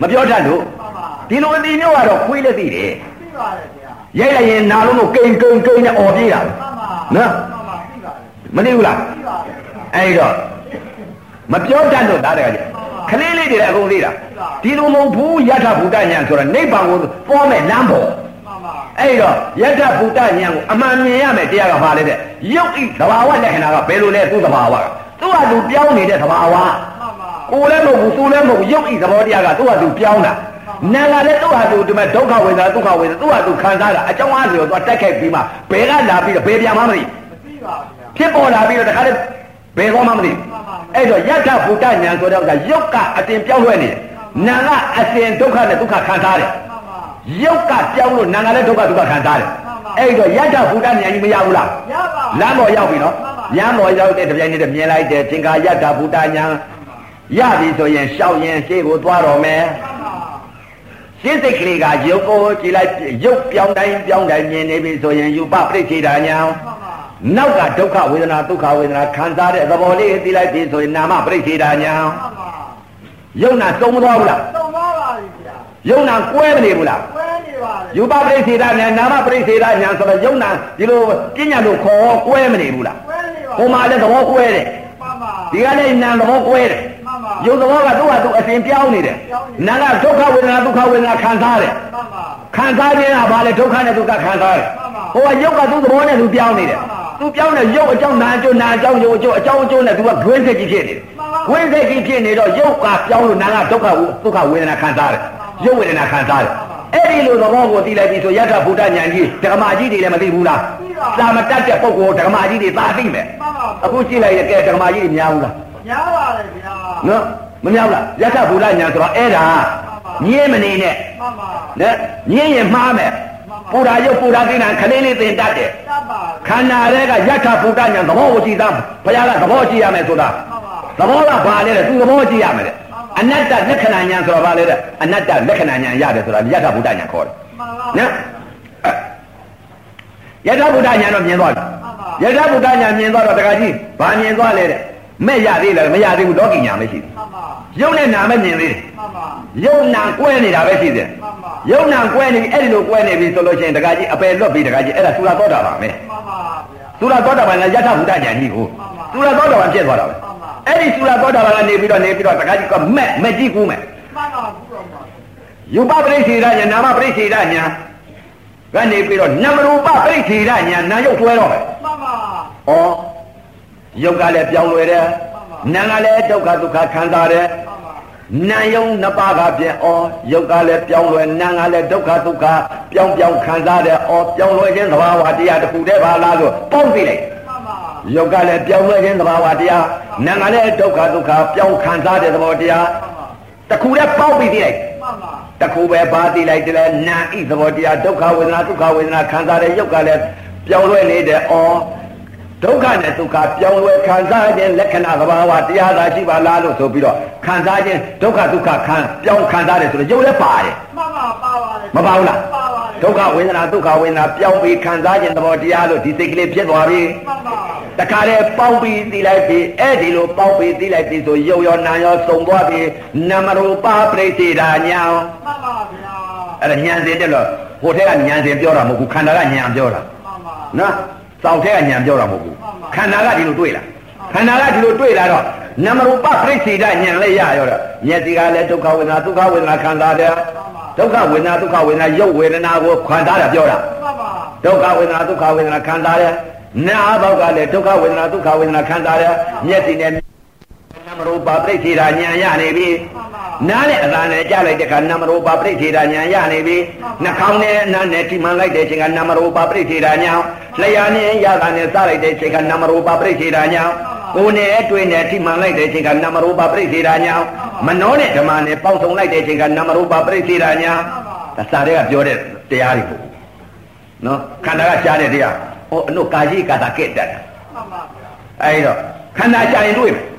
မပြောတတ်လို့မှန်ပါဒီလိုအသိမျိုးကတော့ခွေးလည်းသိတယ်ပြီးပါလေဗျာရိုက်လိုက်ရင်နာလုံးကိုကိန်ကိန်ကိန်နဲ့អော်ပြေးတာမှန်ပါနော် မှန်ပါပြီးပါလေမသိဘူးလားပြီးပါလေအဲ့တော့မပြောတတ်လို့ဒါတကကြီးခလေးလေးတွေလည်းအကုန်သိတာဒီလိုမဟုတ်ဘူးယထဘုဒ္ဓဉာဏ်ဆိုတာနိဗ္ဗာန်ကိုပေါ်မဲ့လမ်းပေါ်မှန်ပါအဲ့တော့ယထဘုဒ္ဓဉာဏ်ကိုအမှန်မြင်ရမယ်တရားကဘာလဲတဲ့ယုတ်ဤသဘာဝလက္ခဏာကဘယ်လိုလဲသူ့သဘာဝကသူ့ဟာသူပြောင်းနေတဲ့သဘာဝမှန်ပါကိုယ်လည်းမဟုတ်ဘူးသူလည်းမဟုတ်ဘူးယုတ်ဤသဘောတရားကသူ့ဟာသူပြောင်းတာနာကလည်းသူ့ဟာသူဒီမဲ့ဒုက္ခဝေဒနာဒုက္ခဝေဒနာသူ့ဟာသူခံစားတာအကြောင်းအားဆိုတော့သူတက်ခိုက်ပြီးမှဘယ်ကလာပြီးတော့ဘယ်ပြန်မှမသိပြီးပါဗျာ ဖြစ်ပေါ်လာပြီးတော့တခါတည်းဘယ်တော့မှမသိအဲ့တော့ယထဘုဒ္ဓဉာဏ်ဆိုတော့ကယုတ်ကအတင်ပြောင်းလဲနေတယ်နာကအတင်ဒုက္ခနဲ့ဒုက္ခခံစားတယ်မှန်ပါယုတ်ကပြောင်းလို့နာငါလည်းဒုက္ခဒုက္ခခံစားတယ်အဲ့တော့ယတ္တဘုဒ္ဓဉာဏ်ကြီးမရဘူးလားရပါလမ်းပေါ်ရောက်ပြီနော်လမ်းပေါ်ရောက်တဲ့တပြိုင်နက်တည်းမြင်လိုက်တယ်သင်္ကာယတ္တဘုဒ္ဓဉာဏ်ရပြီဆိုရင်ရှောက်ရင်ရှေ့ကိုသွားတော်မယ်မှန်ပါရှင်းစိတ်ကလေးကယုတ်ကိုကြည်လိုက်ယုတ်ပြောင်းတိုင်းပြောင်းတိုင်းမြင်နေပြီဆိုရင်ယူပပရိစ္ဆေဒာညာမှ န်ပါနောက်ကဒုက္ခဝေဒနာဒုက္ခဝေဒနာခံစားတဲ့သဘောလေးသိလိုက်ပြီဆိုရင်နာမပရိစ္ဆေဒာညာမှန်ပါယုံနာသုံးမသွားဘူးလားသုံးပါပါပြီဗျာယုံနာကွဲမနေဘူးလားဝဲနေပါလေယူပပရိစ္ဆေဒညာနာမပရိစ္ဆေဒညာဆိုတော့ယုံနာဒီလိုပညာလို့ခေါ်ကွဲမနေဘူးလားဝဲနေပါဟိုမှာလည်းသဘောကွဲတယ်မှန်ပါဒီကလည်းနာသဘောကွဲတယ်မှန်ပါယုံသဘောကသူ့ဟာသူအစဉ်ပြောင်းနေတယ်နာကဒုက္ခဝေဒနာဒုက္ခဝေဒနာခံစားတယ်မှန်ပါခံစားခြင်းကဘာလဲဒုက္ခနဲ့ဒုက္ခခံစားတယ်ဟိုကယုတ်ကသူ့သဘောနဲ့သူပြောင်းနေတယ် သူပြောင်းတဲ့ယုတ်အကြောင်းနာအကျိုးနာအကြောင်းယုတ်အကျိုးအကြောင်းအကျိုးနဲ့သူကဂွင်းစိတ်ကြီးဖြစ်နေတယ်ဂွင်းစိတ်ကြီးဖြစ်နေတော့ယုတ်ကပြောင်းလို့နာကဒုက္ခဒုက္ခဝေဒနာခံစားတယ်ယုတ်ဝေဒနာခံစားတယ်အဲ့ဒီလိုသဘောကိုသိလိုက်ပြီဆိုယထာဘုဒ္ဓဉာဏ်ကြီးဓမ္မကြီးတွေလည်းမသိဘူးလားသာမတတ်တဲ့ပုဂ္ဂိုလ်ဓမ္မကြီးတွေသာသိမယ်မှန်ပါအခုကြည့်လိုက်ရကဲဓမ္မကြီးတွေများဘူးလားများပါလေဗျာနော်မများဘူးလားယထာဘုဒ္ဓဉာဏ်ဆိုတော့အဲ့ဒါညင်းမနေနဲ့မှန်ပါနဲ့ညင်းရင်မှားမယ် ပူရာရုပ်ပူရာသိနာခလေးလေးသင်တတ်တယ်တတ်ပါခန္ဓာတွေကယထာဘုဒ္ဓဉာဏ်သဘောကိုကြည့်သားဘုရားကသဘောကြည့်ရမယ်ဆိုတာမှန်ပါသဘောကဘာလဲတဲ့သူသဘောကြည့်ရမယ်တဲ့အနတ္တလက္ခဏာဉာဏ်ဆိုတာဘာလဲတဲ့အနတ္တလက္ခဏာဉာဏ်ရတယ်ဆိုတာယထာဘုဒ္ဓဉာဏ်ခေါ်တယ်မှန်ပါနော်ယထာဘုဒ္ဓဉာဏ်တော့မြင်သွားပြီယထာဘုဒ္ဓဉာဏ်မြင်သွားတော့တခါကြီးဘာမြင်သွားလဲတဲ့ မဲ့ရသေးလားမရသေးဘူးလောကီညာမရှိဘူးမှန်ပါရုပ်နဲ့နာမဲ့မြင်သေးတယ်မှန်ပါယုံနာကွဲနေတာပဲရှိတယ်မှန်ပါယုံနာကွဲနေပြီအဲ့ဒီလိုကွဲနေပြီဆိုလို့ရှိရင်တခါကြီးအပယ်လွတ်ပြီတခါကြီးအဲ့ဒါသုရသောတာပန်ပဲမှန်ပါဗျာသုရသောတာပန်ကယထာဘုဒ္ဓဉာဏ်ကြီးကိုသုရသောတာပန်ဖြစ်သွားတာပဲအဲ့ဒီသုရသောတာပန်ကနေပြီးတော့နေပြီးတော့တခါကြီးကမက်မက်ကြီးကူးမယ်မှန်ပါဘူးတော့ပါယူပပရိစ္ဆေဒဉာဏ်နာမပရိစ္ဆေဒဉာဏ်ကနေပြီးတော့နမရူပပရိစ္ဆေဒဉာဏ်နာယုတ်တွဲတော့မယ်မှန်ပါဩ ယုတ်ကလည်းပြောင်းလဲတယ်နာကလည်းဒုက္ခဒုက္ခခံစားတယ်မှန်ပါနာယုံနှစ်ပါးကပြင်ဩယုတ်ကလည်းပြောင်းလဲနာကလည်းဒုက္ခဒုက္ခပြောင်းပြောင်းခံစားတဲ့ဩပြောင်းလဲခြင်းသဘာဝတရားတစ်ခုတည်းပါလားလို့ပေါင်းသိလိုက်မှန်ပါယုတ်ကလည်းပြောင်းလဲခြင်းသဘာဝတရားနာကလည်းဒုက္ခဒုက္ခပြောင်းခံစားတဲ့သဘောတရားမှန်ပါတစ်ခုတည်းပေါင်းပြီးသိလိုက်မှန်ပါတစ်ခုပဲပါသိလိုက်တယ်နာဤသဘောတရားဒုက္ခဝေဒနာဒုက္ခဝေဒနာခံစားတဲ့ယုတ်ကလည်းပြောင်းလဲနေတဲ့ဩ ဒုက္ခနဲ့ဒုက္ခပြောင်းလဲခံစားခြင်းလက္ခဏာသဘာဝတရားသာရှိပါလားလို့ဆိုပြီးတော့ခံစားခြင်းဒုက္ခဒုက္ခခံပြောင်းခံစားတယ်ဆိုတော့ယုတ်လည်းပါတယ်မှန်ပါပါပါတယ်မပါဘူးလားပါပါတယ်ဒုက္ခဝေဒနာဒုက္ခဝေဒနာပြောင်းပြီးခံစားခြင်းသဘောတရားလို့ဒီစိတ်ကလေးဖြစ်သွားပြီမှန်ပါတခါလေပေါင်းပြီးသိလိုက်ပြီအဲ့ဒီလိုပေါင်းပြီးသိလိုက်ပြီဆိုရုပ်ရောနာရောစုံသွားပြီနမရူပပရိသေတာညာမှန်ပါဗျာအဲ့ဒါညံစင်တက်လို့ဟိုထက်ကညံစင်ပြောတာမဟုတ်ဘူးခန္ဓာကညံပြောတာမှန်ပါနော် စောင့်ထက်ကညံပြောတာမဟုတ်ဘူးခန္ဓာကဒီလိုတွေ့လားခန္ဓာကဒီလိုတွေ့လာတော့နမရူပပရိသေတာညံလည်းရရောတော့မျက်စိကလည်းဒုက္ခဝေဒနာဒုက္ခဝေဒနာခံစားတယ်ဒုက္ခဝေဒနာဒုက္ခဝေဒနာရုပ်ဝေဒနာကိုခံစားတာပြောတာမှန်ပါဒုက္ခဝေဒနာဒုက္ခဝေဒနာခံစားတယ်နာဘောက်ကလည်းဒုက္ခဝေဒနာဒုက္ခဝေဒနာခံစားတယ်မျက်စိနဲ့နမရူပပရိသေတာဉာဏ်ရနေပြီမှ န်ပါနားနဲ့အသာနဲ့ကြားလိုက်တဲ့အခါနမရူပပရိသေတာဉာဏ်ရနေပြီနှာခေါင်းနဲ့အနားနဲ့ထိမှန်လိုက်တဲ့အချိန်ကနမရူပပရိသေတာဉာဏ်လျှာနဲ့ရတာနဲ့စားလိုက်တဲ့အချိန်ကနမရူပပရိသေတာဉာဏ်ကိုယ်နဲ့အတွေ့နဲ့ထိမှန်လိုက်တဲ့အချိန်ကနမရူပပရိသေတာဉာဏ်မနောနဲ့ဓမ္မနဲ့ပေါင်းစုံလိုက်တဲ့အချိန်ကနမရူပပရိသေတာဉာဏ်ဒါစာတွေကပြောတဲ့တရားတွေပေါ့နော်ခန္ဓာကရှားတဲ့တရားဟောအနုကာယိကာတာကဲ့တတ်တာမှန်ပါအဲဒီတော့ခန္ဓာရှားရင်တွေ့မယ်တွေ့ပါ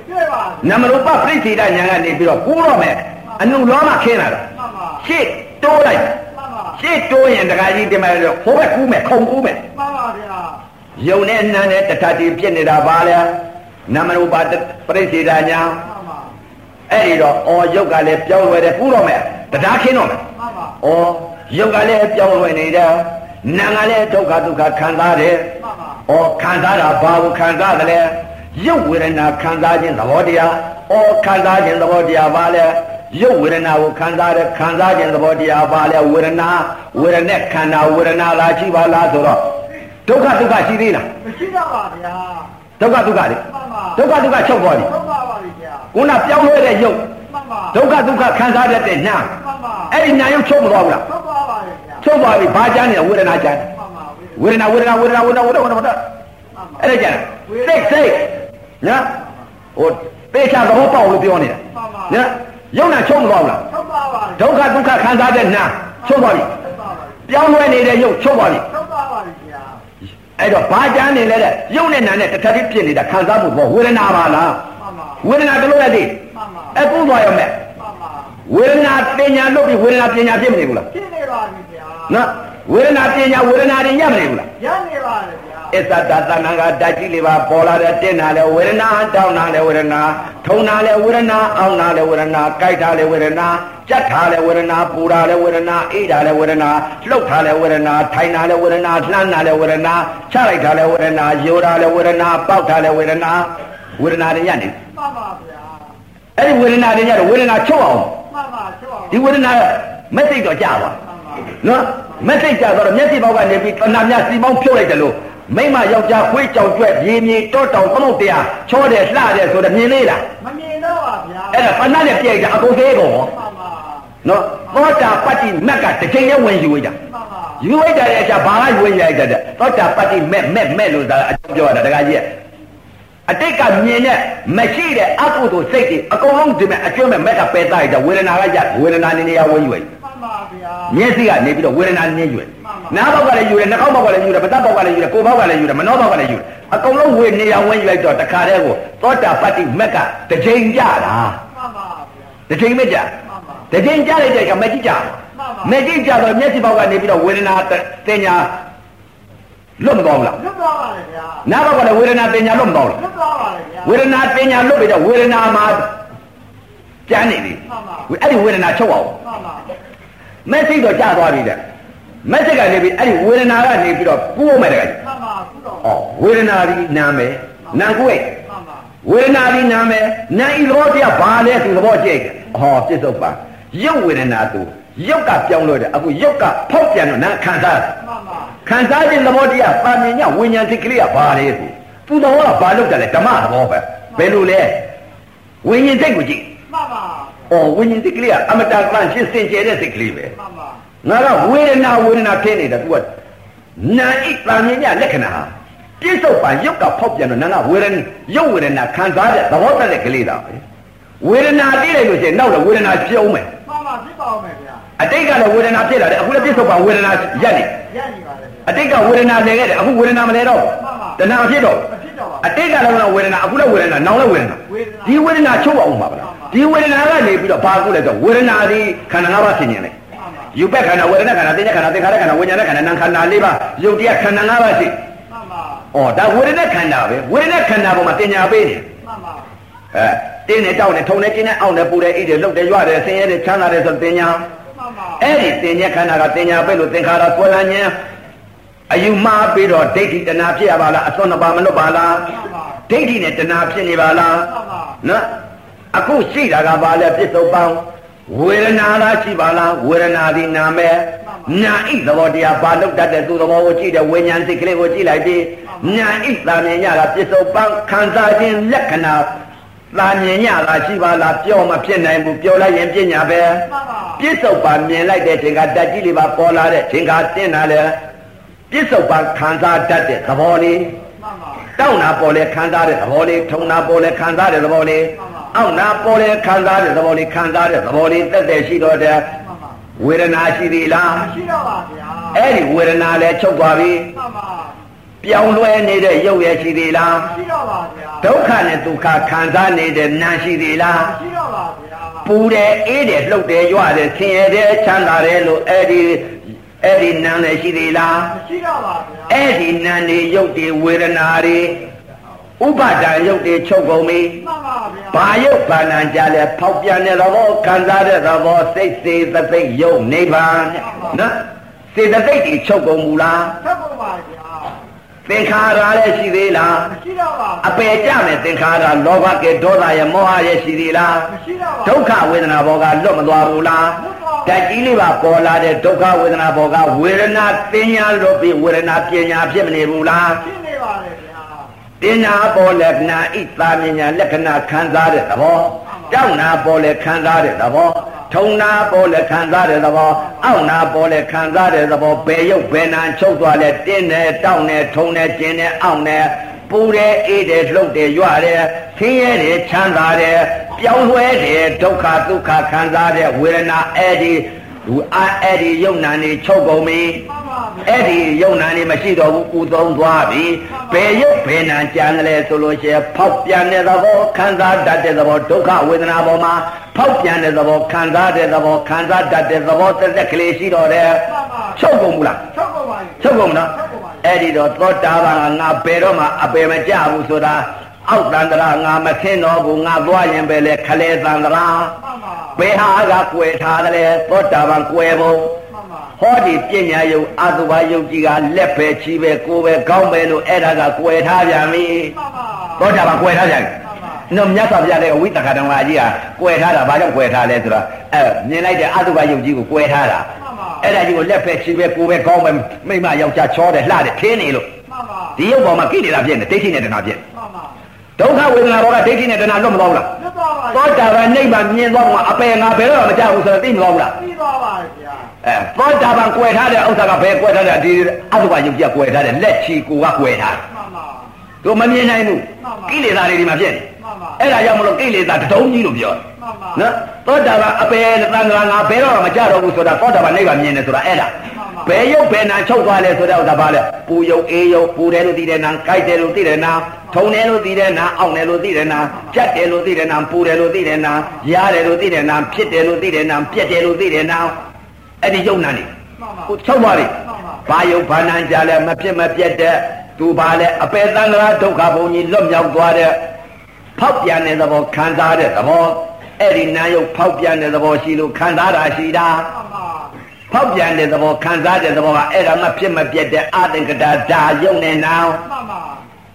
နမရူပပရိသေတာဉာဏ်ကနေပြီးတော့ကူးတော့မယ်အနုလောမခင်းလာတာမှန်ပါရှေ့တိုးလိုက်မှန်ပါရှေ့တိုးရင်တခါကြီးတင်မယ်လို့ဟိုဘက်ကူးမယ်ခုံကူးမယ်မှန်ပါဗျာယုံနဲ့နန်းနဲ့တထတိဖြစ်နေတာပါလေနမရူပပရိသေတာညာမှန်ပါအဲ့ဒီတော့အော်ယုတ်ကလည်းပြောင်းလဲတယ်ကူးတော့မယ်တရားခင်းတော့မယ်မှန်ပါအော်ယုတ်ကလည်းပြောင်းလဲနေတယ်နာကလည်းဒုက္ခဒုက္ခခံစားတယ်မှန်ပါအော်ခံစားတာဘာကိုခံစားတယ်လဲ ယုတ်ဝေဒနာခံစားခြင်းသဘောတရားအော်ခံစားခြင်းသဘောတရားပါလေရုပ်ဝေဒနာကိုခံစားတဲ့ခံစားခြင်းသဘောတရားပါလေဝေဒနာဝေဒနဲ့ခန္ဓာဝေဒနာလားရှိပါလားဆိုတော့ဒုက္ခဒုက္ခရှိသေးလားမရှိတော့ပါဗျာဒုက္ခဒုက္ခလေမှန်ပါဒုက္ခဒုက္ခချုပ်သွားပြီဟုတ်ပါပါဗျာခုနပြောင်းလဲတဲ့ရုပ်မှန်ပါဒုက္ခဒုက္ခခံစားတတ်တဲ့ညာမှန်ပါအဲ့ဒီညာရုပ်ချုပ်မသွားဘူးလားဟုတ်ပါပါဗျာချုပ်သွားပြီဘာကြမ်းနေဝေဒနာကြမ်းမှန်ပါဝေဒနာဝေဒနာဝေဒနာဝေဒနာဝေဒနာဝေဒနာဝေဒနာအဲ့ဒါကြမ်းစိတ်စိတ် ညာဟိုပေချာသဘောပေါက်လို့ပြောနေတာညာရုပ်နာချုပ်မသွားဘူးလားဟုတ်ပါပါဒုက္ခဒုက္ခခံစားတဲ့ညာချုပ်သွားပြီဟုတ်ပါပါပြောင်းလဲနေတဲ့ရုပ်ချုပ်သွားပြီဟုတ်ပါပါဗျာအဲ့တော့ဘာကြမ်းနေလဲတဲ့ရုပ်နဲ့နာနဲ့တစ်ထပ်ဖြစ်နေတာခံစားမှုပေါ့ဝေဒနာပါလားမှန်ပါဝေဒနာတလို့ရသေးမှန်ပါအကူသွားရမယ်မှန်ပါဝေဒနာပညာလုပ်ပြီးဝေဒနာပညာဖြစ်မနေဘူးလားဖြစ်နေပါပြီဗျာနော်ဝေဒနာပညာဝေဒနာတွေရမနေဘူးလားရနေပါလေဗျာ အစ္ဆတသနာကဓာတ်ကြီးလေးပါပေါ်လာတဲ့တင်းနာလဲဝေဒနာတောင်းနာလဲဝေဒနာထုံနာလဲဝေဒနာအောင်းနာလဲဝေဒနာကြိုက်တာလဲဝေဒနာကြက်တာလဲဝေဒနာပူတာလဲဝေဒနာအေးတာလဲဝေဒနာလှုပ်တာလဲဝေဒနာထိုင်တာလဲဝေဒနာလှမ်းတာလဲဝေဒနာချလိုက်တာလဲဝေဒနာယိုတာလဲဝေဒနာပေါက်တာလဲဝေဒနာဝေဒနာတွေညနေမှန်ပါဗျာအဲ့ဒီဝေဒနာတွေညတော့ဝေဒနာချုပ်အောင်မှန်ပါချုပ်အောင်ဒီဝေဒနာမက်စိတ်တော့ကြာသွားမှန်ပါနော်မက်စိတ်ကြာတော့မျက်စိပေါက်ကနေပြီးတဏှာများစီပေါင်းဖြုတ်လိုက်တယ်လို့ မိမယောက်ျားခွေးကြောင်ကျွဲ့ရေမြေတောတောင်သမုတ်တရားချောတယ်လှတယ်ဆိုတော့မြင်လေးလားမမြင်တော့ပါဗျာအဲ့ဒါပဏ္ဏနဲ့ပြိုက်တာအကုန်သေးကုန်ဟောမှန်ပါနော်သောတာပတ္တိမက်ကတစ်ချိန်နဲ့ဝင်ယူဝိကြမှန်ပါယူဝိကြတဲ့အချက်ဘာကယူဝိကြတဲ့သောတာပတ္တိမက်မက်မက်လို့သာအကြောင်းပြောတာတခါကြီးအတိတ်ကမြင်တဲ့မရှိတဲ့အကုသိုလ်စိတ်တွေအကုန်လုံးဒီမဲ့အကျွမ်းမဲ့မက်ကပယ်တိုက်တာဝေဒနာကရဝေဒနာနေနေရဝင်ယူဝိမှန်ပါဗျာမျက်စိကနေပြီးတော့ဝေဒနာနည်းယူတယ် နားဘောက်ကလည်းယူတယ်နှာခေါင်းဘောက်ကလည်းယူတယ်ပသက်ဘောက်ကလည်းယူတယ်ကိုယ်ဘောက်ကလည်းယူတယ်မနှောဘောက်ကလည်းယူတယ်အကုန်လုံးဝေနေရဝင်ယူလိုက်တော့တခါတည်းကိုသောတာပတ္တိမက်ကတစ်ချိန်ကြတာမှန်ပါဗျာတစ်ချိန်မကြမှန်ပါတစ်ချိန်ကြလိုက်တဲ့ကမကြည့်ကြမကြည့်ကြတော့မျက်စိဘောက်ကနေပြီးတော့ဝေဒနာတင်ညာလွတ်မသွားဘူးလားလွတ်သွားပါလေဗျာနားဘောက်ကလည်းဝေဒနာတင်ညာလွတ်မသွားဘူးလားလွတ်သွားပါလေဗျာဝေဒနာတင်ညာလွတ်ပြီးတော့ဝေဒနာမှာကျန်းနေပြီမှန်ပါအဲ့ဒီဝေဒနာချုပ်အောင်မှန်ပါမက်စိတ်တော့ကြာသွားပြီတဲ့ မက်စိတ်ကနေပြီးအဲ့ဒီဝေဒနာကနေပြီးတော့ပူအောင်မယ်တဲ့မှန်ပါခုတော့ဩဝေဒနာဒီနာမယ်နာကိုယ်မှန်ပါဝေဒနာဒီနာမယ်နာဤသဘောတရားဘာလဲသူသဘောကြည့်ဟောပြစ္ဆုတ်ပါရုပ်ဝေဒနာသူရုပ်ကပြောင်းလို့တယ်အခုရုပ်ကဖောက်ပြန်တော့နာခံစားတယ်မှန်ပါခံစားခြင်းသဘောတရားပါမြင်ညဝိညာဉ်စိတ်ကလေးကဘာလဲသူသူသဘောကဘာလုပ်တယ်လဲဓမ္မသဘောပဲဘယ်လိုလဲဝိညာဉ်စိတ်ကိုကြည့်မှန်ပါဝဩဝိညာဉ်စိတ်ကလေးကအမတန်တန်ရှင်းစင်ကြယ်တဲ့စိတ်ကလေးပဲမှန်ပါ ငါကဝေဒနာဝေဒနာဖြစ်နေတာ तू ကနာဣတံမြညာလက္ခဏာဟာပြစ္ဆုတ်ပံရုပ်ကဖောက်ပြန်တော့နာကဝေဒနာရုပ်ဝေဒနာခံစားတဲ့သဘောတတ်တဲ့ကလေးတာပဲဝေဒနာသိလိုက်လို့ရှိရင်နောက်တော့ဝေဒနာပြုံးမယ်မှန်ပါဖြစ်ပါအောင်မယ်ဗျာအတိတ်ကလည်းဝေဒနာဖြစ်လာတယ်အခုလည်းပြစ္ဆုတ်ပံဝေဒနာရက်နေရက်နေပါလေဗျာအတိတ်ကဝေဒနာလဲခဲ့တယ်အခုဝေဒနာမလဲတော့တဏှာဖြစ်တော့မဖြစ်တော့ပါအတိတ်ကလည်းဝေဒနာအခုလည်းဝေဒနာနောက်လည်းဝေဒနာဝေဒနာဒီဝေဒနာချုပ်အောင်ပါဗလားဒီဝေဒနာကနေပြီးတော့ဘာကုလဲဆိုဝေဒနာဒီခန္ဓာ၅ပါးဆင်ញင်တယ် မှန်ပါယူပက်ခန္ဓာဝေဒနာခန္ဓာသင်္ညခန္ဓာသင်္ခါရခန္ဓာဝိညာဉ်ခန္ဓာနာမ်ခန္ဓာ၄ပါးယုတ်တရားခန္ဓာ၅ပါးရှိမှန်ပါ။ဩဒါဝေဒနာခန္ဓာပဲဝေဒနာခန္ဓာပေါ်မှာတင်ညာပေးနေမှန်ပါ။အဲတင်းနေတောက်နေထုံနေကျင်းနေအောင့်နေပူနေဣတယ်လှုပ်တယ်ရွတယ်ဆင်းရဲတယ်ချမ်းသာတယ်ဆိုတင်ညာမှန်ပါအဲ့ဒီတင်ညာခန္ဓာကတင်ညာပေးလို့သင်္ခါရဆွဲလန်းခြင်းအယူမှားပြီးတော့ဒိဋ္ဌိတဏှာဖြစ်ရပါလားအစွန်းနှစ်ပါးမလွတ်ပါလားမှန်ပါဒိဋ္ဌိနဲ့တဏှာဖြစ်နေပါလားမှန်ပါနော်အခုရှိတာကဘာလဲပြစ္ဆုတ်ပံ ဝေဒနာလားရှိပါလားဝေဒနာဒီနာမယ်နာဣသဘောတရားဘာလို့တတ်တဲ့သူသဘောကိုကြည့်တယ်ဝိညာဉ်စိတ်ကလေးကိုကြည့်လိုက်ပြီးနာဣသာမြင်ရတာပြစ္ဆုတ်ပံခံစားခြင်းလက္ခဏာသာမြင်ရတာရှိပါလားပြောမဖြစ်နိုင်ဘူးပြောလိုက်ရင်ပညာပဲမှန်ပါပြစ္ဆုတ်ပံမြင်လိုက်တဲ့ချိန်ကတက်ကြီးလေးပါပေါ်လာတဲ့ချိန်ကတင်းလာတယ်ပြစ္ဆုတ်ပံခံစားတတ်တဲ့သဘောလေးမှန်ပါတောက်နာပေါ်လဲခံစားတဲ့သဘောလေးထုံနာပေါ်လဲခံစားတဲ့သဘောလေး အောက်နာပေါ်လဲခံစားတဲ့သဘောလေးခံစားတဲ့သဘောလေးတက်တက်ရှိတော့တဲ့မှန်ပါဝေဒနာရှိသေးလားမရှိတော့ပါဗျာအဲ့ဒီဝေဒနာလဲချုပ်သွားပြီမှန်ပါပြောင်းလဲနေတဲ့ရုပ်ရရှိသေးလားမရှိတော့ပါဗျာဒုက္ခနဲ့ဒုက္ခခံစားနေတဲ့နာရှိသေးလားမရှိတော့ပါဗျာပူတယ်အေးတယ်လှုပ်တယ်ကြွတယ်ဆင်းရဲတယ်ချမ်းသာတယ်လို့အဲ့ဒီအဲ့ဒီနာလည်းရှိသေးလားမရှိတော့ပါဗျာအဲ့ဒီနာနေရုပ်တွေဝေဒနာတွေ ဥပါဒံရုပ်တွေချုပ်ကုန်ပြီမှန်ပါဗျာဘာယုတ်ဘာနာကြလဲဖောက်ပြန်တဲ့သဘောခံစားတဲ့သဘောစိတ်စေသသိက်ယုတ်နိဗ္ဗာန်တဲ့နော်စေတသိက်တွေချုပ်ကုန်မူလားဆက်ဖို့ပါဗျာသင်္ခါရလည်းရှိသေးလားမရှိတော့ပါအပယ်ကြမဲ့သင်္ခါရလောဘကေဒေါသရဲ့မောဟရဲ့ရှိသေးလားမရှိတော့ပါဒုက္ခဝေဒနာဘောကလွတ်မသွားဘူးလားဓာတ်ကြီးလေးပါပေါ်လာတဲ့ဒုက္ခဝေဒနာဘောကဝေဒနာပညာလွတ်ပြီးဝေဒနာပညာဖြစ်မနေဘူးလားဖြစ်နေပါလေဗျာ ပညာပေါ်လက္ခဏာဣသာမြညာလက္ခဏာခံစားတဲ့သဘောတောက်နာပေါ်လဲခံစားတဲ့သဘောထုံနာပေါ်လဲခံစားတဲ့သဘောအောက်နာပေါ်လဲခံစားတဲ့သဘောဘယ်ရုပ်ဘယ်နာချုပ်သွားလဲတင်းတယ်တောက်တယ်ထုံတယ်ကျင်တယ်အောင့်တယ်ပူတယ်အေးတယ်လှုပ်တယ်ရွတယ်ဆင်းရဲတယ်ချမ်းသာတယ်ပြောင်းလဲတယ်ဒုက္ခဒုက္ခခံစားတဲ့ဝေဒနာအဲ့ဒီ အာအဲ့ဒီယုံနာနေချုပ်ကုန်ပြီမှန်ပါဗျာအဲ့ဒီယုံနာနေမရှိတော့ဘူးပူသုံးသွားပြီဘယ်ရုပ်ဘယ်နာကြံတယ်ဆိုလို့ရှိရင်ဖောက်ပြန်တဲ့သဘောခံစားတတ်တဲ့သဘောဒုက္ခဝေဒနာပေါ်မှာဖောက်ပြန်တဲ့သဘောခံစားတဲ့သဘောခံစားတတ်တဲ့သဘောသက်သက်ကလေးရှိတော့တယ်မှန်ပါချုပ်ကုန်ဘူးလားချုပ်ဖို့ပါချုပ်ကုန်မလားချုပ်ဖို့ပါအဲ့ဒီတော့သောတာပန်ကငါဘယ်တော့မှအပယ်မကြဘူးဆိုတာ အောက်တန္တရာငါမသိတော့ဘူးငါသွားရင်ပဲလေခလဲတန္တရာမှန်ပါဘယ်ဟာကကွယ်ထားတယ်သောတာပန်ကွယ်ပုံမှန်ပါဟောဒီပညာယုတ်အတုပါယုတ်ကြီးကလက်ပဲချီပဲကိုယ်ပဲကောင်းပဲလို့အဲ့ဒါကကွယ်ထားပြန်ပြီမှန်ပါသောတာပန်ကွယ်ထားပြန်ပြီမှန်ပါနော်မြတ်စွာဘုရားလည်းဝိတ္တခတော်အကြီးကကွယ်ထားတာဘာကြောင့်ကွယ်ထားလဲဆိုတော့အဲမြင်လိုက်တဲ့အတုပါယုတ်ကြီးကိုကွယ်ထားတာမှန်ပါအဲ့ဒါကြီးကိုလက်ပဲချီပဲကိုယ်ပဲကောင်းပဲမိမယောက်ျားချောတယ်လှတယ်ထင်းနေလို့မှန်ပါဒီယုတ်ပေါ်မှာကိလေသာဖြစ်နေဒိဋ္ဌိနဲ့တဏှာဖြစ်မှန်ပါ ဒုက္ခဝေဒနာဘောကဒိဋ္ဌိနဲ့တဏှာလွတ်မသွားဘူးလားလွတ်သွားပါသောတာပန်နိဗ္ဗာန်မြင်သွားမှာအပယ်ငါဘယ်တော့မှမကြောက်ဘူးဆိုတော့သိမသွားဘူးလားပြီးသွားပါဗျာအဲသောတာပန်ကွယ်ထားတဲ့ဥစ္စာကဘယ်ကွယ်ထားတဲ့ဒီအတုပယုတ်ကြီးကွယ်ထားတဲ့လက်ချီကိုကကွယ်ထားတယ်မှန်ပါတို့မမြင်နိုင်ဘူးမှန်ပါကိလေသာတွေဒီမှာဖြစ်နေမှန်ပါအဲ့ဒါကြောင့်မလို့ကိလေသာတတုံးကြီးလို့ပြောတယ်မှန်ပါနော်သောတာပန်အပယ်သံဃာငါဘယ်တော့မှမကြတော့ဘူးဆိုတာသောတာပန်နိဗ္ဗာန်မြင်တယ်ဆိုတာအဲ့ဒါ ဘယ်ယုတ်ဘယ်နာချုပ်သွားလဲဆိုတဲ့ဥစ္စာဘာလဲပူယုတ်အေးယုတ်ပူတယ်လို့သိတယ်နာကြိုက်တယ်လို့သိတယ်နာထုံတယ်လို့သိတယ်နာအောင့်တယ်လို့သိတယ်နာကြက်တယ်လို့သိတယ်နာပူတယ်လို့သိတယ်နာရားတယ်လို့သိတယ်နာဖြစ်တယ်လို့သိတယ်နာပြက်တယ်လို့သိတယ်နာအဲ့ဒီယုတ်နာနေမှန်ပါကိုချုပ်သွားပြီမှန်ပါဘာယုတ်ဘာနံကြလဲမဖြစ်မပြက်တဲ့သူဘာလဲအပေသံဃာဒုက္ခဘုံကြီးလွတ်မြောက်သွားတဲ့ဖောက်ပြန်တဲ့သဘောခံစားတဲ့သဘောအဲ့ဒီနာယုတ်ဖောက်ပြန်တဲ့သဘောရှိလို့ခံစားတာရှိတာမှန်ပါ ဖောက်ပြန်တဲ့သဘောခံစားတဲ့သဘောကအဲ့ဒါမဖြစ်မပြက်တဲ့အသင်္ကတာဒါယုံနေနောင်မှန်ပါ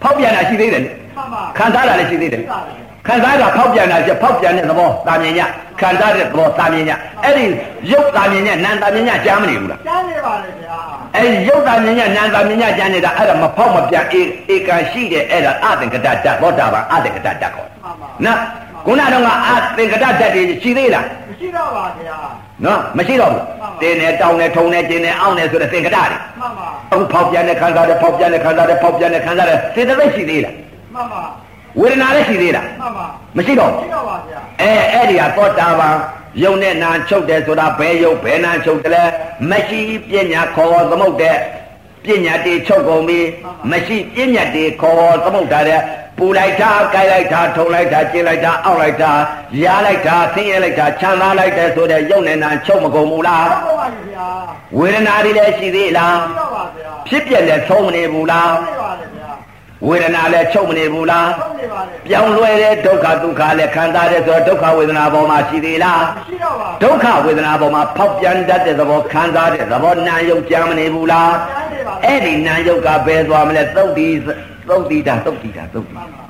ဖောက်ပြန်တာရှိသေးတယ်လေမှန်ပါခံစားတာလည်းရှိသေးတယ်လေပါလေခံစားတာဖောက်ပြန်တာကျဖောက်ပြန်တဲ့သဘောတာမြင်ညခံစားတဲ့သဘောတာမြင်ညအဲ့ဒီယုတ်တာမြင်ညနံတာမြင်ညကြားမနေဘူးလားကြားနေပါလေဗျာအဲရုပ်တာမြညာနာတာမြညာကျန်နေတာအဲ့ဒါမဖောက်မပြန်ဧဧကံရှိတဲ့အဲ့ဒါအသင်္ကတတ္တသောတာပန်အသင်္ကတတ္တခေါ်မှန်ပါနော်ခုနတော့ကအသင်္ကတဓာတ်တွေရှိသေးလားမရှိတော့ပါဗျာ နော်မရှိတော့ဘူးမှန်ပါတင်းနဲ့တောင်းနဲ့ထုံနဲ့ကျင်းနဲ့အောင်းနဲ့ဆိုတဲ့သင်္ကတတွေမှန်ပါအခုဖောက်ပြန်တဲ့ခံစားတဲ့ဖောက်ပြန်တဲ့ခံစားတဲ့ဖောက်ပြန်တဲ့ခံစားတဲ့စေတသိက်ရှိသေးလားမှန်ပါဝေဒနာလည်းရှိသေးလားမှန်ပါမရှိတော့ရှိဘူးတော့ပါဗျာအဲအဲ့ဒီဟာသောတာပန်ယုံနဲ့နာချုပ်တယ်ဆိုတာဘယ်ယုံဘယ်နာချုပ်တယ်လဲမရှိပညာခေါ်သမုတ်တဲ့ ပညာတေချုပ်ကုန်ပြီမရှိပညာတေခေါ်သမုတ်တာတဲ့ပူလိုက်တာကြိုက်လိုက်တာထုံလိုက်တာကျင်းလိုက်တာအောက်လိုက်တာရားလိုက်တာဆင်းရဲလိုက်တာချမ်းသာလိုက်တယ်ဆိုတဲ့ယုံနဲ့နာချုပ်မကုန်ဘူးလားဟုတ်ပါပါဗျာဝေဒနာတွေလည်းရှိသေးလားရှိတော့ပါဗျာဖြစ်ပြက်လည်းသုံးမနေဘူးလားရှိပါတယ်ဗျာဝေဒနာလည်းချုပ်မနေဘူးလားဟုတ်နေပါတယ်ပြောင်းလဲတဲ့ဒုက္ခဒုက္ခလည်းခံစားတဲ့ဆိုတော့ဒုက္ခဝေဒနာပေါ်မှာရှိသေးလားမရှိတော့ပါဒုက္ခဝေဒနာပေါ်မှာဖောက်ပြန်တတ်တဲ့သဘောခံစားတဲ့သဘောနာယုတ်ကြမ်းမနေဘူးလားကျန်နေပါ အဲ့ဒီနာယုတ်ကဘယ်သွားမလဲသုတ်တိသုတ်တိတာသုတ်တိတာသုတ်တိမှန်ပါ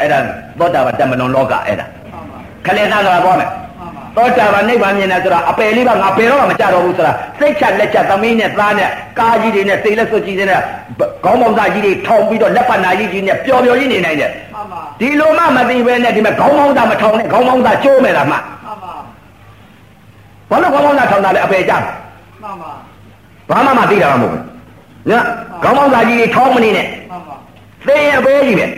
အဲ့ဒါသောတာပန်တမလွန်လောကအဲ့ဒါမှန်ပါခလေသားဆိုတာပေါ်မယ်မှန်ပါသောတာပန်နိဗ္ဗာန်မြင်တယ်ဆိုတာအပယ်လေးပါငါပယ်တော့မှမကြတော့ဘူးဆိုတာစိတ်ချက်လက်ချက်သမီးနဲ့သားနဲ့ကားကြီးတွေနဲ့စိတ်လက်စွပ်ကြီးတွေနဲ့ခေါင်းပေါင်းသားကြီးတွေထောင်ပြီးတော့လက်ပတ်နာကြီးကြီးနဲ့ပျော်ပျော်ကြီးနေနိုင်တယ်မှန်ပါဒီလိုမှမသိပဲနဲ့ဒီမဲ့ခေါင်းပေါင်းသားမထောင်နဲ့ခေါင်းပေါင်းသားကျိုးမယ်လားမှမှန်ပါဘာလို့ခေါင်းပေါင်းသားထောင်တာလဲအပယ်ကြမှန်ပါဘာမှမသိတာမှမဟုတ်ဘူး ညခေါင်းပေါင်းသားကြီးတွေထောင်းမနေနဲ့မှန်ပါသိရင်အပယ်ကြီးပဲမှန်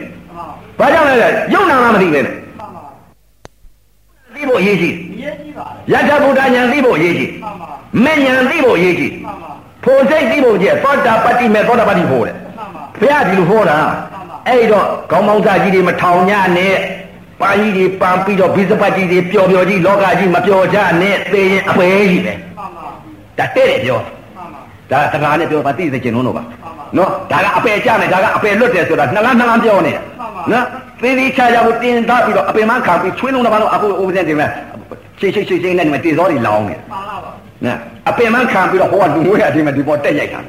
ပါဘာကြောင့်လဲလဲယုံနာမှမသိပဲနဲ့မှန်ပါသိဖို့အရေးကြီးအရေးကြီးပါတယ်ယတ္ထဗုဒ္ဓဉာဏ်သိဖို့အရေးကြီးမှန်ပါမဲ့ဉာဏ်သိဖို့အရေးကြီးမှန်ပါဖို့စိတ်သိဖို့ကျသောတာပတ္တိမဲ့သောတာပတ္တိဖို့တဲ့မှန်ပါဘုရားဒီလိုဟောတာအဲ့တော့ခေါင်းပေါင်းသားကြီးတွေမထောင်ညနဲ့ပန်းကြီးတွေပန်းပြီးတော့ဘိစပတ်ကြီးတွေပျော်ပျော်ကြီးလောကကြီးမပျော်ကြနဲ့သိရင်အပယ်ကြီးပဲမှန်ပါဒါတဲ့တယ်ပြောမှန်ပါ ဒါစကားနဲ့ပြောပါသိစေချင်လို့တော့ပါမှန်ပါနော်ဒါကအပယ်ကြမယ်ဒါကအပယ်လွတ်တယ်ဆိုတာနှလားနှလားပြောနေတာမှန်ပါနော်သေသေးချာချာကိုတင်သားပြီးတော့အပင်မခံပြီးချွေးလုံးတစ်ပါးလုံးအခုဥပဒေတင်မယ်ချိတ်ချိတ်ချိတ်ချိတ်နဲ့ဒီမှာတေသောတွေလောင်းနေတယ်မှန်ပါပါနော်အပင်မခံပြီးတော့ဟိုကလူငွေရဒီမှာဒီပေါ်တက်ရိုက်တာ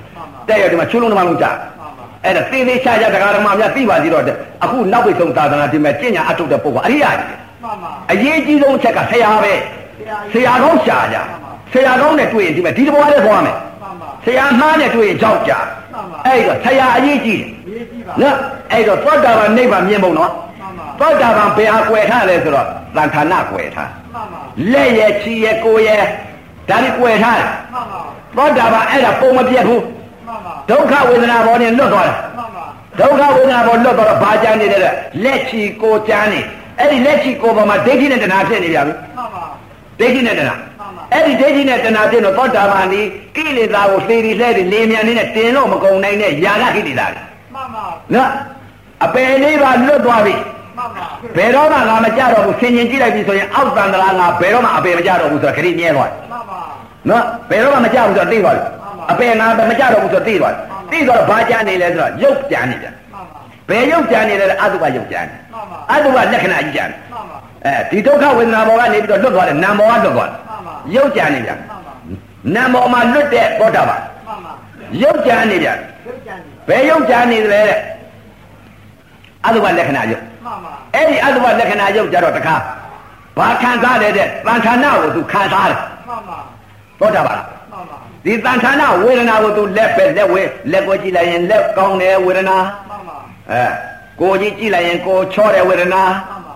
တက်ရိုက်ဒီမှာချွေးလုံးတစ်ပါးလုံးကြာမှန်ပါအဲ့ဒါသေသေးချာချာတရားဓမ္မများသိပါသေးတော့အခုနောက်ပိတ်ဆုံးသာသနာဒီမှာကျင့်ညာအထုတ်တဲ့ပုဂ္ဂိုလ်အရိယာကြီးမှန်ပါအရေးကြီးဆုံးအချက်ကဆရာပဲဆရာကောင်းရှာကြ ဆရာကောင်းနဲ့တွေ့ရင်ဒီမှာဒီတဘောလေးသွားမယ်မှန်ပါဆရာမှားနဲ့တွေ့ရင်ကြောက်ကြမှန်ပါအဲ့တော့ဆရာအရေးကြီးအရေးကြီးပါတယ်နော်အဲ့တော့သောတာပန်နိဗ္ဗာန်မြင်ပုံနော်မှန်ပါသောတာပန်ဘယ်ဟာကွယ်ထားလဲဆိုတော့သံဌာနကွယ်ထားမှန်ပါလက်ရဲ့ခြေရဲ့ကိုယ်ရဲ့ဒါတွေကွယ်ထားတယ်မှန်ပါသောတာပန်အဲ့ဒါပုံမပြတ်ဘူးမှန်ပါဒုက္ခဝေဒနာပေါ်နဲ့လွတ်သွားတယ်မှန်ပါဒုက္ခဝေဒနာပေါ်လွတ်သွားတော့ဘာကြမ်းနေလဲလက်ချီကိုကြမ်းနေအဲ့ဒီလက်ချီကိုပေါ်မှာဒိဋ္ဌိနဲ့တဏှာဖြစ်နေကြပြီမှန်ပါဒိဋ္ဌိနဲ့တဏှာမှန်ပါ အဲ့ဒီဒိဋ္ဌိနဲ့တဏှာဖြစ်တော့သောတာပန်ဒီကိလေသာကိုသေဒီလှဲဒီလေမြန်နေနဲ့တင်လို့မကုန်နိုင်တဲ့ယာရကိလေသာတွေမှန်ပါနော်အပယ်လေးပါလွတ်သွားပြီမှန်ပါဘယ်တော့မှငါမကြတော့ဘူးဆင်ញင်ကြည့်လိုက်ပြီဆိုရင်အောက်တန်တရာငါဘယ်တော့မှအပယ်မကြတော့ဘူးဆိုတာခရီးမြဲသွားတယ်မှန်ပါနော်ဘယ်တော့မှမကြဘူးဆိုတော့သိသွားပြီမှန်ပါအပယ်ငါမကြတော့ဘူးဆိုတော့သိသွားပြီသိသွားတော့ဘာကြနေလဲဆိုတော့ရုပ်ကြနေပြန်မှန်ပါဘယ်ရုပ်ကြနေလဲအတုပရုပ်ကြနေမှန်ပါအတုပလက္ခဏာကြီးကြနေမှန်ပါအဲဒီဒုက္ခဝေဒနာဘောကနေပြီးတော့လွတ်သွားတယ်နာမ်ဘောကလွတ်သွားတယ်မှန်ပါ ရုပ်ကြနေပြန်မှန်ပါနာမ်ဘောမှာလွတ်တဲ့ဘောဓဘာမှန်ပါရုပ်ကြနေပြန်ရုပ်ကြံနေဘယ်ရုပ်ကြနေတယ်လဲတဲ့အတုပလက္ခဏာရုပ်မှန်ပါအဲ့ဒီအတုပလက္ခဏာရုပ်ကြတော့တခါဘာခံစားလဲတဲ့တန်ဌာနကိုသူခံစားတယ်မှန်ပါဘောဓဘာလားမှန်ပါဒီတန်ဌာနဝေဒနာကိုသူလက်ပဲလက်ဝဲလက်ကိုကြည့်လိုက်ရင်လက်ကောင်းတယ်ဝေဒနာမှန်ပါအဲကိုကြီးကြည့်လိုက်ရင်ကိုချောတယ်ဝေဒနာမှန်ပါ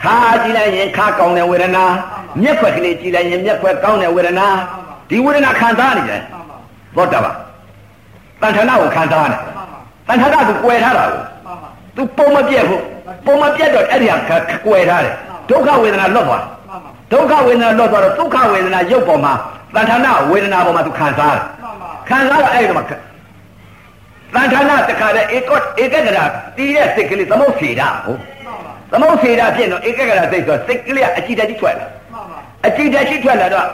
ခါကြည့်လိုက်ရင်ခါကောင်းတယ်ဝေဒနာမျ က်ခွက်ကလေးကြည့်လိုက်ရင်မျက်ခွက်ကောင်းတယ်ဝေဒနာဒီဝေဒနာခံစားနေတယ်မှန်ပါဘောဓဘာတန်ဌာနကိုခံစားနေမှန်ပါတန်ဌာနကသူကွယ်ထားတာကိုမှန်ပါသူပုံမပြက်ဘူးပုံမပြက်တော့အဲ့ဒီဟာကွယ်ထားတယ်ဒုက္ခဝေဒနာလွတ်သွားမှန်ပါဒုက္ခဝေဒနာလွတ်သွားတော့ဒုက္ခဝေဒနာရုပ်ပေါ်မှာတန်ဌာနဝေဒနာပေါ်မှာသူခံစားတယ်မှန်ပါခံစားတော့အဲ့ဒီမှာတန်ဌာနတခါတဲ့ဧကဧကဂရတီးတဲ့စိတ်ကလေးသမုတ်စေတာဟုတ်မှန်ပါသမုတ်စေတာဖြစ်တော့ဧကဂရစိတ်ဆိုစိတ်ကလေးကအကြည့်တကြီးထွက်လာမှန်ပါ အကြည့်တကြီးထွက်လာတော့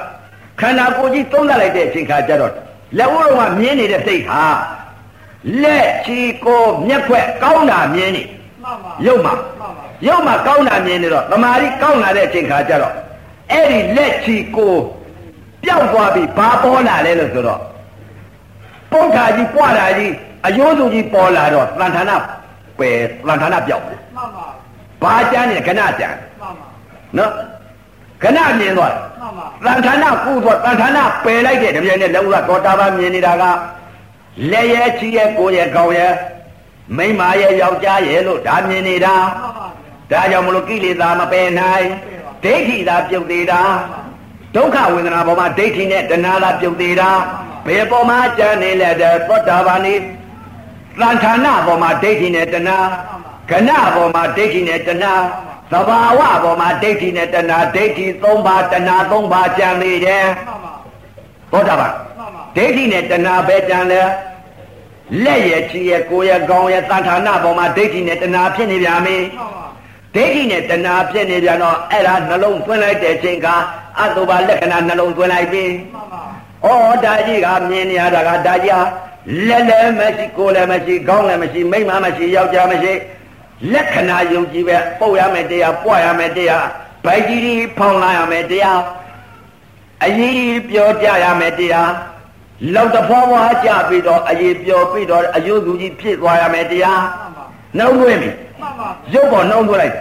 ခန္ဓာကိုယ်ကြီးသုံးသပ်လိုက်တဲ့အချိန်ခါကျတော့လက်ဦးတော်ကမြင်းနေတဲ့စိတ်ဟာလက်ချီကိုမျက်ခွက်ကောင်းတာမြင်နေမှန်ပါရုပ်မှာမှန်ပါရုပ်မှာကောင်းတာမြင်နေတော့တမာရီကောင်းလာတဲ့အချိန်ခါကျတော့အဲ့ဒီလက်ချီကိုပျောက်သွားပြီဘာပေါ်လာလဲလို့ဆိုတော့ပုတ်ခါကြီးပွားတာကြီးအယိုးစုကြီးပေါ်လာတော့တန်ဌာနပယ်တန်ဌာနပျောက်တယ်မှန်ပါဘာကြမ်းနေခဏကြမ်းမှန်ပါနော် ခဏမြင်သွားတယ်မှန်ပါတန်ဌာနကုသွားတန်ဌာနပယ်လိုက်တဲ့တပြိုင်နဲ့လက်ဦးကသောတာပန်မြင်နေတာကလက်ရဲ့ချီရဲ့ကိုယ်ရဲ့ကောင်းရဲ့မိန်းမရဲ့ယောက်ျားရဲ့လို့ဒါမြင်နေတာမှန်ပါဒါကြောင့်မလို့ကိလေသာမပယ်နိုင်ဒိဋ္ဌိသာပြုတ်သေးတာဒုက္ခဝေဒနာပေါ်မှာဒိဋ္ဌိနဲ့တဏှာသာပြုတ်သေးတာဘယ်ပေါ်မှာကြံနေလဲတဲ့သောတာပန်နေသံဌာနပေါ်မှာဒိဋ္ဌိနဲ့တဏှာကဏပေါ်မှာဒိဋ္ဌိနဲ့တဏှာ သဘာဝပေါ်မှာဒိဋ္ဌိနဲ့တဏှာဒိဋ္ဌိ၃ပါးတဏှာ၃ပါးကြံနေတယ်မှန်ပါသောတာပန်မှန်ပါဒိဋ္ဌိနဲ့တဏှာပဲကြံလဲလက်ရဲ့ချီရဲ့ကိုယ်ရဲ့ကောင်းရဲ့သံဌာနပေါ်မှာဒိဋ္ဌိနဲ့တဏှာဖြစ်နေပြန်ပြီမှန်ပါဒိဋ္ဌိနဲ့တဏှာဖြစ်နေပြန်တော့အဲ့ဒါနှလုံးသွင်းလိုက်တဲ့ချိန်ကအတုပါလက္ခဏာနှလုံးသွင်းလိုက်ပြီမှန်ပါဩဒါကြီးကမြင်နေရတာကဒါကြီးဟာလက်လည်းမရှိကိုယ်လည်းမရှိခေါင်းလည်းမရှိမိန်းမမရှိယောက်ျားမရှိ လက္ခဏာယုံကြည်ပဲပုတ်ရမယ်တရားပွားရမယ်တရားဗိုက်ကြီးကြီးဖောင်းလာရမယ်တရားအရေးကြီးပြောကြရမယ်တရားလောက်တဖွားဖွားကြပြီးတော့အရေးပြောပြီးတော့အယုသူကြီးဖြစ်သွားရမယ်တရားမှန်ပါနှုံးသွင်းပြီမှန်ပါရုပ်ပေါ်နှုံးသွင်းလိုက်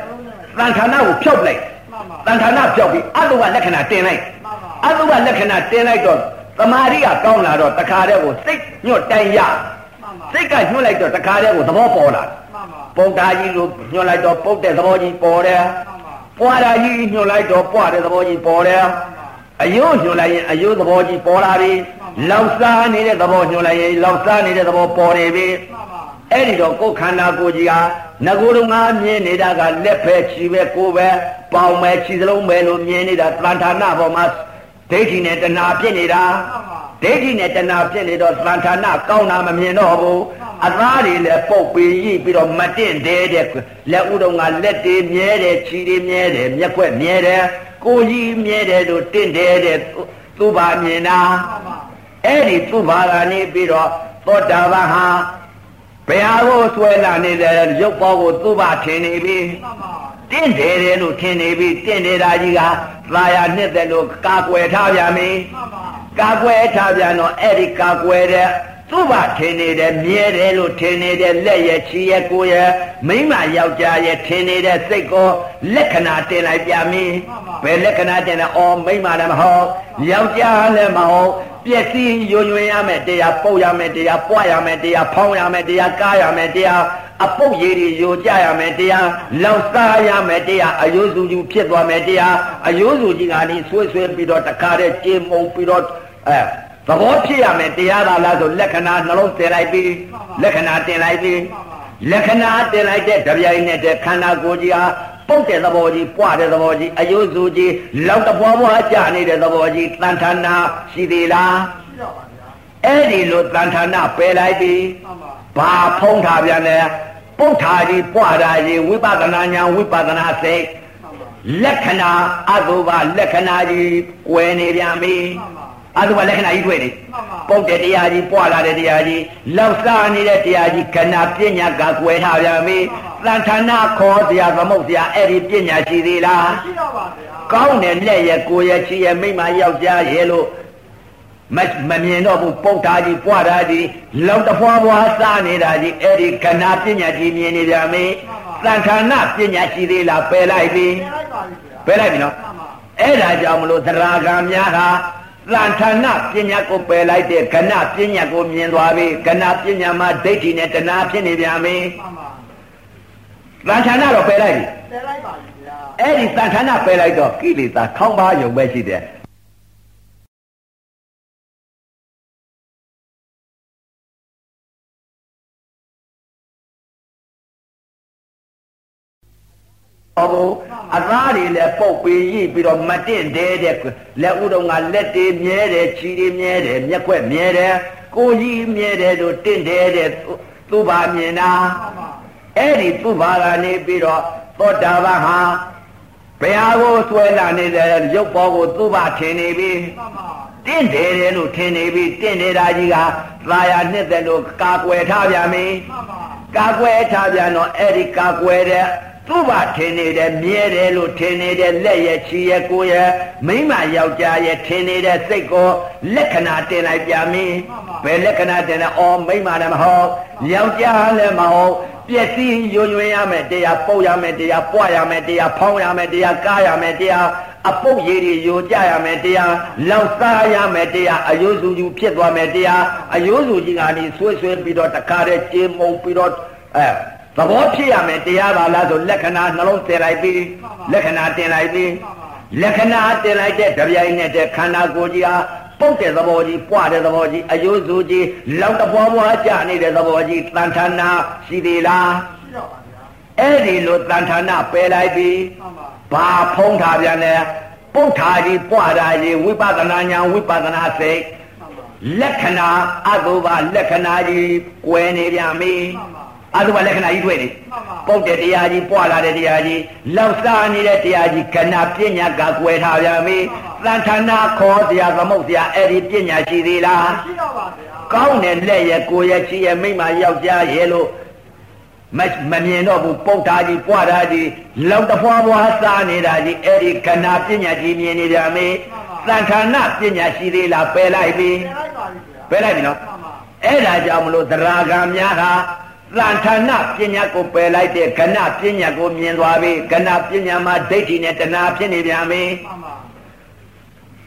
တန်ဌာနကိုဖြုတ်လိုက်မှန်ပါတန်ဌာနဖြုတ်ပြီးအတုကလက္ခဏာတင်လိုက်မှန်ပါအတုကလက္ခဏာတင်လိုက်တော့တမာရီကကောင်းလာတော့တခါတည်းကိုစိတ်ညွတ်တိုင်ရမှန်ပါစိတ်ကညွတ်လိုက်တော့တခါတည်းကိုသဘောပေါ်လာမှန် ပါပုံတာကြီးလိုညွတ်လိုက်တော့ပုတ်တဲ့သဘောကြီးပေါ်တယ်မှန်ပါပွားတာကြီးညွတ်လိုက်တော့ပွားတဲ့သဘောကြီးပေါ်တယ်မှန်ပါအယုညွတ်လိုက်ရင်အယုသဘောကြီးပေါ်လာပြီလောက်စားနေတဲ့သဘောညွတ်လိုက်ရင်လောက်စားနေတဲ့သဘောပေါ်နေပြီမှန်ပါအဲ့ဒီတော့ကိုယ်ခန္ဓာကိုယ်ကြီးဟာငကိုယ်လုံးငါမြင်နေတာကလက်ပဲခြေပဲကိုယ်ပဲပေါင်ပဲခြေစလုံးပဲလို့မြင်နေတာတန်ဌာနပေါ်မှာဒိဋ္ဌိနဲ့တဏှာဖြစ်နေတာမှန်ပါ ဒိဋ္ဌိနဲ့တဏှာဖြစ်နေတော့တန်ဌာနကောင်းတာမမြင်တော့ဘူးအသားတွေလည်းပုတ်ပြီးရိပြီးတော့မတင့်သေးတဲ့လက်ဥတုံကလက်တွေမြဲတယ်ခြေတွေမြဲတယ်မျက်ခွက်မြဲတယ်ကိုယ်ကြီးမြဲတယ်လို့တင့်တယ်တဲ့သူပါမြင်တာမှန်ပါအဲ့ဒီသူဘာကနေပြီးတော့သောတာပန်ဟာဘယ်ဟာကိုဆွဲလာနေတဲ့ရုပ်ပေါကိုသူ့ဘာထင်နေပြီမှန်ပါ တင့်တယ်တယ်လို့ထင်နေပြီတင့်နေတာကြီးကသာယာနှစ်သက်လို့ကာကွယ်ထားပြန်ပြီမှန်ပါကာကွယ်ထားပြန်တော့အဲ့ဒီကာကွယ်တဲ့ သူ့ဘာထင်နေတယ်မြဲတယ်လို့ထင်နေတဲ့လက်ရဲ့ချီရဲ့ကိုယ်ရဲ့မိမယောက်ျားရဲ့ထင်နေတဲ့စိတ်ကိုလက္ခဏာတင်လိုက်ပြန်ပြီဘယ်လက္ခဏာတင်လဲအော်မိမလည်းမဟုတ်ယောက်ျားလည်းမဟုတ်ပျက်စီးယွညွင်ရမယ်တရားပုတ်ရမယ်တရားပွားရမယ်တရားဖောင်းရမယ်တရားကားရမယ်တရားအပုတ်ရည်တွေယိုကြရမယ်တရားလောက်စားရမယ်တရားအယုစုကြီးဖြစ်သွားမယ်တရားအယုစုကြီးကနေဆွေးဆွေးပြီးတော့တခါတည်းကြေမုံပြီးတော့အဲ သဘောဖြစ်ရမယ်တရားသာလားဆိုလက္ခဏာနှလုံးတင်လိုက်ပြီးလက္ခဏာတင်လိုက်ပြီးလက္ခဏာတင်လိုက်တဲ့ကြပြိုင်နဲ့တဲ့ခန္ဓာကိုယ်ကြီးဟာပုတ်တဲ့သဘောကြီးပွားတဲ့သဘောကြီးအယုစုကြီးလောက်တပွားပွားကြနေတဲ့သဘောကြီးတန်ထာနာရှိသေးလားရှိတော့ပါဗျာအဲ့ဒီလိုတန်ထာနာပယ်လိုက်ပြီးမှန်ပါဘာဖုံးထားပြန်လဲပုတ်ထားကြီးပွားတာကြီးဝိပဿနာဉာဏ်ဝိပဿနာစိတ်မှန်ပါလက္ခဏာအတုပလက္ခဏာကြီးကွယ်နေပြန်ပြီမှန်ပါ အတုပလက္ခဏာကြီးတွေ့နေမှန်ပါပုတ်တဲ့တရားကြီးပွားလာတဲ့တရားကြီးလောက်စားနေတဲ့တရားကြီးခဏပညာကကွယ်ထားပြန်ပြီတန်ထာနာခေါ်စရာသမုတ်စရာအဲ့ဒီပညာရှိသေးလားရှိတော့ပါဗျာကောင်းတဲ့လက်ရဲ့ကိုယ်ရဲ့ချီရဲ့မိမယောက်ျားရဲ့လို့မမမြင်တော့ဘူးပုတ်တာကြီးပွားတာကြီးလောက်တဖွာဖွာစားနေတာကြီးအဲ့ဒီခဏပညာကြီးမြင်နေပြန်ပြီတန်ထာနာပညာရှိသေးလားပယ်လိုက်ပြီပြန်လိုက်ပါပြီဗျာပယ်လိုက်ပြီနော်မှန်ပါအဲ့ဒါကြောင့်မလို့သရဂံများဟာ သံဌာနပညာကိုပယ်လိုက်တဲ့ကဏပညာကိုမြင်သွားပြီကဏပညာမှာဒိဋ္ဌိနဲ့တဏှာဖြစ်နေပြန်ပြီမှန်ပါသံဌာနတော့ပယ်လိုက်ပြီပြန်လိုက်ပါပြီဗျာအဲ့ဒီသံဌာနပယ်လိုက်တော့ကိလေသာခေါင်းပါယုံပဲရှိတယ်ဟောဘု အသားတွေလည်းပုတ်ပြီးရိပြီးတော့မတင့်တဲတဲ့လက်ဥတုံကလက်တွေမြဲတယ်ခြေတွေမြဲတယ်မျက်ခွက်မြဲတယ်ကိုယ်ကြီးမြဲတယ်လို့တင့်တဲတဲ့သူ့ဘာမြင်တာမှန်ပါအဲ့ဒီသူ့ဘာကနေပြီးတော့သောတာပန်ဟာဘယ်ဟာကိုဆွဲလာနေတဲ့ရုပ်ပေါ်ကိုသူ့ဘာထင်နေပြီမှန်ပါတင့်တယ်တယ်လို့ထင်နေပြီတင့်နေတာကြီးကသာယာနှစ်သက်လို့ကာကွယ်ထားပြန်ပြီမှန်ပါကာကွယ်ထားပြန်တော့အဲ့ဒီကာကွယ်တဲ့ သူ့ဘာထင်နေတယ်မြဲတယ်လို့ထင်နေတဲ့လက်ရဲ့ချီရဲ့ကိုယ်ရဲ့မိမယောက်ျားရဲ့ထင်နေတဲ့စိတ်ကိုလက္ခဏာတင်လိုက်ပြန်ပြီဘယ်လက္ခဏာတင်လဲအော်မိမလည်းမဟုတ်ယောက်ျားလည်းမဟုတ်ပျက်စီးယွညွင်ရမယ်တရားပုတ်ရမယ်တရားပွားရမယ်တရားဖောင်းရမယ်တရားကားရမယ်တရားအပုတ်ရည်တွေယိုကြရမယ်တရားလောက်စားရမယ်တရားအယုစုကြီးဖြစ်သွားမယ်တရားအယုစုကြီးကနေဆွေးဆွေးပြီးတော့တခါတည်းကြေမုံပြီးတော့အဲသ သဘောဖြစ်ရမယ်တရားပါလားဆိုလက္ခဏာနှလုံးတင်လိုက်ပြီးလက္ခဏာတင်လိုက်ပြီးလက္ခဏာတင်လိုက်တဲ့ကြပြိုင်နဲ့တဲ့ခန္ဓာကိုယ်ကြီးဟာပုတ်တဲ့သဘောကြီးပွားတဲ့သဘောကြီးအယိုးစုကြီးလောက်တပွားပွားကြနေတဲ့သဘောကြီးတန်ထာနာရှိသေးလားရှိတော့ပါဗျာအဲ့ဒီလိုတန်ထာနာပယ်လိုက်ပြီးမှန်ပါဘာဖုံးထားပြန်လဲပုတ်ထားကြီးပွားတာကြီးဝိပဿနာဉာဏ်ဝိပဿနာစိတ်မှန်ပါလက္ခဏာအတုပလက္ခဏာကြီးကွယ်နေပြန်ပြီမှန်ပါ အတုပလက္ခဏာကြီးတွေ့နေမှန်ပါပုတ်တဲ့တရားကြီးပွာလာတဲ့တရားကြီးလောက်စားနေတဲ့တရားကြီးခဏပညာကကွယ်ထားပြန်ပြီသံဌာနာခေါ်တရားသမုတ်တရားအဲ့ဒီပညာရှိသေးလားရှိတော့ပါဗျာကောင်းတဲ့လက်ရဲ့ကိုယ်ရဲ့ချီရဲ့မိမယောက်ျားရဲ့လို့မမမြင်တော့ဘူးပုတ်တာကြီးပွားတာကြီးလောက်တဖွာဖွာစားနေတာကြီးအဲ့ဒီခဏပညာကြီးမြင်နေကြမေသံဌာနာပညာရှိသေးလားပယ်လိုက်ပြီပြန်လိုက်ပါပြီဗျာပယ်လိုက်ပြီနော်မှန်ပါအဲ့ဒါကြောင့်မလို့သရဂံများဟာ သံဌာနပညာကိုပယ်လိုက်တဲ့ကဏပညာကိုမြင်သွားပြီကဏပညာမှာဒိဋ္ဌိနဲ့တဏှာဖြစ်နေပြန်ပြီမှန်ပါ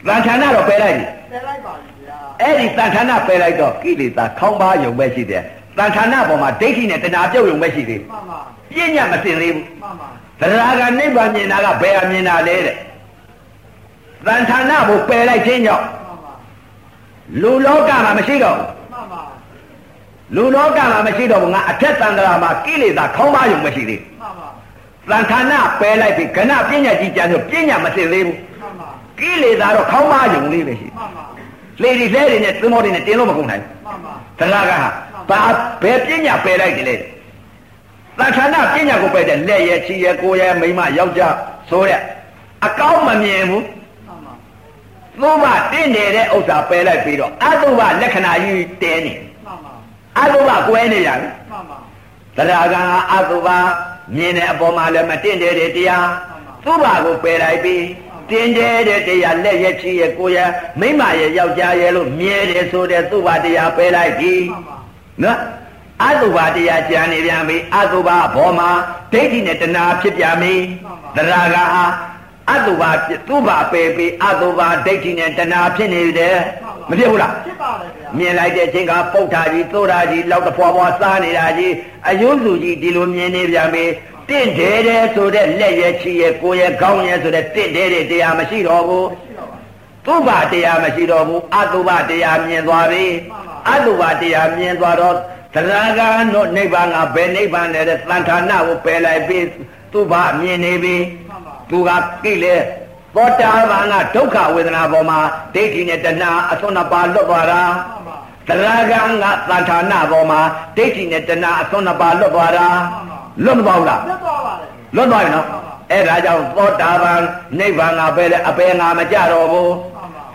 သံဌာနတော့ပယ်လိုက်ပြီပြန်လိုက်ပါပြီဗျာအဲ့ဒီသံဌာနပယ်လိုက်တော့ကိလေသာခေါင်းပါယုံပဲရှိတယ်သံဌာနပေါ်မှာဒိဋ္ဌိနဲ့တဏှာပြုတ်ယုံပဲရှိသေးမှန်ပါပညာမသိသေးဘူးမှန်ပါသရဂံနိဗ္ဗာန်မြင်တာကဘယ်အမြင်တာလဲတဲ့သံဌာနကိုပယ်လိုက်ခြင်းကြောင့်မှန်ပါလူလောကမှာမရှိတော့ဘူးမှန်ပါ လူလောကမှာမရှိတော့ဘူးငါအထက်သံဃာမှာကိလေသာခေါင်းပါယုံမရှိသေးမှန်ပါသံဌာနပယ်လိုက်ပြီခဏပညာကြီးကြံဆိုပညာမသိသေးဘူးမှန်ပါကိလေသာတော့ခေါင်းပါယုံလေးပဲရှိမှန်ပါလေဒီလဲတွေနဲ့သင်္ဘောတွေနဲ့တင်လို့မကုန်နိုင်မှန်ပါသရဂံဟာဘာဘယ်ပညာပယ်လိုက်တယ်လဲသံဌာနပညာကိုပယ်တဲ့လက်ရဲ့ချီရဲ့ကိုယ်ရဲ့မိမယောက်ျားဆိုတဲ့အကောင်းမမြင်ဘူးမှန်ပါသုဘတင့်နေတဲ့ဥစ္စာပယ်လိုက်ပြီးတော့အတုဘလက္ခဏာကြီးတဲနေမှန်ပါ အတုဘကွဲနေရတယ်မှန်ပါသရဂံဟာအတုဘမြင်တဲ့အပေါ်မှာလည်းမတင့်တဲ့တဲ့တရားသုဘကိုပယ်လိုက်ပြီးတင်တဲ့တဲ့တရားလက်ရဲ့ချီရဲ့ကိုယ်ရဲ့မိမရဲ့ယောက်ျားရဲ့လို့မြဲတယ်ဆိုတဲ့သုဘတရားပယ်လိုက်ပြီးမှန်ပါနော်အတုဘတရားကြံနေပြန်ပြီအတုဘဘောမှာဒိဋ္ဌိနဲ့တဏှာဖြစ်ပြန်ပြီသရဂံဟာအတုဘသုဘပယ်ပြီးအတုဘဒိဋ္ဌိနဲ့တဏှာဖြစ်နေတယ် မဖြစ်ဘူးလားဖြစ်ပါတယ်ဗျာမြင်လိုက်တဲ့အချိန်ကပုတ်တာကြီးသိုးတာကြီးလောက်တဖွာဖွာစားနေတာကြီးအယုစုကြီးဒီလိုမြင်နေပြန်ပြီတင့်တယ်တယ်ဆိုတဲ့လက်ရဲ့ချီရဲ့ကိုယ်ရဲ့ခေါင်းရဲ့ဆိုတဲ့တင့်တယ်တဲ့တရားမရှိတော့ဘူးရှိတော့ပါသုဘတရားမရှိတော့ဘူးအတုဘတရားမြင်သွားပြီအတုဘတရားမြင်သွားတော့သရဂံတို့နိဗ္ဗာန်ကဘယ်နိဗ္ဗာန်လဲတဲ့သံဌာနကိုပယ်လိုက်ပြီသုဘမြင်နေပြီမှန်ပါသူကကိလေသော တာပန်ကဒုက္ခဝေဒနာပေါ်မှာဒိဋ္ဌိနဲ့တဏှာအစွန်းနှစ်ပါးလွတ်သွားတာမှန်ပါသရဂံကသံဌာနပေါ်မှာဒိဋ္ဌိနဲ့တဏှာအစွန်းနှစ်ပါးလွတ်သွားတာလွတ်မသွားဘူးလားလွတ်သွားပါတယ်လွတ်သွားပြီနော်အဲ့ဒါကြောင့်သောတာပန်နိဗ္ဗာန်ကပဲလေအပေငါမကြတော့ဘူး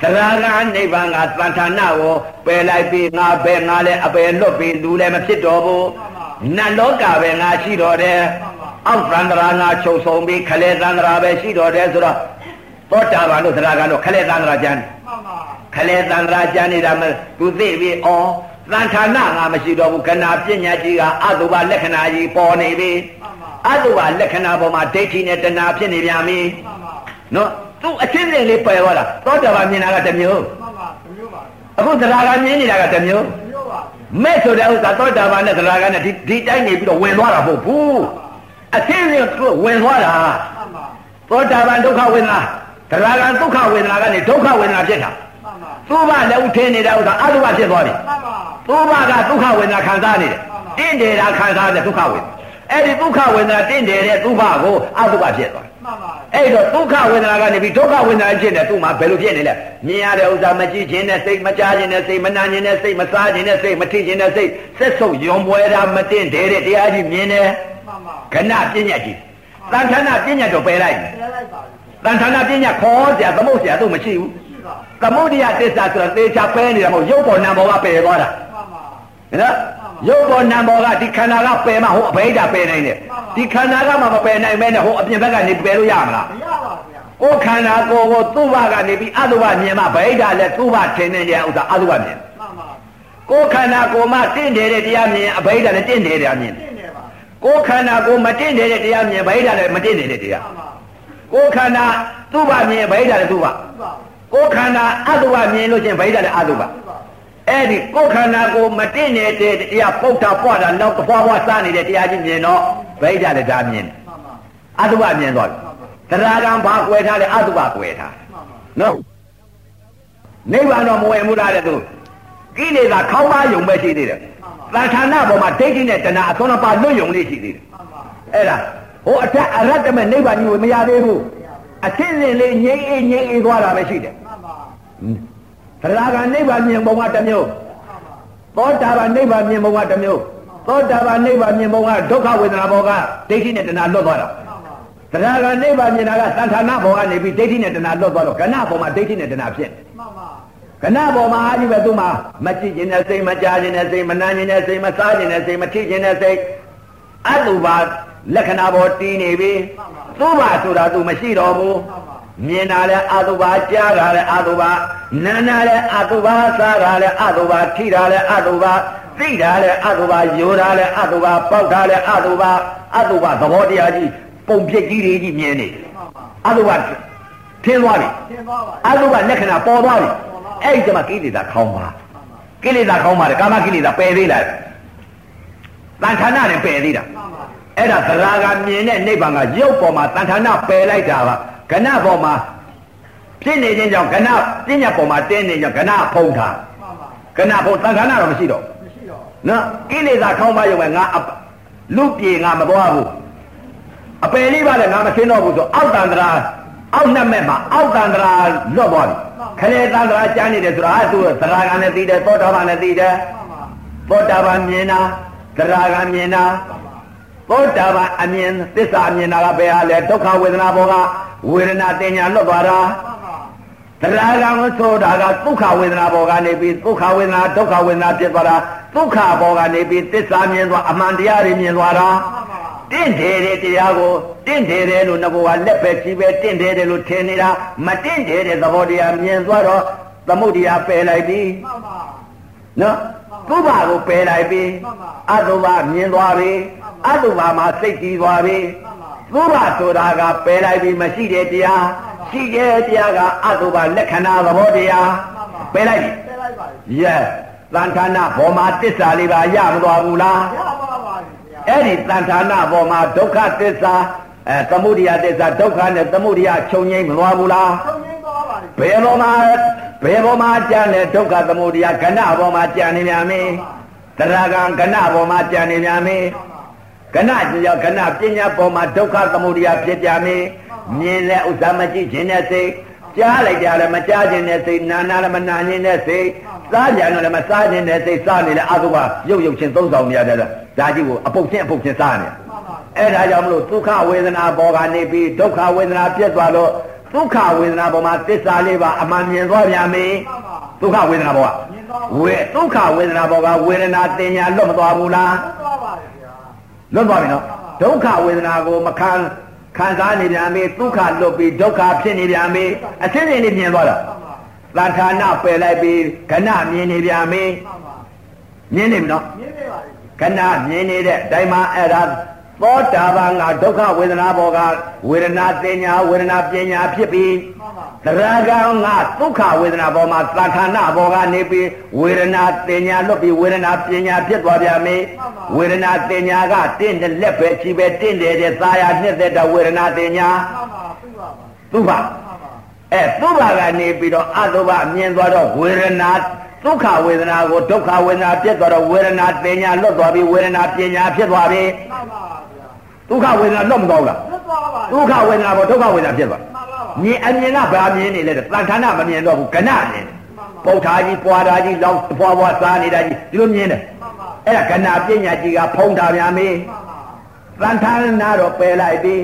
မှန်ပါသရဂံနိဗ္ဗာန်ကသံဌာနကိုပယ်လိုက်ပြီးငါပဲငါလည်းအပေလွတ်ပြီးလူလည်းမဖြစ်တော့ဘူးနတ်လောကပဲငါရှိတော့တယ်အောက်သန္တရာငါချုပ်ဆုံးပြီးခလေသန္တရာပဲရှိတော့တယ်ဆိုတော့ သောတာပန်တို့သရဂံတို့ခလေသန္တရာကျမ်းမှန်ပါခလေသန္တရာကျမ်းနေတာမသူသိပြီဩသံဌာနငါမရှိတော့ဘူးခဏပညာကြီးကအတုပလက္ခဏာကြီးပေါ်နေပြီမှန်ပါအတုပလက္ခဏာပေါ်မှာဒိဋ္ဌိနဲ့တဏှာဖြစ်နေပြန်ပြီမှန်ပါနော်သူအချင်းချင်းလေးပယ်သွားတာသောတာပန်မြင်တာကတစ်မျိုးမှန်ပါမျိုးပါအခုသရဂံမြင်နေတာကတစ်မျိုးမျိုးပါမဲ့ဆိုတဲ့ဥစ္စာသောတာပန်နဲ့သရဂံနဲ့ဒီဒီတိုင်းနေပြီးတော့ဝင်သွားတာမဟုတ်ဘူးအချင်းချင်းသူဝင်သွားတာမှန်ပါသောတာပန်ဒုက္ခဝေဒနာ သရဂံဒုက္ခဝေဒနာကနေဒုက္ခဝေဒနာဖြစ်တာမှန်ပါသူ့ဘလည်းဥထင်းနေတဲ့ဥစ္စာအတုပဖြစ်သွားပြီမှန်ပါသူ့ဘကဒုက္ခဝေဒနာခံစားနေတယ်တင့်တယ်တာခံစားတဲ့ဒုက္ခဝေဒနာအဲ့ဒီဒုက္ခဝေဒနာတင့်တယ်တဲ့သူ့ဘကိုအတုပဖြစ်သွားမှန်ပါအဲ့တော့ဒုက္ခဝေဒနာကနေပြီးဒုက္ခဝေဒနာဖြစ်နေသူ့မှာဘယ်လိုဖြစ်နေလဲမြင်ရတဲ့ဥစ္စာမကြည့်ခြင်းနဲ့စိတ်မကြားခြင်းနဲ့စိတ်မနာခြင်းနဲ့စိတ်မစားခြင်းနဲ့စိတ်မထိခြင်းနဲ့စိတ်ဆက်ဆုပ်ယုံပွဲတာမတင့်တယ်တဲ့တရားကြီးမြင်တယ်မှန်ပါခဏပညာကြီးတန်ခဏပညာတော့ပယ်လိုက်ပြန်လိုက်ပါပြီ တန်ခဏပညာခေါ်စရာသမုတ်စရာသူ့မရှိဘူးရှိပါသမုဒ္ဒရာတစ္ဆာဆိုတာသေချာပဲနေတာမဟုတ်ရုပ်ပေါ်နာမ်ပေါ်ကပယ်သွားတာမှန်ပါနော်ရုပ်ပေါ်နာမ်ပေါ်ကဒီခန္ဓာကပယ်မှဟိုအဘိဓါပယ်နိုင်တယ်ဒီခန္ဓာကမှမပယ်နိုင်မဲနဲ့ဟိုအပြင်ဘက်ကနေပယ်လို့ရမလားမရပါဗျာကိုယ်ခန္ဓာကိုယ်ကိုသူ့ဘကနေပြီးအတုပမြင်မှဗိဓာလည်းသူ့ဘထင်နေတဲ့ဥစ္စာအတုပမြင်မှန်ပါကိုယ်ခန္ဓာကိုယ်မှတင့်တယ်တဲ့တရားမြင်အဘိဓာလည်းတင့်တယ်တရားမြင်သိနေပါကိုယ်ခန္ဓာကိုယ်မတင့်တယ်တဲ့တရားမြင်ဗိဓာလည်းမတင့်တယ်တဲ့တရားမှန်ပါ ကိုယ်ခန္ဓာသူ့ဘမြင်ဗိဓာလည်းသူ့ဘဟုတ်ပါကိုယ်ခန္ဓာအတုပမြင်လို့ချင်းဗိဓာလည်းအတုပဟုတ်ပါအဲ့ဒီကိုယ်ခန္ဓာကိုမတင့်နေတဲ့တရားပုတ်တာပွားတာနောက်တစ်ဖွာဖွာစားနေတဲ့တရားချင်းမြင်တော့ဗိဓာလည်းဒါမြင်တယ်မှန်ပါအတုပမြင်သွားပြီတရားကံဘာကွယ်ထားလဲအတုပကွယ်ထားမှန်ပါနော်နိဗ္ဗာန်တော့မဝင်ဘူးလားတဲ့သူကိလေသာခေါင်းပါယုံပဲရှိသေးတယ်သံဌာနပေါ်မှာဒိဋ္ဌိနဲ့တဏှာအသွန်းအပါလွတ်ယုံလေးရှိသေးတယ်မှန်ပါအဲ့ဒါ ဟိုအထက်အရတ္တမဲ့နိဗ္ဗာန်ကြီးကိုမရသေးဘူးအရှင်းစင်လေးငြိမ့်အေးငြိမ့်အေးသွားတာပဲရှိတယ်မှန်ပါတရားကနိဗ္ဗာန်မြင်ပုံကတစ်မျိုးမှန်ပါသောတာပန်နိဗ္ဗာန်မြင်ပုံကတစ်မျိုးသောတာပန်နိဗ္ဗာန်မြင်ပုံကဒုက္ခဝေဒနာဘောကဒိဋ္ဌိနဲ့တဏှာလွတ်သွားတာမှန်ပါတရားကနိဗ္ဗာန်မြင်တာကသံဌာနဘောကနေပြီးဒိဋ္ဌိနဲ့တဏှာလွတ်သွားတော့ကဏဘောမှာဒိဋ္ဌိနဲ့တဏှာဖြစ်တယ်မှန်ပါကဏဘောမှာအာကြီးပဲသူ့မှာမကြည့်ခြင်းနဲ့စိတ်မကြားခြင်းနဲ့စိတ်မနှမ်းခြင်းနဲ့စိတ်မစားခြင်းနဲ့စိတ်မထိခြင်းနဲ့စိတ်အတုပါ လက္ခဏာပေါ်တည်နေပြီသူ့ဘာဆိုတာသူမရှိတော့ဘူးမှန်ပါမြင်တာလဲအတုပါကြားတာလဲအတုပါနားတာလဲအတုပါစားတာလဲအတုပါထိတာလဲအတုပါသိတာလဲအတုပါယိုတာလဲအတုပါပေါက်တာလဲအတုပါအတုပါသဘောတရားကြီးပုံပြစ်ကြီးတွေကြီးမြင်နေမှန်ပါအတုပါထင်းသွားပြီသင်သွားပါအတုပါလက္ခဏာပေါ်သွားပြီအဲ့ဒီကျမှကိလေသာခေါင်းပါကိလေသာခေါင်းပါတယ်ကာမကိလေသာပယ်သေးလားတန်ခါနာနဲ့ပယ်သေးတာမှန်ပါ အဲ့ဒါသရာကမြင်တဲ့နိဗ္ဗာန်ကရုပ်ပေါ်မှာတန်ခါနာပယ်လိုက်တာပါကဏပေါ်မှာဖြစ်နေခြင်းကြောင့်ကဏပညာပေါ်မှာတင်းနေကြောင့်ကဏဖုံးတာမှန်ပါကဏဖုံးတန်ခါနာတော့မရှိတော့မရှိတော့နော်ကိလေသာခေါင်းပါရုံပဲငါအပလူပြေငါမသွားဘူးအပယ်လေးပါလေငါမရှင်းတော့ဘူးဆိုအောက်တန်တရာအောက်နှက်မဲ့မှာအောက်တန်တရာလွတ်သွားပြီခလေတန်တရာကျမ်းနေတယ်ဆိုတာအဲ့သူသရာကနဲ့သိတယ်သောတာပန်နဲ့သိတယ်မှန်ပါသောတာပန်မြင်တာသရာကမြင်တာမှန်ပါ သောတာပန်အမြင်သစ္စာအမြင်တာကဘယ်ဟာလဲဒုက္ခဝေဒနာဘောကဝေဒနာတင်ညာလွတ်သွားတာမှန်ပါတရားကံကိုဆိုတာကဒုက္ခဝေဒနာဘောကနေပြီးဒုက္ခဝေဒနာဒုက္ခဝေဒနာဖြစ်သွားတာဒုက္ခဘောကနေပြီးသစ္စာမြင်သွားအမှန်တရားတွေမြင်သွားတာမှန်ပါတင့်တယ်တဲ့တရားကိုတင့်တယ်တယ်လို့ငဘောကလက်ပဲချီပဲတင့်တယ်တယ်လို့ထင်နေတာမတင့်တယ်တဲ့သဘောတရားမြင်သွားတော့သမုဒ္ဒရာပယ်လိုက်ပြီမှန်ပါနော်သုဘကိုပယ်လိုက်ပြီမှန်ပါအတုဘမြင်သွားပြီ အတုဘမှာစိတ်ကြည်သွားပြီမှန်ပါသုဘဆိုတာကပယ်လိုက်ပြီမရှိတဲ့တရားရှိတဲ့တရားကအတုဘလက္ခဏာသဘောတရားပယ်လိုက်ပြီပြလိုက်ပါပြီယက်သံဌာနဘောမှာတစ္ဆာလေးပါရမသွားဘူးလားရပါပါပါဗျာအဲ့ဒီသံဌာနဘောမှာဒုက္ခသစ္စာအဲသမုဒိယသစ္စာဒုက္ခနဲ့သမုဒိယချုပ်ငိမ့်မသွားဘူးလားဆုံးရင်းသွားပါပြီဘယ်ဘောမှာဘယ်ဘောမှာကြံလဲဒုက္ခသမုဒိယကဏဘောမှာကြံနေများမင်းတရားကံကဏဘောမှာကြံနေများမင်း မှန်ပါကဏကြောင့်ကဏပညာပေါ်မှာဒုက္ခသမုဒိယဖြစ်ကြမင်းမြင်လဲဥစ္စာမကြည့်ခြင်းနဲ့စိတ်ကြားလိုက်ကြလည်းမကြားခြင်းနဲ့စိတ်နာနာလည်းမနာခြင်းနဲ့စိတ်စားကြတယ်လည်းမစားခြင်းနဲ့စိတ်စားနေလဲအတုပရုပ်ရုပ်ချင်းသုံးဆောင်နေရတယ်လားဒါကြီးကိုအပုတ်ချင်းအပုတ်ချင်းစားနေတယ်မှန်ပါအဲ့ဒါကြောင့်မလို့ဒုက္ခဝေဒနာပေါ်ကနေပြီးဒုက္ခဝေဒနာပြတ်သွားတော့ဒုက္ခဝေဒနာပေါ်မှာသစ္စာလေးပါအမှန်မြင်သွားပြန်ပြီမှန်ပါဒုက္ခဝေဒနာပေါ်ကမြင်သွားဝေဒုက္ခဝေဒနာပေါ်ကဝေဒနာတင်ညာလွတ်မသွားဘူးလားသွားပါပြီဗျာ လွတ်သွားပြီနော်ဒုက္ခဝေဒနာကိုမခံခံစားနေပြန်ပြီဒုက္ခလွတ်ပြီးဒုက္ခဖြစ်နေပြန်ပြီအစင်းစင်းလေးမြင်သွားတာမှန်ပါသံဌာနပယ်လိုက်ပြီးခဏမြင်နေပြန်ပြီမှန်ပါမြင်နေပြီနော်မြင်နေပါပြီခဏမြင်နေတဲ့အတိုင်းမှာအဲ့ဒါသောတာပန်ကဒုက္ခဝေဒနာဘောကဝေဒနာတင်ညာဝေဒနာပညာဖြစ်ပြီး မှန်ပါသရဂံကဒုက္ခဝေဒနာဘောမှာသဌာနဘောကနေပြီးဝေဒနာတင်ညာလွတ်ပြီးဝေဒနာပညာဖြစ်သွားပြန်ပြီဝေဒနာတင်ညာကတင့်တဲ့လက်ပဲချီပဲတင့်တယ်တဲ့သာယာနှစ်သက်တဲ့ဝေဒနာတင်ညာမှန်ပါပြပါပါသူ့ဘာမှန်ပါအဲသူ့ဘာကနေပြီးတော့အတုပမြင်သွားတော့ဝေဒနာဒုက္ခဝေဒနာကိုဒုက္ခဝေဒနာပြတ်သွားတော့ဝေဒနာတင်ညာလွတ်သွားပြီးဝေဒနာပညာဖြစ်သွားပြီမှန်ပါဗျာဒုက္ခဝေဒနာလွတ်မသွားဘူးလားလွတ်သွားပါဒုက္ခဝေဒနာပေါ်ဒုက္ခဝေဒနာဖြစ်သွား မှန်ပါပါမြင်အမြင်ကဘာမြင်နေလဲတန်ခါနာမမြင်တော့ဘူးကဏမြင်ပုတ်ထားကြီးပွားထားကြီးလောက်ပွားပွားစားနေတာကြီးဒီလိုမြင်တယ်မှန်ပါအဲ့ဒါကဏပညာကြီးကဖုံးတာများမေးမှန်ပါသံဌာနာတော့ပယ်လိုက်ပြီ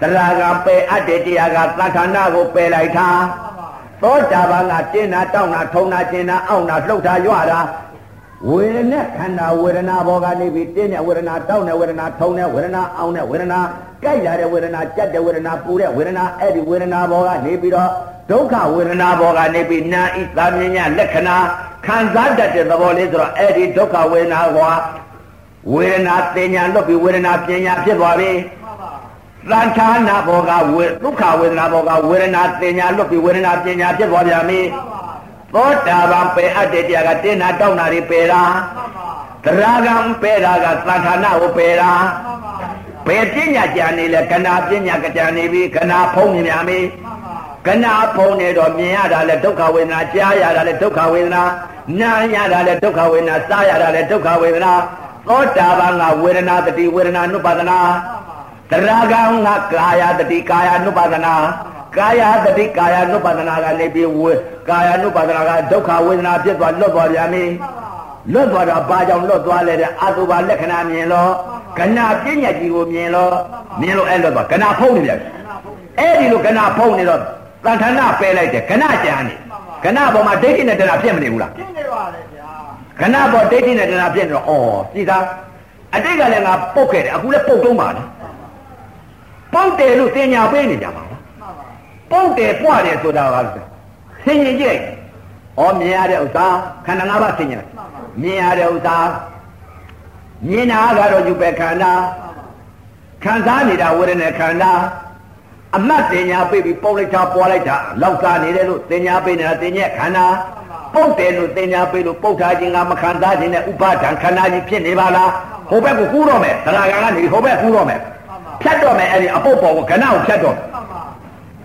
မှန်ပါသရကပယ်အပ်တဲ့တရားကသံဌာနာကိုပယ်လိုက်တာမှန်ပါသောတာပန်ကတင်းတာတောင်းတာထုံတာကျင်တာအောင့်တာလှုပ်တာရွတာ ဝေဒနာခန္ဓာဝေဒနာဘောကနေပြီးတင်းတဲ့ဝေဒနာတောင်းတဲ့ဝေဒနာထုံတဲ့ဝေဒနာအောင့်တဲ့ဝေဒနာကြိုက်လာတဲ့ဝေဒနာကြက်တဲ့ဝေဒနာပူတဲ့ဝေဒနာအဲ့ဒီဝေဒနာဘောကနေပြီးတော့ဒုက္ခဝေဒနာဘောကနေပြီးနာဣသာမြညာလက္ခဏာခံစားတတ်တဲ့သဘောလေးဆိုတော့အဲ့ဒီဒုက္ခဝေဒနာကွာဝေဒနာတင်ညာလွတ်ပြီးဝေဒနာပညာဖြစ်သွားပြီမှန်ပါသံဌာနာဘောကဝေဒုက္ခဝေဒနာဘောကဝေဒနာတင်ညာလွတ်ပြီးဝေဒနာပညာဖြစ်သွားပြန်ပြီမှန်ပါ သောတာပန်ပယ်အပ်တဲ့တရားကတင်းနာတောင်းတာတွေပယ်တာမှန်ပါသရဂံပယ်တာကသံဌာနကိုပယ်တာမှန်ပါဘယ်ပညာကြံနေလဲကနာပညာကကြံနေပြီကနာဖုံးနေများမေမှန်ပါကနာဖုံးနေတော့မြင်ရတာလဲဒုက္ခဝေဒနာကြားရတာလဲဒုက္ခဝေဒနာနားရတာလဲဒုက္ခဝေဒနာစားရတာလဲဒုက္ခဝေဒနာသောတာပန်ကဝေဒနာတတိဝေဒနာနုပါဒနာမှန်ပါတရာဂံကကာယတတိကာယ ानु ပါဒနာ ကာယတတိကာယ ानु ပါဒနာကနေပြီးဝေကာယ ानु ပါဒနာကဒုက္ခဝေဒနာဖြစ်သွားလွတ်သွားပြန်ပြီမှန်ပါလွတ်သွားတာဘာကြောင့်လွတ်သွားလဲတဲ့အတုပါလက္ခဏာမြင်လို့ကနာပညာကြီးကိုမြင်လို့မြင်လို့အဲ့လွတ်သွားကနာဖုံးနေပြန်ပြီနာဖုန်းကြီးအဲ့ဒီလိုကနာဖုံးနေတော့တန်ဌာနပယ်လိုက်တယ်ကနာကြံနေကနာပေါ်မှာဒိဋ္ဌိနဲ့တဏှာဖြစ်မနေဘူးလားပြင်းနေပါလေဗျာကနာပေါ်ဒိဋ္ဌိနဲ့တဏှာဖြစ်နေတော့ဩကြည်သာအတိတ်ကလည်းငါပုတ်ခဲ့တယ်အခုလည်းပုတ်တုံးပါလားပုတ်တယ်လို့တင်ညာပေးနေကြပါလားမှန် ပါပုတ်တယ်ပွားတယ်ဆိုတာကဆင်ရင်ကြည့်ဩမြင်ရတဲ့ဥစ္စာခန္ဓာ၅ပါးဆင်ရင်မြင်ရတဲ့ဥစ္စာမြင်တာကတော့ယူပဲခန္ဓာခံစားနေတာဝေဒနာခန္ဓာအမတ်တင်ညာပေးပြီးပုတ်လိုက်တာပွားလိုက်တာလောက်စားနေတယ်လို့တင်ညာပေးနေတာတင်ညက်ခန္ဓာပုတ်တယ်လို့တင်ညာပေးလို့ပုတ်ထားခြင်းကမခံစားခြင်းနဲ့ဥပါဒံခန္ဓာကြီးဖြစ်နေပါလားဟိုဘက်ကိုကူးတော့မယ်သရဂံကနေဟိုဘက်ကူးတော့မယ်မှန်ပါဖြတ်တော့မယ်အဲ့ဒီအပုတ်ပေါ်ကိုကဏ္ဍကိုဖြတ်တော့မှန်ပါ။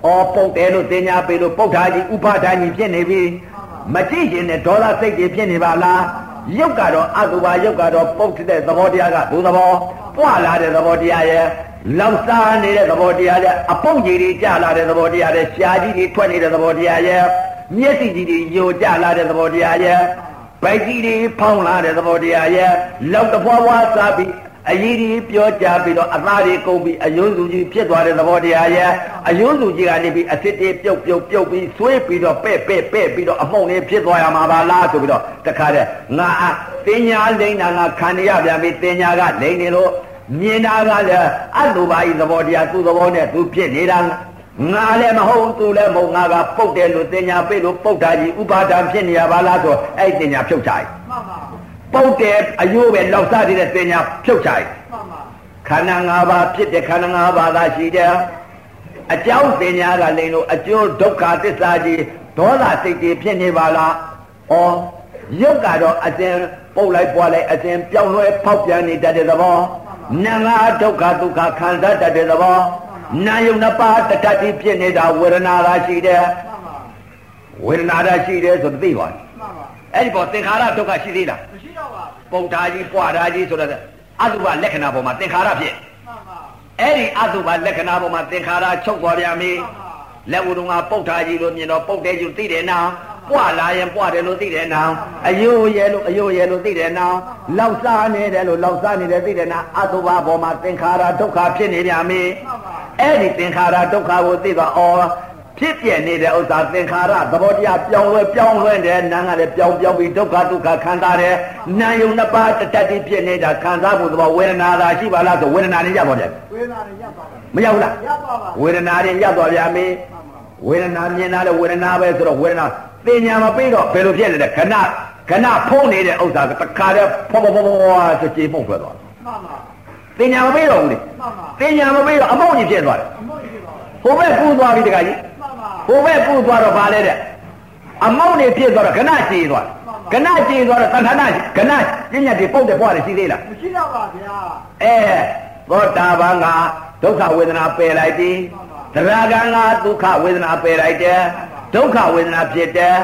အော်ပုတ်တယ်လို့တင်ညာပေလို့ပုတ်ထားကြီးဥပါဒာကြီးဖြစ်နေပြီ။မကြည့်ရင်လည်းဒေါသစိတ်တွေဖြစ်နေပါလား။ရုပ်ကတော့အတုပါရုပ်ကတော့ပုတ်တဲ့သဘောတရားကဒုသဘောပွာလာတဲ့သဘောတရားရဲ့လောက်စားနေတဲ့သဘောတရားရဲ့အပုတ်ကြီးတွေကြာလာတဲ့သဘောတရားရဲ့ရှားကြီးတွေထွက်နေတဲ့သဘောတရားရဲ့မျက်စိကြီးတွေယိုကျလာတဲ့သဘောတရားရဲ့ဗိုက်ကြီးတွေဖောင်းလာတဲ့သဘောတရားရဲ့လောက်တဖွာဖွာစားပြီး အရေးကြီးပြောကြပြီးတော့အသားတွေကုန်ပြီးအယုံစုကြီးဖြစ်သွားတဲ့သဘောတရားရဲ့အယုံစုကြီးကနေပြီးအစစ်တွေပြုတ်ပြုတ်ပြုတ်ပြီးဆွေးပြီးတော့ပဲ့ပဲ့ပဲ့ပြီးတော့အမှုန်လေးဖြစ်သွားရမှာပါလားဆိုပြီးတော့တခါတည်းငါအတင်ညာလိမ့်တာငါခံရပြန်ပြီတင်ညာကလိမ့်နေလို့မြင်တာကလည်းအတုပါဤသဘောတရားသူ့သဘောနဲ့သူဖြစ်နေတာငါလည်းမဟုတ်သူလည်းမဟုတ်ငါကပုတ်တယ်လို့တင်ညာပြေလို့ပုတ်တာကြီးဥပါဒံဖြစ်နေရပါလားဆိုအဲ့တင်ညာဖြုတ်ချလိုက်မှန်ပါ ပုတ်တယ်အယိုးပဲလောက်စားတဲ့တင်ညာဖြုတ်ချလိုက်မှန်ပါခန္ဓာ၅ပါးဖြစ်တဲ့ခန္ဓာ၅ပါးသာရှိတယ်အကြောင်းပညာကလည်းလို့အကျိုးဒုက္ခသစ္စာကြီးဒေါသစိတ်ကြီးဖြစ်နေပါလားဩရုပ်ကတော့အစဉ်ပုတ်လိုက်ပွားလိုက်အစဉ်ပြောင်းလဲဖောက်ပြန်နေတတ်တဲ့သဘောနာငါဒုက္ခဒုက္ခခံစားတတ်တဲ့သဘောနာယုံနှစ်ပါးတတတိဖြစ်နေတာဝေဒနာသာရှိတယ်မှန်ပါဝေဒနာသာရှိတယ်ဆိုသိပါ့မှန်ပါအဲ့ဒီပေါ်သင်္ခါရဒုက္ခရှိသေးလားမရှိတော့ ပါဘူးပုံထားကြီးပွားထားကြီးဆိုတော့အတုပလက္ခဏာပေါ်မှာသင်္ခါရဖြစ်မှန်ပါအဲ့ဒီအတုပလက္ခဏာပေါ်မှာသင်္ခါရချုပ်သွားပြန်ပြီမှန်ပါလက်ဝုံကပုတ်ထားကြီးလို့မြင်တော့ပုတ်တယ်ယူသိတယ်နာပွားလာရင်ပွားတယ်လို့သိတယ်နာအယိုးရဲလို့အယိုးရဲလို့သိတယ်နာလောက်စားနေတယ်လို့လောက်စားနေတယ်သိတယ်နာအတုပပေါ်မှာသင်္ခါရဒုက္ခဖြစ်နေပြန်ပြီမှန်ပါအဲ့ဒီသင်္ခါရဒုက္ခကိုသိတော့အော် ဖြစ်ပြနေတဲ့ဥစ္စာသင်္ခါရသဘောတရားပြောင်းလဲပြောင်းလဲတယ်နာကလည်းပြောင်းပြောင်းပြီးဒုက္ခဒုက္ခခံစားတယ်နာယုံနှစ်ပါးတတတ်တိဖြစ်နေတာခံစားဖို့သဘောဝေဒနာသာရှိပါလားဆိုဝေဒနာနဲ့ရပါဗျာဝေဒနာတွေရပ်ပါပါမရောက်ဘူးလားရပ်ပါပါဝေဒနာတွေရပ်သွားပြန်ပြီမှန်ပါဝေဒနာမြင်တာလည်းဝေဒနာပဲဆိုတော့ဝေဒနာသိညာမပြီးတော့ဘယ်လိုဖြစ်လဲတဲ့ခဏခဏဖုံးနေတဲ့ဥစ္စာကတခါတည်းဖောဖောဖောဖောဆိုကြေမှုန့်ထွက်သွားတယ်မှန်ပါသိညာမပြီးတော့ဘူးလေမှန်ပါသိညာမပြီးတော့အမောင့်ကြီးဖြစ်သွားတယ်အမုန်းကြီးပါဟိုဘက်ပူသွားပြီတခါကြီးမှန်ပါ ဟိုဘက်ပူသွားတော့ဗာလဲတဲ့အမောင့်နေဖြစ်သွားတော့ခဏကြေသွားတယ်ခဏကြေသွားတော့တဏ္ဍာနာခဏပညာတွေပုတ်တယ်ပွားတယ်ရှိသေးလားမရှိတော့ပါဗျာအဲသောတာပန်ကဒုက္ခဝေဒနာပယ်လိုက်ပြီသရဂံကဒုက္ခဝေဒနာပယ်လိုက်တယ်ဒုက္ခဝေဒနာဖြစ်တယ်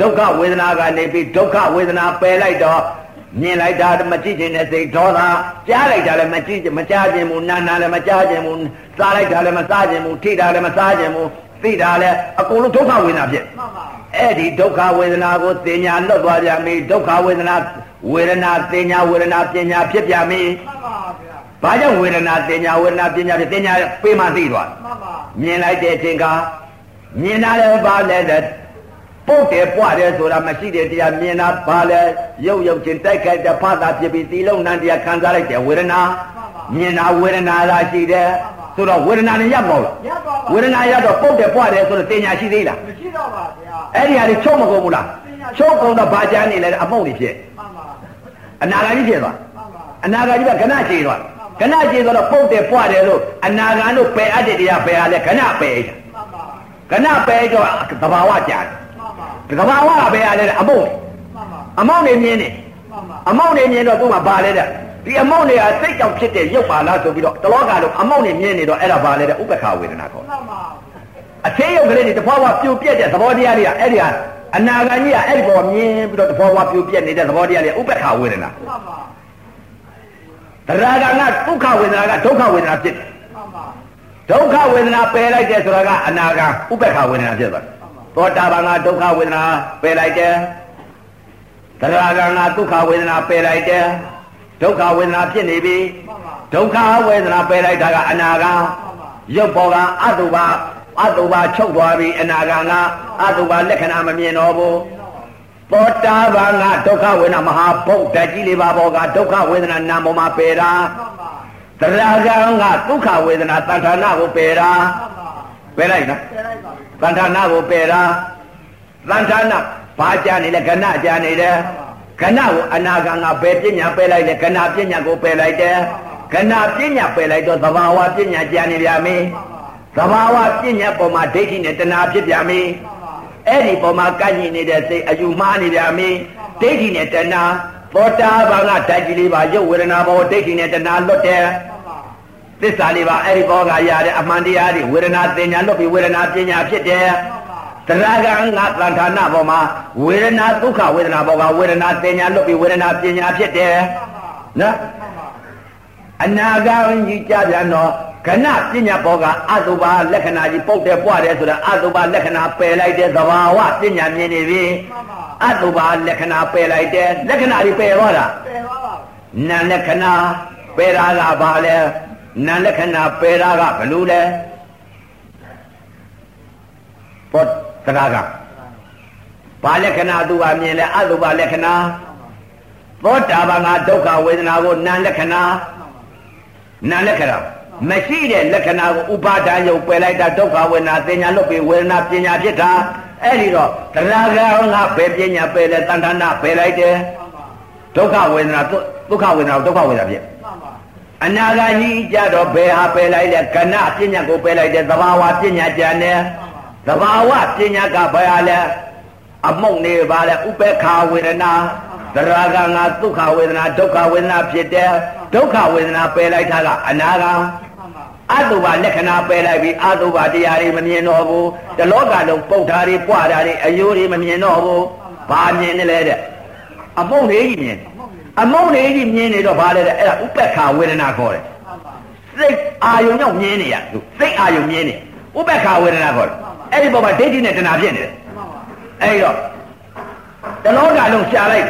ဒုက္ခဝေဒနာကနေပြီးဒုက္ခဝေဒနာပယ်လိုက်တော့မြင်လိုက်တာမကြည့်ခြင်းနဲ့စိတ်ဒေါသကြားလိုက်တာလည်းမကြည့်မကြားခြင်းဘူးနာနာလည်းမကြားခြင်းဘူးစားလိုက်တာလည်းမစားခြင်းဘူးထိတာလည်းမစားခြင်းဘူး သိတာလည်းအကုန်လုံးဒုက္ခဝေဒနာဖြစ်မှန်ပါအဲ့ဒီဒုက္ခဝေဒနာကိုသင်ညာလွတ်သွားပြန်ပြီဒုက္ခဝေဒနာဝေဒနာသင်ညာဝေဒနာပညာဖြစ်ပြန်ပြီမှန်ပါဗျာဘာကြောင့်ဝေဒနာတင်ညာဝေဒနာပညာဖြင့်တင်ညာပေးမှသိသွားမှန်ပါမြင်လိုက်တဲ့အချိန်ကမြင်တာလည်းဘာလဲတဲ့ပုတ်တယ်ပွားတယ်ဆိုတာမရှိတဲ့တရားမြင်တာဘာလဲရုပ်ရုပ်ချင်းတိုက်ခိုက်တဲ့ဖတာဖြစ်ပြီးသီလုံးနံတရားခံစားလိုက်တဲ့ဝေဒနာမြင်တာဝေဒနာလားရှိတယ် ဆိုတော့ဝေဒနာနဲ့ရပ်မဟုတ်လားရပ်ပါပါဝေဒနာရပ်တော့ပုတ်တယ်ပွားတယ်ဆိုတော့တင်ညာရှိသေးလားမရှိတော့ပါဗျာအဲ့ဒီဟာတွေချုပ်မကုန်ဘူးလားချုပ်ကုန်တော့ဘာကြမ်းနေလဲအမှုန့်တွေဖြစ်မှန်ပါအနာဂါကြီးဖြစ်သွားမှန်ပါအနာဂါကြီးကခဏခြေသွားခဏခြေသွားတော့ပုတ်တယ်ပွားတယ်လို့အနာဂါတို့ပယ်အပ်တဲ့တရားပယ်ရလဲခဏပယ်မှန်ပါခဏပယ်တော့သဘာဝကြတယ်မှန်ပါသကဘာဝကပဲရလဲတဲ့အမုံမှန်ပါအမောင့်နေမြင်နေမှန်ပါအမောင့်နေမြင်တော့သူ့မှာပါလဲတဲ့ ဒီအမောင့်တွေကစိတ်ကြောင့်ဖြစ်တဲ့ရုပ်ပါလားဆိုပြီးတော့တလောကလုံးအမောင့်နေမြင်နေတော့အဲ့ဒါပါလဲတဲ့ဥပ္ပခာဝေဒနာခေါ်တယ်မှန်ပါအသေးရုပ်ကလေးတွေတဖွာဖွာပြိုပြက်တဲ့သဘောတရားတွေကအဲ့ဒီဟာအနာဂါကြီးကအဲ့ဒီပေါ်မြင်ပြီးတော့တဖွာဖွာပြိုပြက်နေတဲ့သဘောတရားတွေဥပ္ပခာဝေဒနာမှန်ပါတရားကငါဒုက္ခဝေဒနာကဒုက္ခဝေဒနာဖြစ်တယ်မှန်ပါဒုက္ခဝေဒနာပယ်လိုက်တယ်ဆိုတာကအနာဂါဥပ္ပခာဝေဒနာဖြစ်သွားတယ်သောတာပန်ကဒုက္ခဝေဒနာပယ်လိုက်တယ်တရားကငါဒုက္ခဝေဒနာပယ်လိုက်တယ် ဒုက္ခဝေဒနာဖြစ်နေပြီမှန်ပါဒုက္ခဝေဒနာပယ်လိုက်တာကအနာဂါမှန်ပါရုပ်ပေါ်ကအတုပါအတုပါချုပ်သွားပြီအနာဂါကအတုပါလက္ခဏာမမြင်တော့ဘူးသောတာပန်ကဒုက္ခဝေဒနာမဟာဘုတ်တကြီးလေးပါဘောကဒုက္ခဝေဒနာနာမ်ပေါ်မှာပယ်တာမှန်ပါတရားကံကဒုက္ခဝေဒနာတဏ္ဍာနာကိုပယ်တာမှန်ပါပယ်လိုက်နော်ကျဲလိုက်ပါတဏ္ဍာနာကိုပယ်တာတဏ္ဍာနာဘာကြနေလဲကဏကြနေတယ် ကဏကိုအနာဂံကပယ်ပညာပယ်လိုက်တယ်ကဏပညာကိုပယ်လိုက်တယ်ကဏပညာပယ်လိုက်တော့သဘာဝပညာကြနေပြန်ပြီမှန်ပါသဘာဝပညာပေါ်မှာဒိဋ္ဌိနဲ့တဏှာဖြစ်ပြန်ပြီမှန်ပါအဲ့ဒီပေါ်မှာကန့်ညင်နေတဲ့စိတ်အယူမှားနေပြန်ပြီဒိဋ္ဌိနဲ့တဏှာသောတာပန်ကဓာတ်ကြီးလေးပါရုပ်ဝေဒနာဘောဒိဋ္ဌိနဲ့တဏှာလွတ်တယ်မှန်ပါသစ္စာလေးပါအဲ့ဒီဘောကရတဲ့အမှန်တရားတွေဝေဒနာတင်ညာလွတ်ပြီးဝေဒနာပညာဖြစ်တယ်မှန်ပါ တရားကံငါသံဌာနပေါ်မှာဝေဒနာဒုက္ခဝေဒနာဘောကဝေဒနာတင်ညာလွတ်ပြီးဝေဒနာပညာဖြစ်တယ်မှန်ပါနော်မှန်ပါအနာဂံကြီးကြပြန်တော့ကဏပညာဘောကအတုပါလက္ခဏာကြီးပုတ်တယ်ပွားတယ်ဆိုတာအတုပါလက္ခဏာပယ်လိုက်တဲ့သဘာဝပညာမြင်နေပြီမှန်ပါအတုပါလက္ခဏာပယ်လိုက်တယ်လက္ခဏာကြီးပယ်သွားတာပယ်သွားပါနာလက္ခဏာပယ်တာကဘာလဲနာလက္ခဏာပယ်တာကဘလို့လဲဘော တရားကဘာလက္ခဏာသူကမြင်လဲအတုပါလက္ခဏာသောတာပန်ကဒုက္ခဝေဒနာကိုနာလက္ခဏာနာလက္ခဏာမရှိတဲ့လက္ခဏာကိုဥပါဒာယုတ်ပယ်လိုက်တာဒုက္ခဝေဒနာသင်ညာလွတ်ပြီးဝေဒနာပညာဖြစ်တာအဲ့ဒီတော့တရားကံကဘယ်ပညာပယ်လဲတဏ္ဍာနာပယ်လိုက်တယ်မှန်ပါဒုက္ခဝေဒနာဒုက္ခဝေဒနာဒုက္ခဝေဒနာဖြစ်မှန်ပါအနာဂါကြီးကြတော့ဘယ်ဟာပယ်လိုက်လဲကဏပညာကိုပယ်လိုက်တယ်သဘာဝပညာကြံတယ် သဘာဝပညာကဘယ်ဟာလဲအမုံနေပါလဲဥပေက္ခဝေဒနာတရားကံကဒုက္ခဝေဒနာဒုက္ခဝေဒနာဖြစ်တယ်ဒုက္ခဝေဒနာပယ်လိုက်တာကအနာဂါမှန်ပါအတုပါလက္ခဏာပယ်လိုက်ပြီးအတုပါတရားတွေမမြင်တော့ဘူးတလောကလုံးပုတ်ဓာတွေပွားဓာတွေအယိုးတွေမမြင်တော့ဘူးဘာမြင်နေလဲတဲ့အမုံလေးကြီးမြင်အမုံလေးကြီးမြင်နေတော့ဘာလဲတဲ့အဲ့ဒါဥပ္ပခာဝေဒနာခေါ်တယ်မှန်ပါစိတ်အာယုံကြောင့်မြင်နေရသူစိတ်အာယုံမြင်နေဥပ္ပခာဝေဒနာခေါ်တယ် အဲ့ဒီပေါ်မှာဒိဋ္ဌိနဲ့တဏှာဖြစ်နေတယ်မှန်ပါအဲ့တော့တလောကလုံးရှာလိုက်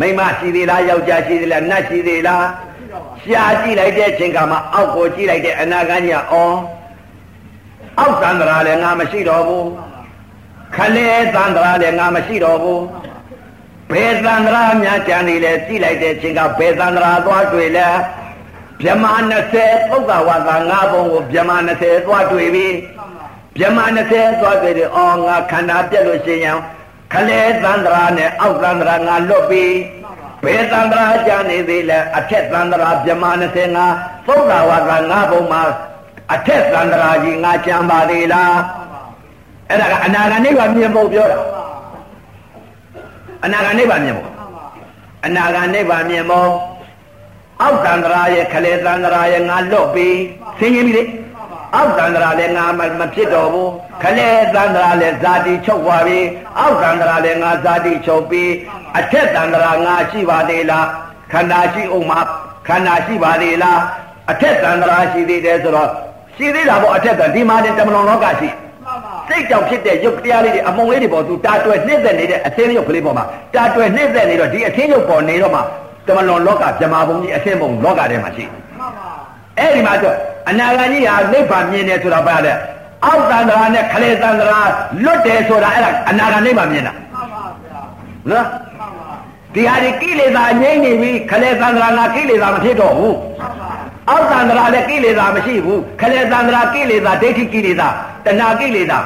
မိန်းမရှိသေးလားယောက်ျားရှိသေးလားနတ်ရှိသေးလားရှိတော့ပါရှားကြည့်လိုက်တဲ့အချိန်ကမှအောက်ကိုကြည့်လိုက်တဲ့အနာဂတ်ကြီးကအော်အောက်သန္တရာလည်းငါမရှိတော့ဘူးခလဲသန္တရာလည်းငါမရှိတော့ဘူးဘယ်သန္တရာများကြံနေလဲကြည့်လိုက်တဲ့အချိန်ကဘယ်သန္တရာသွားတွေ့လဲဗြဟ္မာ20ပုဂ္ဂဝါသာငါဘုံကိုဗြဟ္မာ20သွားတွေ့ပြီ မှန်ပါဗြဟ္မာ20သွားတွေ့တယ်အော်ငါခန္ဓာပြက်လို့ရှိရင်ခလဲသန္တရာနဲ့အောက်သန္တရာငါလွတ်ပြီမှန်ပါဘယ်တန္တရာကြနေသေးလဲအထက်တန္တရာမြမ25သုဒ္ဓဝါကငါဘုံမှာအထက်တန္တရာကြီးငါကြံပါသေးလားမှန်ပါအဲ့ဒါကအနာဂတ်နိဗ္ဗာန်မြင်ဖို့ပြောတာအနာဂတ်နိဗ္ဗာန်မြင်ဖို့မှန်ပါအနာဂတ်နိဗ္ဗာန်မြင်ဖို့အောက်တန္တရာရဲ့ခလေတန္တရာရဲ့ငါလွတ်ပြီးဆင်းရင်ပြီလေမှန်ပါ အောက်တန္တရာလည်းငါမမဖြစ်တော့ဘူးခလေတန္တရာလည်းဇာတိချုပ်သွားပြီအောက်တန္တရာလည်းငါဇာတိချုပ်ပြီးအထက်တန္တရာငါရှိပါသေးလားခန္ဓာရှိအောင်မှာခန္ဓာရှိပါသေးလားအထက်တန္တရာရှိသေးတယ်ဆိုတော့ရှိသေးတာပေါ့အထက်ကဒီမှာတင်တမလွန်လောကရှိမှန်ပါစိတ်ကြောင့်ဖြစ်တဲ့ရုပ်တရားလေးတွေအမုံလေးတွေပေါ်သူတာတွယ်နှိမ့်သက်နေတဲ့အသင်းရုပ်ကလေးပေါ်မှာတာတွယ်နှိမ့်သက်နေတော့ဒီအသင်းရုပ်ပေါ်နေတော့မှတမလွန်လောကဗြဟ္မာဘုံကြီးအသင်းဘုံလောကထဲမှာရှိမှန်ပါ အဲ့ဒီမှာတော့အနာဂတ်ကြီးဟာနိဗ္ဗာန်မြင်တယ်ဆိုတာဘာလဲအောက်တန္တရာနဲ့ခလေတန္တရာလွတ်တယ်ဆိုတာအဲ့ဒါအနာဂတ်နိဗ္ဗာန်မြင်တာမှန်ပါဗျာနော်မှန်ပါဒီဟာဒီကိလေသာငြိမ့်နေပြီခလေတန္တရာကကိလေသာမဖြစ်တော့ဘူးမှန်ပါအောက်တန္တရာလည်းကိလေသာမရှိဘူးခလေတန္တရာကိလေသာဒိဋ္ဌိကိလေသာတဏှာကိလေသာ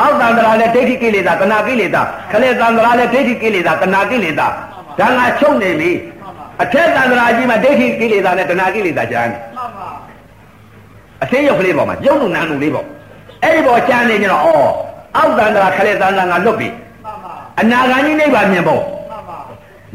အောက်တန္တရာလည်းဒိဋ္ဌိကိလေသာတဏှာကိလေသာခလေတန္တရာလည်းဒိဋ္ဌိကိလေသာတဏှာကိလေသာဒါငါချုပ်နေပြီအထက်တန္တရာကြီးမှာဒိဋ္ဌိကိလေသာနဲ့တဏှာကိလေသာကြားနေ မှန်ပါအသေးရုပ်ကလေးပေါ်မှာရုပ်လူနာလူလေးပေါ့အဲ့ဒီပေါ်ချမ်းနေကြတော့ဩအောက်တန်တရာခလေတန်တန်ကလွတ်ပြီမှန်ပါအနာဂါကြီးနိဗ္ဗာန်မြင်ဖို့မှန်ပါ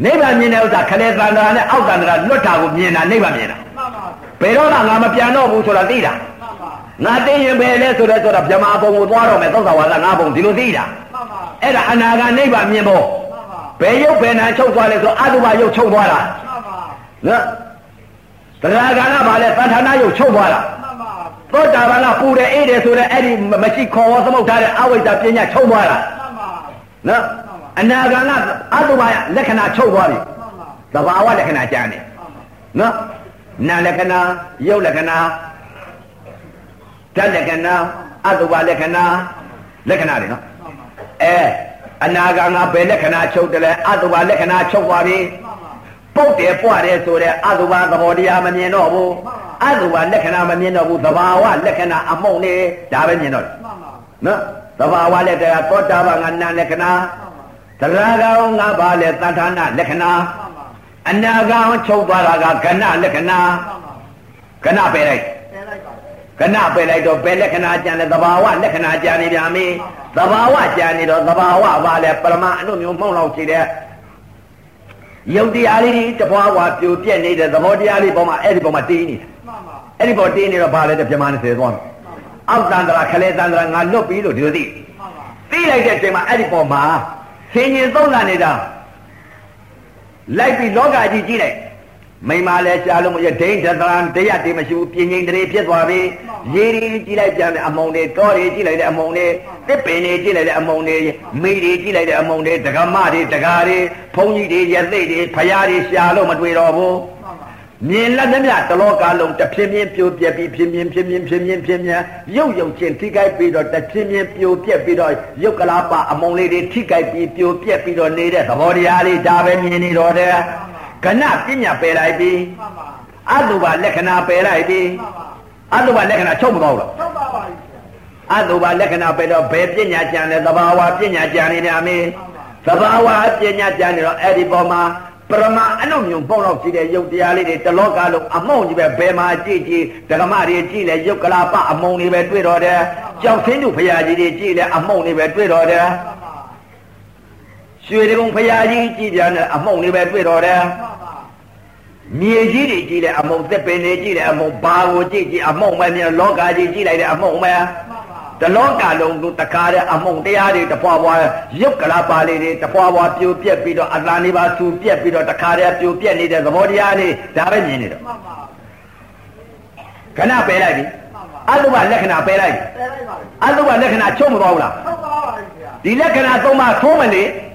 နိဗ္ဗာန်မြင်တဲ့ဥစ္စာခလေတန်တရာနဲ့အောက်တန်တရာလွတ်တာကိုမြင်တာနိဗ္ဗာန်မြင်တာမှန်ပါဘယ်တော့မှငါမပြန်တော့ဘူးဆိုတာသိတာမှန်ပါငါသိရင်ပဲလဲဆိုတော့ဆိုတော့ဗြဟ္မာဘုံကိုသွားတော့မယ်သောတာဝါဒငါဘုံဒီလိုသိတာမှန်ပါအဲ့ဒါအနာဂါနိဗ္ဗာန်မြင်ဖို့မှန်ပါဘယ်ရုပ်ဘယ်နာချုပ်သွားလဲဆိုအတုပရုပ်ချုပ်သွားတာမှန်ပါနော် တရားကဏ္ဍဘာလဲသံဌာနရုပ်ချုပ်သွားတာမှန်ပါသောတာပန်ကပူတယ်အေးတယ်ဆိုတဲ့အဲ့ဒီမရှိခေါ်ဝသမုတ်ထားတဲ့အဝိဇ္ဇာပညာချုပ်သွားတာမှန်ပါနော်အနာဂါကအတုပလက္ခဏာချုပ်သွားပြီမှန်ပါသဘာဝလက္ခဏာကျန်တယ်မှန်ပါနော်နာလက္ခဏာရုပ်လက္ခဏာဓာတ်လက္ခဏာအတုပလက္ခဏာလက္ခဏာတွေနော်မှန်ပါအဲအနာဂါကဘယ်လက္ခဏာချုပ်တယ်လဲအတုပလက္ခဏာချုပ်သွားပြီမှန် ပါပုတ်တယ်ပွားတယ်ဆိုတဲ့အတုပသဘောတရားမမြင်တော့ဘူးအတုပလက္ခဏာမမြင်တော့ဘူးသဘာဝလက္ခဏာအမှုန့်နေဒါပဲမြင်တော့တယ်မှန်ပါနော်သဘာဝလက္ခဏာသောတာပန်ကနာလက္ခဏာမှန်ပါသရကောင်ကဘာလဲသတ္ဌာနလက္ခဏာမှန်ပါအနာကောင်ချုပ်သွားတာကကဏလက္ခဏာမှန်ပါကဏပယ်လိုက်တဲလိုက်ပါကဏပယ်လိုက်တော့ဘယ်လက္ခဏာကြံလဲသဘာဝလက္ခဏာကြံနေပြန်ပြီသဘာဝကြံနေတော့သဘာဝဘာလဲပရမအနုမျိုးမှုန့်လောက်ရှိတဲ့ ယုတ်တရားလေးတွေတပွားပွားပြိုပြက်နေတဲ့သဘောတရားလေးပေါ်မှာအဲ့ဒီပေါ်မှာတင်းနေတယ်မှန်ပါအဲ့ဒီပေါ်တင်းနေတော့ဘာလဲတဲ့ပြမနဲ့ဆယ်သွားတယ်မှန်ပါအောက်တန်တရာခလဲတန်တရာငါလွတ်ပြီလို့ဒီလိုသိမှန်ပါသိလိုက်တဲ့အချိန်မှာအဲ့ဒီပေါ်မှာဆင်ញင်သုံးလာနေတာလိုက်ပြီးလောကကြီးကြည့်လိုက် မိမလည်းရှားလို့မရဒိဋ္ဌသရံတရားတည်မရှိဘူးပြင်းငိမ့်တရေဖြစ်သွားပြီရေရီကြည့်လိုက်ပြန်တယ်အမုံတွေတောတွေကြည့်လိုက်တဲ့အမုံတွေတစ်ပင်တွေကြည့်လိုက်တဲ့အမုံတွေမိတွေကြည့်လိုက်တဲ့အမုံတွေဒကမတွေဒကာတွေဘုန်းကြီးတွေရသိတွေဖယားတွေရှားလို့မတွေ့တော့ဘူးမှန်ပါမြင်လက်သမျှတလောကလုံးတစ်ဖြင်းဖြင်းပြိုပြက်ပြီးဖြင်းဖြင်းဖြင်းဖြင်းဖြင်းဖြင်းဖြင်းဖြင်းရုပ်ရုပ်ချင်းထိခိုက်ပြီးတော့တစ်ဖြင်းဖြင်းပြိုပြက်ပြီးတော့ရုပ်ကလာပအမုံလေးတွေထိခိုက်ပြီးပြိုပြက်ပြီးတော့နေတဲ့သဘောတရားလေးဒါပဲမြင်နေတော့တယ် ကဏပညာပယ်လိုက်ပြီးမှန်ပါအတုပါလက္ခဏာပယ်လိုက်ပြီးမှန်ပါအတုပါလက္ခဏာချုပ်မသွားဘူးလားထုတ်ပါပါပြီဗျာအတုပါလက္ခဏာပယ်တော့ဘယ်ပညာကြံလဲသဘာဝပညာကြံနေတယ်အမေသဘာဝပညာကြံနေတော့အဲ့ဒီပေါ်မှာပရမအနုမြုံပေါ့တော့ရှိတဲ့ယုတ်တရားလေးတွေတလောကလုံးအမောင့်ကြီးပဲဘယ်မှာကြည့်ကြည့်ဓမ္မတွေကြည့်လဲယုတ်ကလာပအမုံတွေပဲတွေ့တော့တယ်ကြောက်ဆင်းသူဖရာကြီးတွေကြည့်လဲအမုံတွေပဲတွေ့တော့တယ်မှန်ပါ ရွှေတကုံဖရာကြီးကြည့်ပြန်တယ်အမုံတွေပဲတွေ့တော့တယ်မှန်ပါမြေကြီးတွေကြည့်လဲအမုံသက်ပင်တွေကြည့်လဲအမုံဘာကိုကြည့်ကြည့်အမုံပဲမြင်လောကကြီးကြည့်လိုက်တဲ့အမုံပဲမှန်ပါတလောကလုံးတို့တခါတဲ့အမုံတရားတွေတပွားပွားရုပ်ကလာပါလေးတွေတပွားပွားပြိုပြက်ပြီးတော့အတန်လေးပါဆူပြက်ပြီးတော့တခါတည်းပြိုပြက်နေတဲ့သဘောတရားလေးဒါပဲမြင်နေတော့မှန်ပါခဏပယ်လိုက်ပြီမှန်ပါအတုပလက္ခဏာပယ်လိုက်ပြီတဲလိုက်ပါပြီအတုပလက္ခဏာချုပ်မသွားဘူးလားထုတ်ပါပါပြီဗျာဒီလက္ခဏာသုံးပါသုံးမလေမှန်ပါ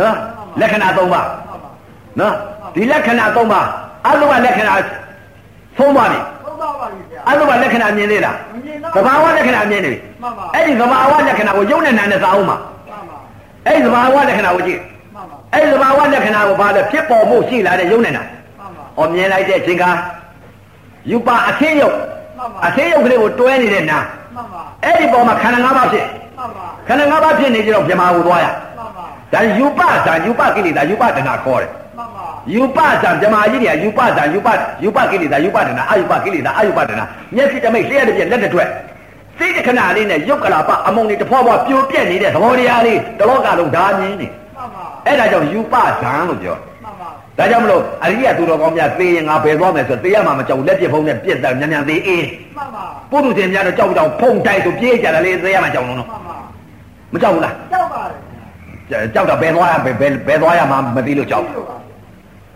နော်လက္ခဏာသုံးပါမှန်ပါနော်ဒီလက္ခဏာသုံးပါအတုပလက္ခဏာသုံးပါပြီထုတ်ပါပါပြီဗျာအတုပလက္ခဏာမြင်သေးလားမမြင်တော့သဘာဝလက္ခဏာမြင်နေပြီမှန်ပါအဲ့ဒီသဘာဝလက္ခဏာကိုယုံနဲ့နာနဲ့သာအောင်ပါမှန်ပါအဲ့ဒီသဘာဝလက္ခဏာကိုကြည့်မှန်ပါအဲ့ဒီသဘာဝလက္ခဏာကိုဘာလဲဖြစ်ပေါ်မှုရှိလာတဲ့ယုံနဲ့နာမှန်ပါ။အော်မြင်လိုက်တဲ့အချိန်ကယူပါအသင်းယုတ်မှန်ပါအသင်းယုတ်ကလေးကိုတွဲနေတဲ့နာမှန်ပါအဲ့ဒီပေါ်မှာခန္ဓာ၅ပါးဖြစ်မှန်ပါခန္ဓာ၅ပါးဖြစ်နေကြတော့ဗြဟ္မာကိုသွားရမှန်ပါ။ ဒါယူပဇာယူပကိလေသာယူပတဏခေါ်တယ်မှန်ပါ။ယူပဇာဗြဟ္မာကြီးတွေကယူပဇာယူပယူပကိလေသာယူပတဏအယူပကိလေသာအယူပတဏမျက်စိတမိတ်လျှက်တစ်ပြက်လက်တစ်ထွက်စိတ်တစ်ခဏလေးနဲ့ယုတ်ကလာပအမုံတွေတစ်ဖွာဖွာပြိုပြက်နေတဲ့သဘောတရားလေးတလောကလုံးဒါမြင်နေမှန်ပါအဲ့ဒါကြောင့်ယူပဇံလို့ပြောမှန်ပါဒါကြောင့်မလို့အရိယသူတော်ကောင်းများသေရင်ငါဘယ်သွားမယ်ဆိုသေရမှာမကြောက်ဘူးလက်ပြဖုံးနဲ့ပြက်တယ်မြန်မြန်သေးအေးမှန်ပါပုထုဇဉ်များတော့ကြောက်ကြောက်ဖုံတိုက်ဆိုပြေးကြတယ်လေသေရမှာကြောက်လုံးတော့မှန်ပါမကြောက်ဘူးလားကြောက်ပါတယ် ကြောက်တာဘယ်သွားရဘယ်ဘယ်ဘယ်သွားရမှာမသိလို့ကြောက်လို့ပါ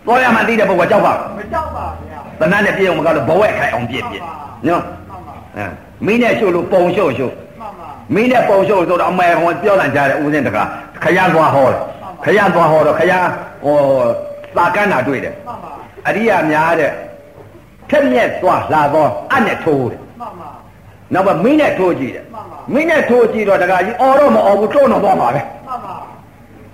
သွားရမှသိတဲ့ပုဂ္ဂိုလ်ကြောက်ပါမကြောက်ပါဗျာသနာနဲ့ပြေအောင်မကောက်လို့ဘဝက်ခိုင်အောင်ပြည့်ပြည့်နော်မှန်ပါအဲမင်းနဲ့ရှုပ်လို့ပုံရှုပ်ရှုပ်မှန်ပါမင်းနဲ့ပုံရှုပ်ဆိုတော့အမေဟောပြောလိုက်ကြတယ်ဦးစင်းတကားခရမ်းသွားဟောတယ်ခရမ်းသွားဟောတော့ခရမ်းဟောသာကန်းတာတွေ့တယ်မှန်ပါအရိယာများတဲ့ထက်မြက်သွားလာတော့အနဲ့ထိုးတယ်မှန်ပါနောက်ပါမင်းနဲ့ထိုးကြည့်တယ်မှန်ပါမင်းနဲ့ထိုးကြည့်တော့တခါကြီးအော်တော့မအော်ဘူးတွန်းတော့သွားမှာပဲမှန်ပါ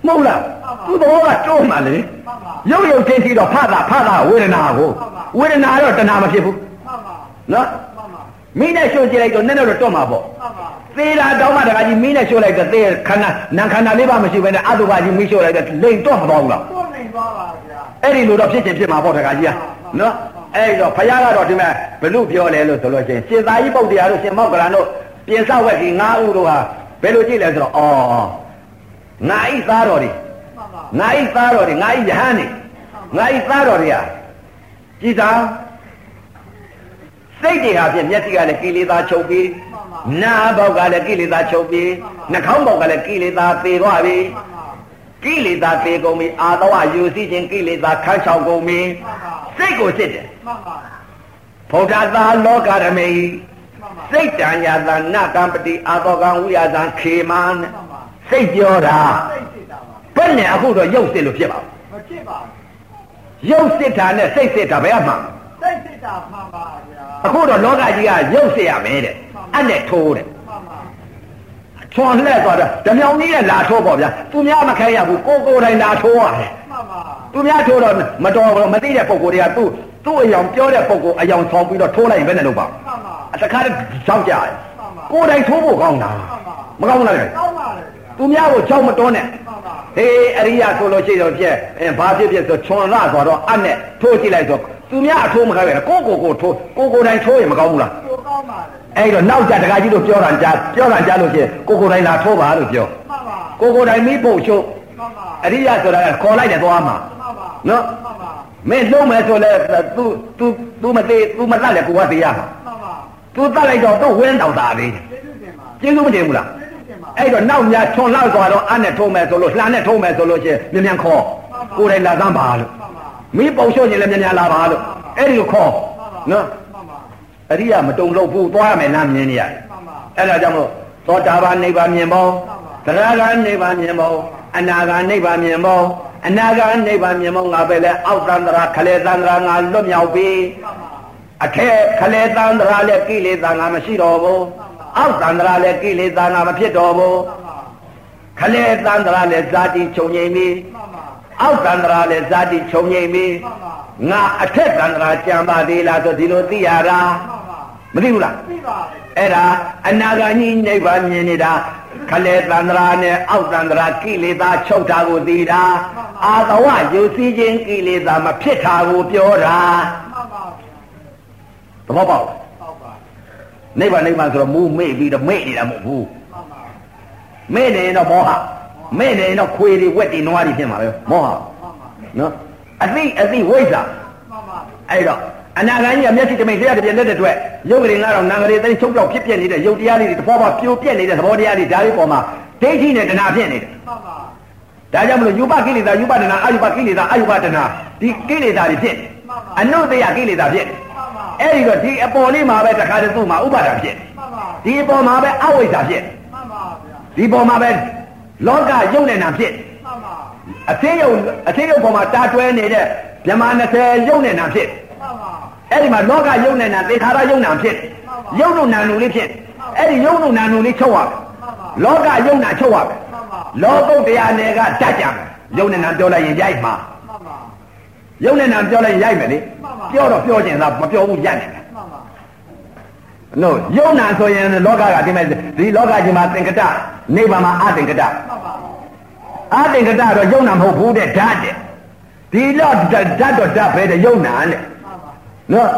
မဟုတ်လားမှသူန်ပါ့ဘောကတွန်းမှလေမှန်ပါရုပ်ရုပ်ချင်းကြည့်တော့ဖတာဖတာဝေဒနာကိုမှန်ပါဝေဒနာတော့တဏှာမဖြစ်ဘူးမှန်ပါနော်မှန်ပါမင်းနဲ့ရှုပ်ကြည့်လိုက်တော့နည်းနည်းတော့တွန်းမှာပေါ့မှန်ပါသေးတာတောင်းမှတခါကြီးမင်းနဲ့ရှုပ်လိုက်တော့သေခန္ဓာနာခန္ဓာလေးပါမရှိဘဲနဲ့အတုပါကြီးမင်းရှုပ်လိုက်တော့လိန်တော့မသွားဘူးလားကိုယ်နေသွားပါဗျာအဲ့ဒီလိုတော့ဖြစ်ချင်းဖြစ်မှာပေါ့တခါကြီးကနော်အဲ့ဒီတော့ဘုရားကတော့ဒီမဲ့ဘလို့ပြောလဲလို့ဆိုလို့ချင်းရှင်သာကြီးပုတ်တရားတို့ရှင်မောက္ကလန်တို့ပြင်ဆောက်ဝက်ကြီး၅ဦးတို့ဟာဘဘယ်လိုကြည့်လဲဆိုတော့အော် ငါဤသားတော်တွေမှန်ပါငါဤသားတော်တွေငါဤယဟန်တွေငါဤသားတော်တွေကကြည်သာစိတ်တွေဟာဖြင့်မျက်စိကလည်းကိလေသာချုပ်ပြီးမှန်ပါနားဘောက်ကလည်းကိလေသာချုပ်ပြီးနှာခေါင်းဘောက်ကလည်းကိလေသာသေသွားပြီမှန်ပါကိလေသာသေကုန်ပြီအာသဝယူစီခြင်းကိလေသာခန်းချောင်ကုန်ပြီမှန်ပါစိတ်ကိုစစ်တယ်မှန်ပါဗုဒ္ဓသာလောကရမေမှန်ပါစိတ်တံယာသနကံပတိအာသောကံဝိယာသံခေမန်မှန်ပါ စိတ်ပြောတာစိတ်စစ်တာပါဘယ်နဲ့အခုတော့ရုပ်စစ်လို့ဖြစ်ပါဘူးမဖြစ်ပါဘူးရုပ်စစ်တာနဲ့စိတ်စစ်တာဘယ်အမှန်စိတ်စစ်တာမှန်ပါဗျာအခုတော့လောကကြီးကရုပ်စစ်ရမယ်တဲ့အနဲ့ထိုးတယ်မှန်ပါချွန်လှဲ့သွားတာဓမြောင်ကြီးရဲ့လာထိုးပေါ့ဗျာသူများမခဲရဘူးကိုကိုယ်တိုင်လာထိုးရတယ်မှန်ပါသူများထိုးတော့မတော်ဘူးမသိတဲ့ပုံကိုယ်တွေကသူ့သူ့အယောင်ပြောတဲ့ပုံကိုယ်အယောင်ဆောင်ပြီးတော့ထိုးလိုက်ရင်ဘယ်နဲ့လုပ်ပါ့မှန်ပါအတခါတည်းကြောက်ကြတယ်မှန်ပါကိုယ်တိုင်ထိုးဖို့ကောင်းတာမှန်ပါမကောင်းဘူးလားကောင်းပါလေဗျာ သူများကိုကြောက်မတွန်းနဲ့ မှန်ပါ ဟေးအရိယာဆိုလို့ရှိတော့ပြက်အဲဘာဖြစ်ဖြစ်ဆိုချွန်လာဆိုတော့အနဲ့ထိုးကြည့်လိုက်ဆိုသူများအထိုးမခိုင်းပဲကိုကိုကိုထိုးကိုကိုတိုင်းထိုးရင်မကောင်းဘူးလား ကိုကောင်းပါလေ အဲ့တော့နောက်ကြတကကြီးတို့ပြောတာကြားပြောတာကြားလို့ရှိရင်ကိုကိုတိုင်းလာထိုးပါလို့ပြော မှန်ပါ ကိုကိုတိုင်းမိဖို့ချုပ် မှန်ပါ အရိယာဆိုတာကခေါ်လိုက်တယ်သွားမှာ မှန်ပါ နော် မှန်ပါ မင်းလုံးမယ်ဆိုလဲ तू तू तू မသေး तू မတတ်လဲကိုကသေးရမှာ မှန်ပါ तू တတ်လိုက်တော့တော့ဝင်းတောင်တာလေး ကျေးဇူးတင်ပါ ကျေးဇူးမတင်ဘူးလား ကျေးဇူးတင်ပါ အဲ့တော့နောက်များချွန်လောက်သွားတော့အနဲ့ထုံးမယ်ဆိုလို့လှန်နဲ့ထုံးမယ်ဆိုလို့ရှိရင်မြန်မြန်ခေါ်ကိုယ်တိုင်လာသမ်းပါလို့မှန်ပါမိပုံလျှော့ရင်လည်းမြန်မြန်လာပါလို့အဲ့ဒီကိုခေါ်နော်မှန်ပါအရိယာမတုံလို့ဘူးသွားရမယ်လမ်းမြင်နေရတယ်မှန်ပါအဲ့ဒါကြောင့်မို့သောတာပန်နိဗ္ဗာန်မြင်ဖို့သရဂန်နိဗ္ဗာန်မြင်ဖို့အနာဂန်နိဗ္ဗာန်မြင်ဖို့အနာဂန်နိဗ္ဗာန်မြင်ဖို့ငါပဲလဲအောက်တန္တရာခလေတန္တရာငါလွတ်မြောက်ပြီမှန်ပါအထက်ခလေတန္တရာလည်းကိလေသာငါမရှိတော့ဘူး အောက်တန္တရာလည်းကိလေသာငါမဖြစ်တော့ဘူးမှန်ပါခလေတန္တရာလည်းဇာတိချုပ်ငြိမ်ပြီမှန်ပါအောက်တန္တရာလည်းဇာတိချုပ်ငြိမ်ပြီမှန်ပါငါအထက်တန္တရာကြံပါသေးလားဆိုဒီလိုသိရတာမှန်ပါမသိဘူးလားသိပါလေအဲ့ဒါအနာဂါကြီးနိဗ္ဗာန်မြင်နေတာခလေတန္တရာနဲ့အောက်တန္တရာကိလေသာချုပ်တာကိုသိတာအာသဝယူစည်းခြင်းကိလေသာမဖြစ်တာကိုပြောတာမှန်ပါသဘောပေါက်လားဟုတ်ပါ နိဗ္ဗာန်နိဗ္ဗာန်ဆိုတော့မူးမေ့ပြီးတော့မေ့နေတာမဟုတ်ဘူးမှန်ပါမေ့နေရင်တော့မောဟမေ့နေရင်တော့ခွေတွေဝက်တွေနွားတွေဖြစ်မှာပဲမောဟမှန်ပါနော်အသိအသိဝိဇ္ဇာမှန်ပါအဲ့တော့အနာဂါကြီးကမျက်စိတမိတ်တရားတစ်ပြည့်လက်တဲ့အတွက်ရုပ်ကလေးငါတော့နာငရေသိချုပ်ပြောက်ဖြစ်ပြနေတဲ့ရုပ်တရားလေးတွေတစ်ပေါ်ပေါ်ပြိုပြက်နေတဲ့သဘောတရားတွေဒါလေးပေါ်မှာဒိဋ္ဌိနဲ့တဏှာဖြစ်နေတယ်မှန်ပါဒါကြောင့်မလို့ယူပကိလေသာယူပတနာအယူပကိလေသာအယူပတနာဒီကိလေသာတွေဖြစ်အနုတ္တယကိလေသာဖြစ်မှန်ပါ အဲ့ဒီတော့ဒီအပေါ်လေးမှာပဲတခါတည်းသူ့မှာဥပါဒာဖြစ်မှန်ပါဒီအပေါ်မှာပဲအဝိဇ္ဇာဖြစ်မှန်ပါဗျာဒီပေါ်မှာပဲလောကယုံနေတာဖြစ်မှန်ပါအသေးယုံအသေးယုံပေါ်မှာတာတွဲနေတဲ့မြမ20ယုံနေတာဖြစ်မှန်ပါအဲ့ဒီမှာလောကယုံနေတာသေခါရယုံနာဖြစ်ယုံလို့နာနုလေးဖြစ်အဲ့ဒီယုံလို့နာနုလေးချုပ်ရမယ်မှန်ပါလောကယုံနာချုပ်ရမယ်မှန်ပါလောကုတ်တရားနယ်ကတတ်ကြမယ်ယုံနေတာပြောလိုက်ရင်ရိုက်မှာမှန်ပါ ရုပ်နဲ့နာပြောလိုက်ရိုက်မယ်လေမှန်ပါပြောတော့ပြောကျင်သာမပြောဘူးရက်နေတယ်မှန်ပါနော်ရုပ်နာဆိုရင်လောကကဒီမဲ့ဒီလောကကြီးမှာသင်္ကတနိဗ္ဗာန်မှာအသင်္ကတမှန်ပါအသင်္ကတတော့ရုပ်နာမဟုတ်ဘူးတဲ့ဓာတ်တဲ့ဒီတော့ဓာတ်တော့ဓာတ်ပဲတဲ့ရုပ်နာတဲ့မှန်ပါနော်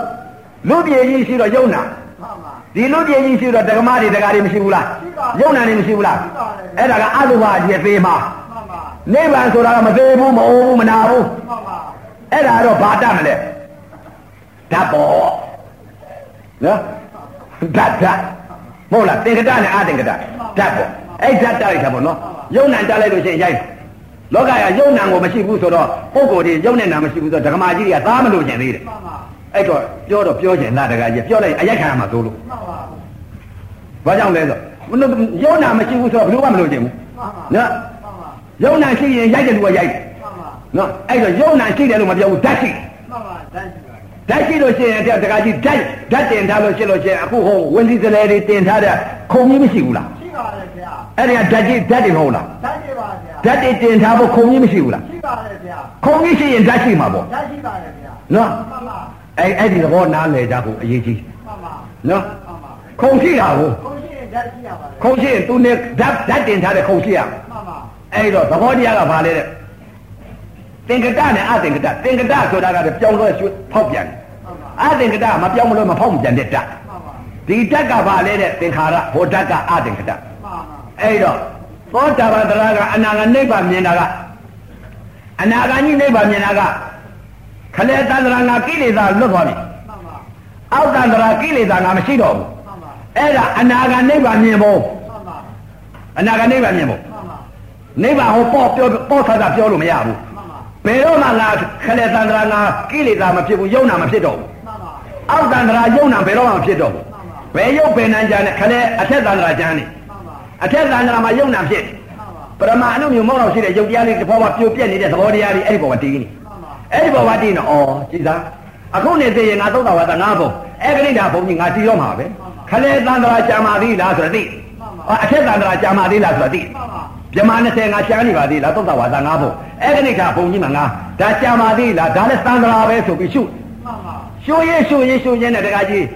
လူပြေကြီးရှိတော့ရုပ်နာမှန်ပါဒီလူပြေကြီးရှိတော့ဒကမတွေဒကာတွေမရှိဘူးလားရှိပါရုပ်နာတွေမရှိဘူးလားရှိပါတယ်အဲ့ဒါကအလုဘအကျေသေးမှာမှန်ပါနိဗ္ဗာန်ဆိုတာကမသေးဘူးမအိုးဘူးမနာဘူးမှန်ပါ အဲ့ဒါတော့ဘာတတ်မလဲဓာတ်ပေါ်နော်ဓာတ်ဓာတ်မဟုတ်လားသင်္ကတနဲ့အသင်္ကတဓာတ်ပေါ်အဲ့ဓာတ်တက်လိုက်တာပေါ့နော်ယုံနံတက်လိုက်လို့ရှိရင်ရိုက်လောကကယုံနံကိုမရှိဘူးဆိုတော့ပုဂ္ဂိုလ်တွေယုံနဲ့နံမရှိဘူးဆိုတော့ဓမ္မကြီးတွေကသားမလို့ကျင်သေးတယ်မှန်ပါအဲ့တော့ပြောတော့ပြောကျင်လားတကကြီးပြောလိုက်အရိုက်ခံရမှာသို့လို့မှန်ပါဘာကြောင့်လဲဆိုမလို့ယုံနံမရှိဘူးဆိုတော့ဘယ်လိုမှမလို့ကျင်ဘူးမှန်ပါနော်မှန်ပါယုံနံရှိရင်ရိုက်တယ်လူကရိုက်တယ်မှ န်ပါနော်အဲ့တော့ယုံနံရှိတယ်လို့မပြောဘူးဓာတ်ရှိတယ်မှန်ပါတန်းရှိပါဓာတ်ရှိလို့ရှိရင်တဲ့တကကြီးဓာတ်ဓာတ်တင်ထားလို့ရှိလို့ရှိရင်အခုဟိုဝင်စီစလဲတွေတင်ထားတဲ့ခုံကြီးမရှိဘူးလားရှိပါတယ်ဗျာအဲ့ဒီကဓာတ်ကြီးဓာတ်တွေမဟုတ်လားတန်းရှိပါဗျာဓာတ်တွေတင်ထားဖို့ခုံကြီးမရှိဘူးလားရှိပါတယ်ဗျာခုံကြီးရှိရင်ဓာတ်ရှိမှာပေါ့တန်းရှိပါတယ်ဗျာနော်မှန်ပါအဲ့အဲ့ဒီသဘောနားလည်ကြဖို့အရေးကြီးမှန်ပါနော်မှန်ပါခုံရှိတာကိုကိုရှိရင်တန်းရှိရပါတယ်ခုံရှိရင်သူနဲ့ဓာတ်ဓာတ်တင်ထားတဲ့ခုံရှိရမယ်မှန်ပါအဲ့တော့သဘောတရားကဘာလဲတဲ့ သင်္ကတနဲ့အသင်္ကတသင်္ကတဆိုတာကပြောင်းလဲရွှေ့ဖောက်ပြန်တယ်မှန်ပါအသင်္ကတမပြောင်းမလို့မဖောက်မပြန်တဲ့ဓာတ်မှန်ပါဒီဓာတ်ကဘာလဲတဲ့သင်္ခါရဟိုဓာတ်ကအသင်္ကတမှန်ပါအဲ့တော့သောတာပန်တရားကအနာဂတ်နိဗ္ဗာန်မြင်တာကအနာဂတ်ကြီးနိဗ္ဗာန်မြင်တာကခလေတန္တရာငါကိလေသာလွတ်သွားပြီမှန်ပါအောက်တန္တရာကိလေသာငါမရှိတော့ဘူးမှန်ပါအဲ့ဒါအနာဂတ်နိဗ္ဗာန်မြင်ဖို့မှန်ပါအနာဂတ်နိဗ္ဗာန်မြင်ဖို့မှန်ပါနိဗ္ဗာန်ဟောပေါ့ပြောပေါ့ဆာဆာပြောလို့မရဘူးမှန်ပါ ဘယ်တော့မှငါခလေတန္တရာငါကိလေသာမဖြစ်ဘူးယုံနာမဖြစ်တော့ဘူးမှန်ပါအောက်တန္တရာယုံနာဘယ်တော့မှမဖြစ်တော့ဘူးဘယ်ယုတ်ဘယ်နန်းကြနဲ့ခလေအထက်တန္တရာကျမ်းနေမှန်ပါအထက်တန္တရာမှာယုံနာဖြစ်မှန်ပါပရမအနုမျိုးမောက်တော့ရှိတဲ့ယုတ်တရားလေးတစ်ပေါ်မှာပြိုပြက်နေတဲ့သဘောတရားလေးအဲ့ဒီပေါ်မှာတည်နေမှန်ပါအဲ့ဒီပေါ်မှာတည်နေဩကြည်သားအခုနေသေးရင်ငါသုတ်တော်ဝါဒငါဘုံအဲ့ကလေးဒါဘုံကြီးငါတည်တော့မှာပဲခလေတန္တရာကြာမာသီလားဆိုတော့သိအထက်တန္တရာကြာမာသီလားဆိုတော့သိ မှန်ပါပြမ20ငါရှားနေပါသေးလားသုတ်တော်ဝါဒငါဘုံအဲ့ကလေးဒါဘုံကြီးမှာငါဒါကြာမာသီလားဒါလည်းတန္တရာပဲဆိုပြီးရှုမှန်ပါရှုရင်ရှုရင်ရှုရင်နဲ့တကကြီး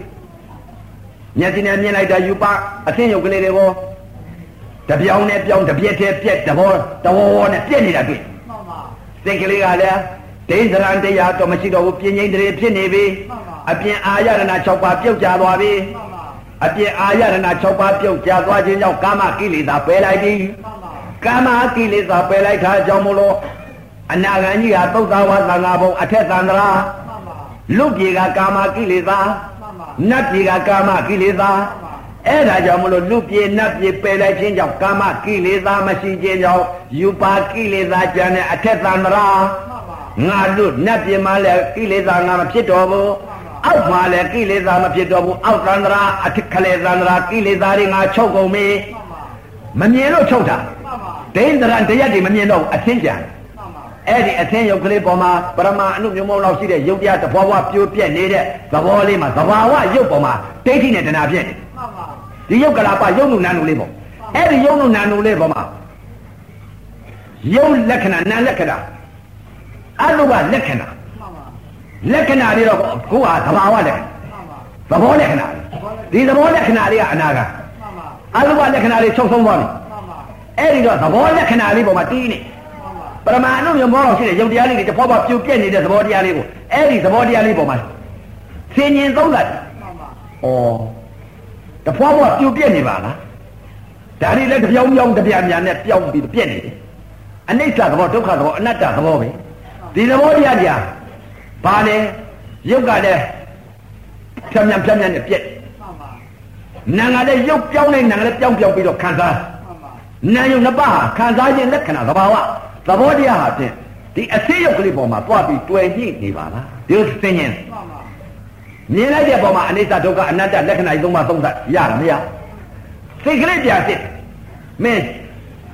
မျက်စိနဲ့မြင်လိုက်တာယူပါအသင်းရုပ်ကလေးတွေဘောတပြောင်းနဲ့ပြောင်းတပြက်တည်းပြက်တဘောတဝဝနဲ့ပြက်နေတာတွေ့မှန်ပါစိတ်ကလေးကလည်းဒိဋ္ဌရန်တရားတော့မရှိတော့ဘူးပြင်းငိမ့်တွေဖြစ်နေပြီအပြင်အာရဏ6ပါးပြုတ်ကျသွားပြီမှန်ပါအပြင်အာရဏ6ပါးပြုတ်ကျသွားခြင်းကြောင့်ကာမကိလေသာပယ်လိုက်ပြီမှန်ပါ ကာမကိလေသာပယ်လိုက်တာကြောင့်မလို့အနာဂံကြီးဟာသုတ်သာဝသံဃာဘုံအထက်သန္တရာမှန်ပါလူပြေကကာမကိလေသာမှန်ပါနတ်ပြေကကာမကိလေသာအဲ့ဒါကြောင့်မလို့လူပြေနတ်ပြေပယ်လိုက်ခြင်းကြောင့်ကာမကိလေသာမရှိခြင်းကြောင့်ယူပါကိလေသာကျန်တဲ့အထက်သန္တရာမှန်ပါငါတို့နတ်ပြည်မှာလည်းကိလေသာငါမဖြစ်တော်ဘူးအောက်မှာလည်းကိလေသာမဖြစ်တော်ဘူးအောက်သန္တရာအထက်ခလေသန္တရာကိလေသာတွေငါချုပ်ကုန်ပြီမှန်ပါမမြင်လို့ချုပ်တာမှန်ပါ ဒိဋ္ဌရန်တရားတွေမမြင်တော့ဘူးအသင်းကြံမှန်ပါအဲ့ဒီအသင်းယုတ်ကလေးပေါ်မှာပရမအနုမြုံမောလောက်ရှိတဲ့ယုတ်တရားတဘောဝပြိုပြက်နေတဲ့သဘောလေးမှာသဘာဝယုတ်ပေါ်မှာဒိဋ္ဌိနဲ့တဏှာဖြစ်နေမှန်ပါဒီယုတ်ကလာပယုတ်နုနန္နုလေးပေါ့အဲ့ဒီယုတ်နုနန္နုလေးပေါ်မှာယုတ်လက္ခဏာနာလက္ခဏာအရုပလက္ခဏာမှန်ပါလက္ခဏာတွေတော့ကိုဟာသဘာဝလက္ခဏာမှန်ပါသဘောလက္ခဏာဒီသဘောလက္ခဏာတွေကအနာဂတ်မှန်ပါအရုပလက္ခဏာတွေချုပ်ဆုံးသွားပြီမှန်ပါ အဲ့ဒီတော့သဘောလက္ခဏာလေးပေါ်မှာတီးနေမှန်ပါပရမအနုမြမောတော်ရှိတဲ့ယုတ်တရားလေးတွေတစ်ဖွာဖွာပြုတ်ပြက်နေတဲ့သဘောတရားလေးကိုအဲ့ဒီသဘောတရားလေးပေါ်မှာဆင်ញင်သုံးသပ်တယ်မှန်ပါဩတစ်ဖွာဖွာပြုတ်ပြက်နေပါလားဒါတွေလည်းတစ်ပြောင်းပြောင်းတစ်ပြားများနဲ့ပြောင်းပြီးပြက်နေတယ်အနိစ္စသဘောဒုက္ခသဘောအနတ္တသဘောပဲဒီသဘောတရားကြီးဘာလဲယုတ်ကလည်းဖြတ်မြန်ဖြတ်မြန်နဲ့ပြက်မှန်ပါနာငါလည်းရုပ်ပြောင်းနေနာငါလည်းပြောင်းပြောင်းပြီးတော့ခံစားမှ န်ပါ နာယုံနှစ်ပါးဟာခံစားခြင်းလက္ခဏာသဘာဝသဘောတရားဟာဖြင့်ဒီအစေရုပ်ကလေးပေါ်မှာတွားပြီးတွေ့ညှိနေပါလားဒီလိုသိရင် မှန်ပါ မြင်လိုက်တဲ့ပုံမှာအနိစ္စဒုက္ခအနတ္တလက္ခဏာကြီးသုံးပါးသုံးသပ်ရတာမရစိတ်ကလေးပြစစ်မင်း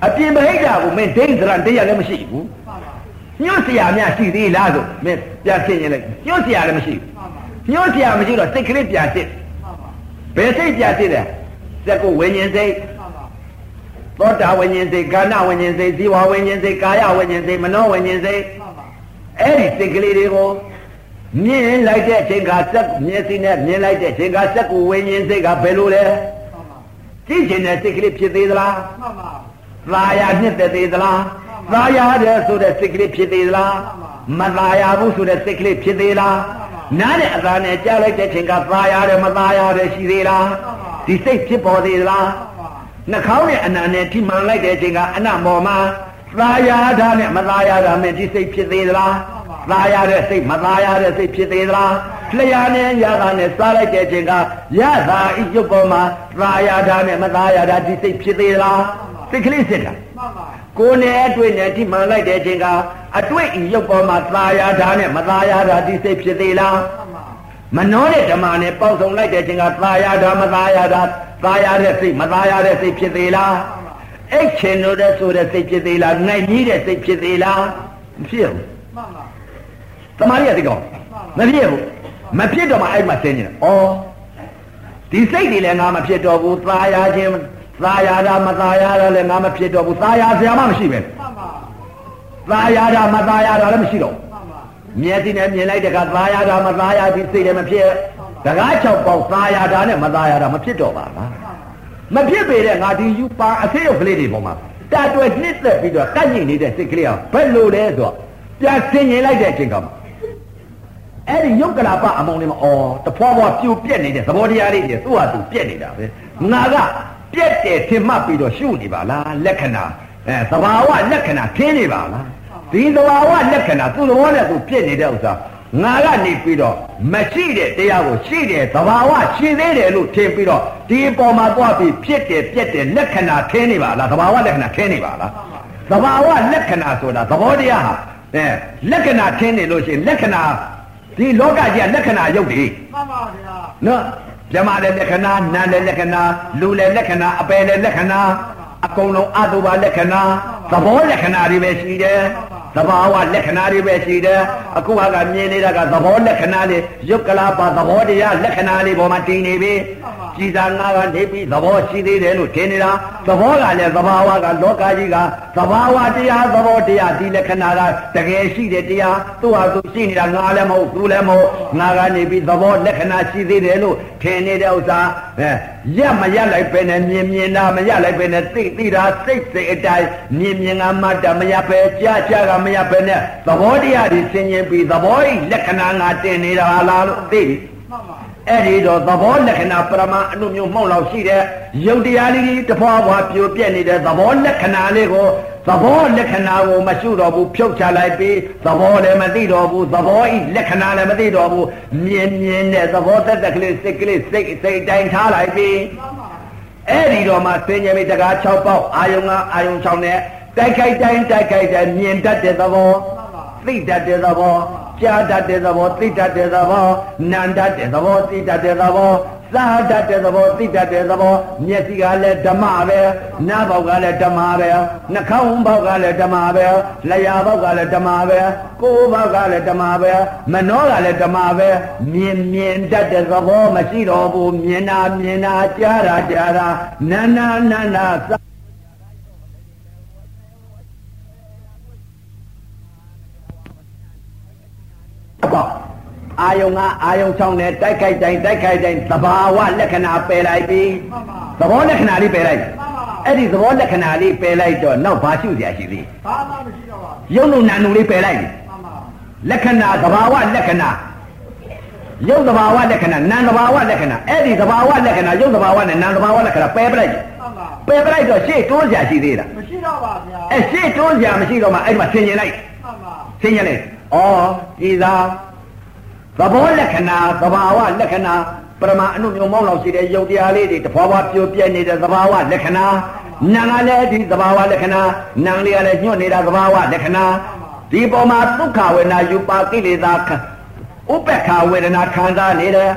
အပြင်မဟိတ်တာကိုမင်းဒိဋ္ဌရန်တရားလည်းမရှိဘူး မှန်ပါ ညွှတ်เสียများရှိသေးလားဆိုမင်းပြစစ်ရင်လည်းညွှတ်เสียလည်းမရှိဘူး မှန်ပါ ညွှတ်เสียမရှိတော့စိတ်ကလေးပြစစ် မှန်ပါ ဘယ်စိတ်ပြစစ်လဲစက်ကိုဝိညာဉ်စိတ် မှန်ပါ သောတာဝိညာဉ်စိတ်ကာဏဝိညာဉ်စိတ်ဇီဝဝိညာဉ်စိတ်ကာယဝိညာဉ်စိတ်မနောဝိညာဉ်စိတ်မှန်ပါအဲ့ဒီစိတ်ကလေးတွေကိုမြင်လိုက်တဲ့အချိန်ကစက်မျက်စိနဲ့မြင်လိုက်တဲ့အချိန်ကစက်ကိုဝိညာဉ်စိတ်ကဘယ်လိုလဲမှန်ပါကြည့်ချင်တဲ့စိတ်ကလေးဖြစ်သေးသလားမှန်ပါသာယာနှစ်သက်သေးသလားသာယာတယ်ဆိုတဲ့စိတ်ကလေးဖြစ်သေးသလားမသာယာဘူးဆိုတဲ့စိတ်ကလေးဖြစ်သေးလားနားနဲ့အသာနဲ့ကြားလိုက်တဲ့အချိန်ကသာယာတယ်မသာယာတယ်ရှိသေးလားဒီစိတ်ဖြစ်ပေါ်သေးသလားမှ န်ပါနှာခေါင်းနဲ့အနံနဲ့ထိမှန်လိုက်တဲ့အချိန်ကအနမော်မှာသာယာတာနဲ့မသာယာတာနဲ့ဒီစိတ်ဖြစ်သေးသလားသာယာတဲ့စိတ်မသာယာတဲ့စိတ်ဖြစ်သေးသလားလျှာနဲ့ရတာနဲ့စားလိုက်တဲ့အချိန်ကရတာဤရုပ်ပေါ်မှာသာယာတာနဲ့မသာယာတာဒီစိတ်ဖြစ်သေးသလားစိတ်ကလေးစစ်တာမှန်ပါကိုယ်နဲ့အတွေ့နဲ့ထိမှန်လိုက်တဲ့အချိန်ကအတွေ့ဤရုပ်ပေါ်မှာသာယာတာနဲ့မသာယာတာဒီစိတ်ဖြစ်သေးလားမှန်ပါမနှောတဲ့ဓမ္မနဲ့ပေါက်ဆောင်လိုက်တဲ့အချိန်ကသာယာတာမသာယာတာ သာယာတဲ့စိတ်မသာယာတဲ့စိတ်ဖြစ်သေးလားအိတ်ချင်လို့တဲ့ဆိုတဲ့စိတ်ဖြစ်သေးလားနိုင်ကြီးတဲ့စိတ်ဖြစ်သေးလားမဖြစ်ဘူးမှန်ပါတမားရသိကောမဖြစ်ဘူးမဖြစ်တော့မှအဲ့မှာဆင်းနေတယ်ဩဒီစိတ်တွေလည်းငါမဖြစ်တော့ဘူးသာယာခြင်းသာယာတာမသာယာတာလည်းငါမဖြစ်တော့ဘူးသာယာစရာမှမရှိပဲမှန်ပါသာယာတာမသာယာတာလည်းမရှိတော့ဘူးမှန်ပါမျက်စိနဲ့မြင်လိုက်တဲ့ကသာယာတာမသာယာဒီစိတ်လည်းမဖြစ် တကား၆ပေါက်သာယာတာနဲ့မသာယာတာမဖြစ်တော့ပါလားမဖြစ်ပေတဲ့ငါဒီယူပါအသေးရုပ်ကလေးတွေပေါ်မှာတတွယ်နှစ်သက်ပြီးတော့ကန့်ညိနေတဲ့စိတ်ကလေးကဘယ်လိုလဲဆိုတော့ပြန်ဆင်ញင်လိုက်တဲ့အချိန်ကမှအဲ့ဒီယုတ်ကလာပအမောင်လေးမှာအော်တဖွာဖွာပြိုပြက်နေတဲ့သဘောတရားလေးတွေသူ့ဟာသူပြက်နေတာပဲငါကပြက်တယ်ထင်မှတ်ပြီးတော့ရှုနေပါလားလက္ခဏာအဲသဘာဝလက္ခဏာထင်းနေပါလားဒီသဘာဝလက္ခဏာသူ့သဘောနဲ့သူပြက်နေတဲ့ဥစ္စာ ငါကနေပြီးတော့မရှိတဲ့တရားကိုရှိတယ်သဘာဝရှိသေးတယ်လို့ထင်ပြီးတော့ဒီအပေါ်မှာသွားပြီးဖြစ်တယ်ပြက်တယ်လက္ခဏာထင်းနေပါလားသဘာဝလက္ခဏာထင်းနေပါလားသဘာဝလက္ခဏာဆိုတာသဘောတရားဟာအဲလက္ခဏာထင်းနေလို့ရှိရင်လက္ခဏာဒီလောကကြီးကလက္ခဏာရုပ်တွေမှန်ပါဗျာနော်မြမလည်းလက္ခဏာနာလည်းလက္ခဏာလူလည်းလက္ခဏာအပယ်လည်းလက္ခဏာအကုန်လုံးအတုပါလက္ခဏာသဘောလက္ခဏာတွေပဲရှိတယ် သဘာဝလက္ခဏာတွေပဲရှိတယ်အခုဟာကမြင်နေတာကသဘောလက္ခဏာလေးယုတ်ကလာပါသဘောတရားလက္ခဏာလေးပေါ်မှာတည်နေပြီကြည်သာငါကနေပြီးသဘောရှိသေးတယ်လို့ထင်နေတာသဘောကလည်းသဘာဝကလောကကြီးကသဘာဝတရားသဘောတရားဒီလက္ခဏာကတကယ်ရှိတဲ့တရားသူ့ဟာသူရှိနေတာငါလည်းမဟုတ်သူလည်းမဟုတ်ငါကနေပြီးသဘောလက္ခဏာရှိသေးတယ်လို့ထင်နေတဲ့ဥစ္စာအဲရက်မရက်လိုက်ပဲနဲ့မြင်မြင်တာမရက်လိုက်ပဲနဲ့သိသိတာစိတ်စိတ်အတိုင်းမြင်မြင်ကမှတ်တာမရက်ပဲကြားကြားကမရက်ပဲနဲ့သဘောတရားတွေရှင်းရင်ပြီးသဘောဤလက္ခဏာငါတင်နေတာလားလို့သိပြီမှန်ပါအဲ့ဒီတော့သဘောလက္ခဏာပရမအနုမျိုးမှုန့်လောက်ရှိတဲ့ယုတ်တရားလေးကြီးတဖွာဖွာပြိုပြက်နေတဲ့သဘောလက္ခဏာလေးကိုသဘောလက္ခဏာကိုမရှိတော့ဘူးဖြုတ်ချလိုက်ပြီးသဘောလည်းမသိတော့ဘူးသဘောဤလက္ခဏာလည်းမသိတော့ဘူးမြင်မြင်တဲ့သဘောတက်တက်ကလေးစိတ်ကလေးစိတ်စိတ်တိုင်းထားလိုက်ပြီးမှန်ပါအဲ့ဒီတော့မှသင်္ကြန်မိတကား6ပေါက်အာယုံကအာယုံ6နဲ့ တိုက်ခိုက်တိုင်းတိုက်ခိုက်တိုင်းမြင်တတ်တဲ့သဘောမှန်ပါသိတတ်တဲ့သဘောကြားတတ်တဲ့သဘောသိတတ်တဲ့သဘောနာတတ်တဲ့သဘောသိတတ်တဲ့သဘောစားတတ်တဲ့သဘောသိတတ်တဲ့သဘောမျက်စိကလည်းဓမ္မပဲနားပေါက်ကလည်းဓမ္မပဲနှာခေါင်းပေါက်ကလည်းဓမ္မပဲလျှာပေါက်ကလည်းဓမ္မပဲကိုယ်ပေါက်ကလည်းဓမ္မပဲမနှောကလည်းဓမ္မပဲမြင်မြင်တတ်တဲ့သဘောမရှိတော့ဘူးမြင်တာမြင်တာကြားတာကြားတာနာနာနာနာ စအပေါ့အာယုံကအာယုံချောင်းနဲ့တိုက်ခိုက်တိုင်းတိုက်ခိုက်တိုင်းသဘာဝလက္ခဏာပယ်လိုက်ပြီမှန်ပါသဘောလက္ခဏာလေးပယ်လိုက်မှန်ပါအဲ့ဒီသဘောလက္ခဏာလေးပယ်လိုက်တော့နောက်ဘာရှုစရာရှိသေးဘာမှမရှိတော့ပါဘူးရုပ်လုံးနာနုလေးပယ်လိုက်ပြီမှန်ပါလက္ခဏာသဘာဝလက္ခဏာရုပ်သဘာဝလက္ခဏာနာမ်သဘာဝလက္ခဏာအဲ့ဒီသဘာဝလက္ခဏာရုပ်သဘာဝနဲ့နာမ်သဘာဝလက္ခဏာပယ်ပလိုက်ပြီမှန်ပါပယ်ပလိုက်တော့ရှေ့တိုးစရာရှိသေးတာမရှိတော့ပါဗျာအဲ့ရှေ့တိုးစရာမရှိတော့မှအဲ့ဒီမှာဆင်ញင်လိုက်မှန်ပါဆင်းရဲလေဩဤသာ သဘောလက္ခဏာသဘာဝလက္ခဏာပရမအနုမျိုးမောင်းလောက်ရှိတဲ့ယုတ်တရားလေးတွေတဖွာဖွာပြိုပြက်နေတဲ့သဘာဝလက္ခဏာနာငါလည်းဒီသဘာဝလက္ခဏာနာငလေးကလည်းညွတ်နေတာသဘာဝလက္ခဏာဒီပေါ်မှာဒုက္ခဝေဒနာယူပါကိလေသာခံဥပ္ပခဝေဒနာခံစားနေတယ်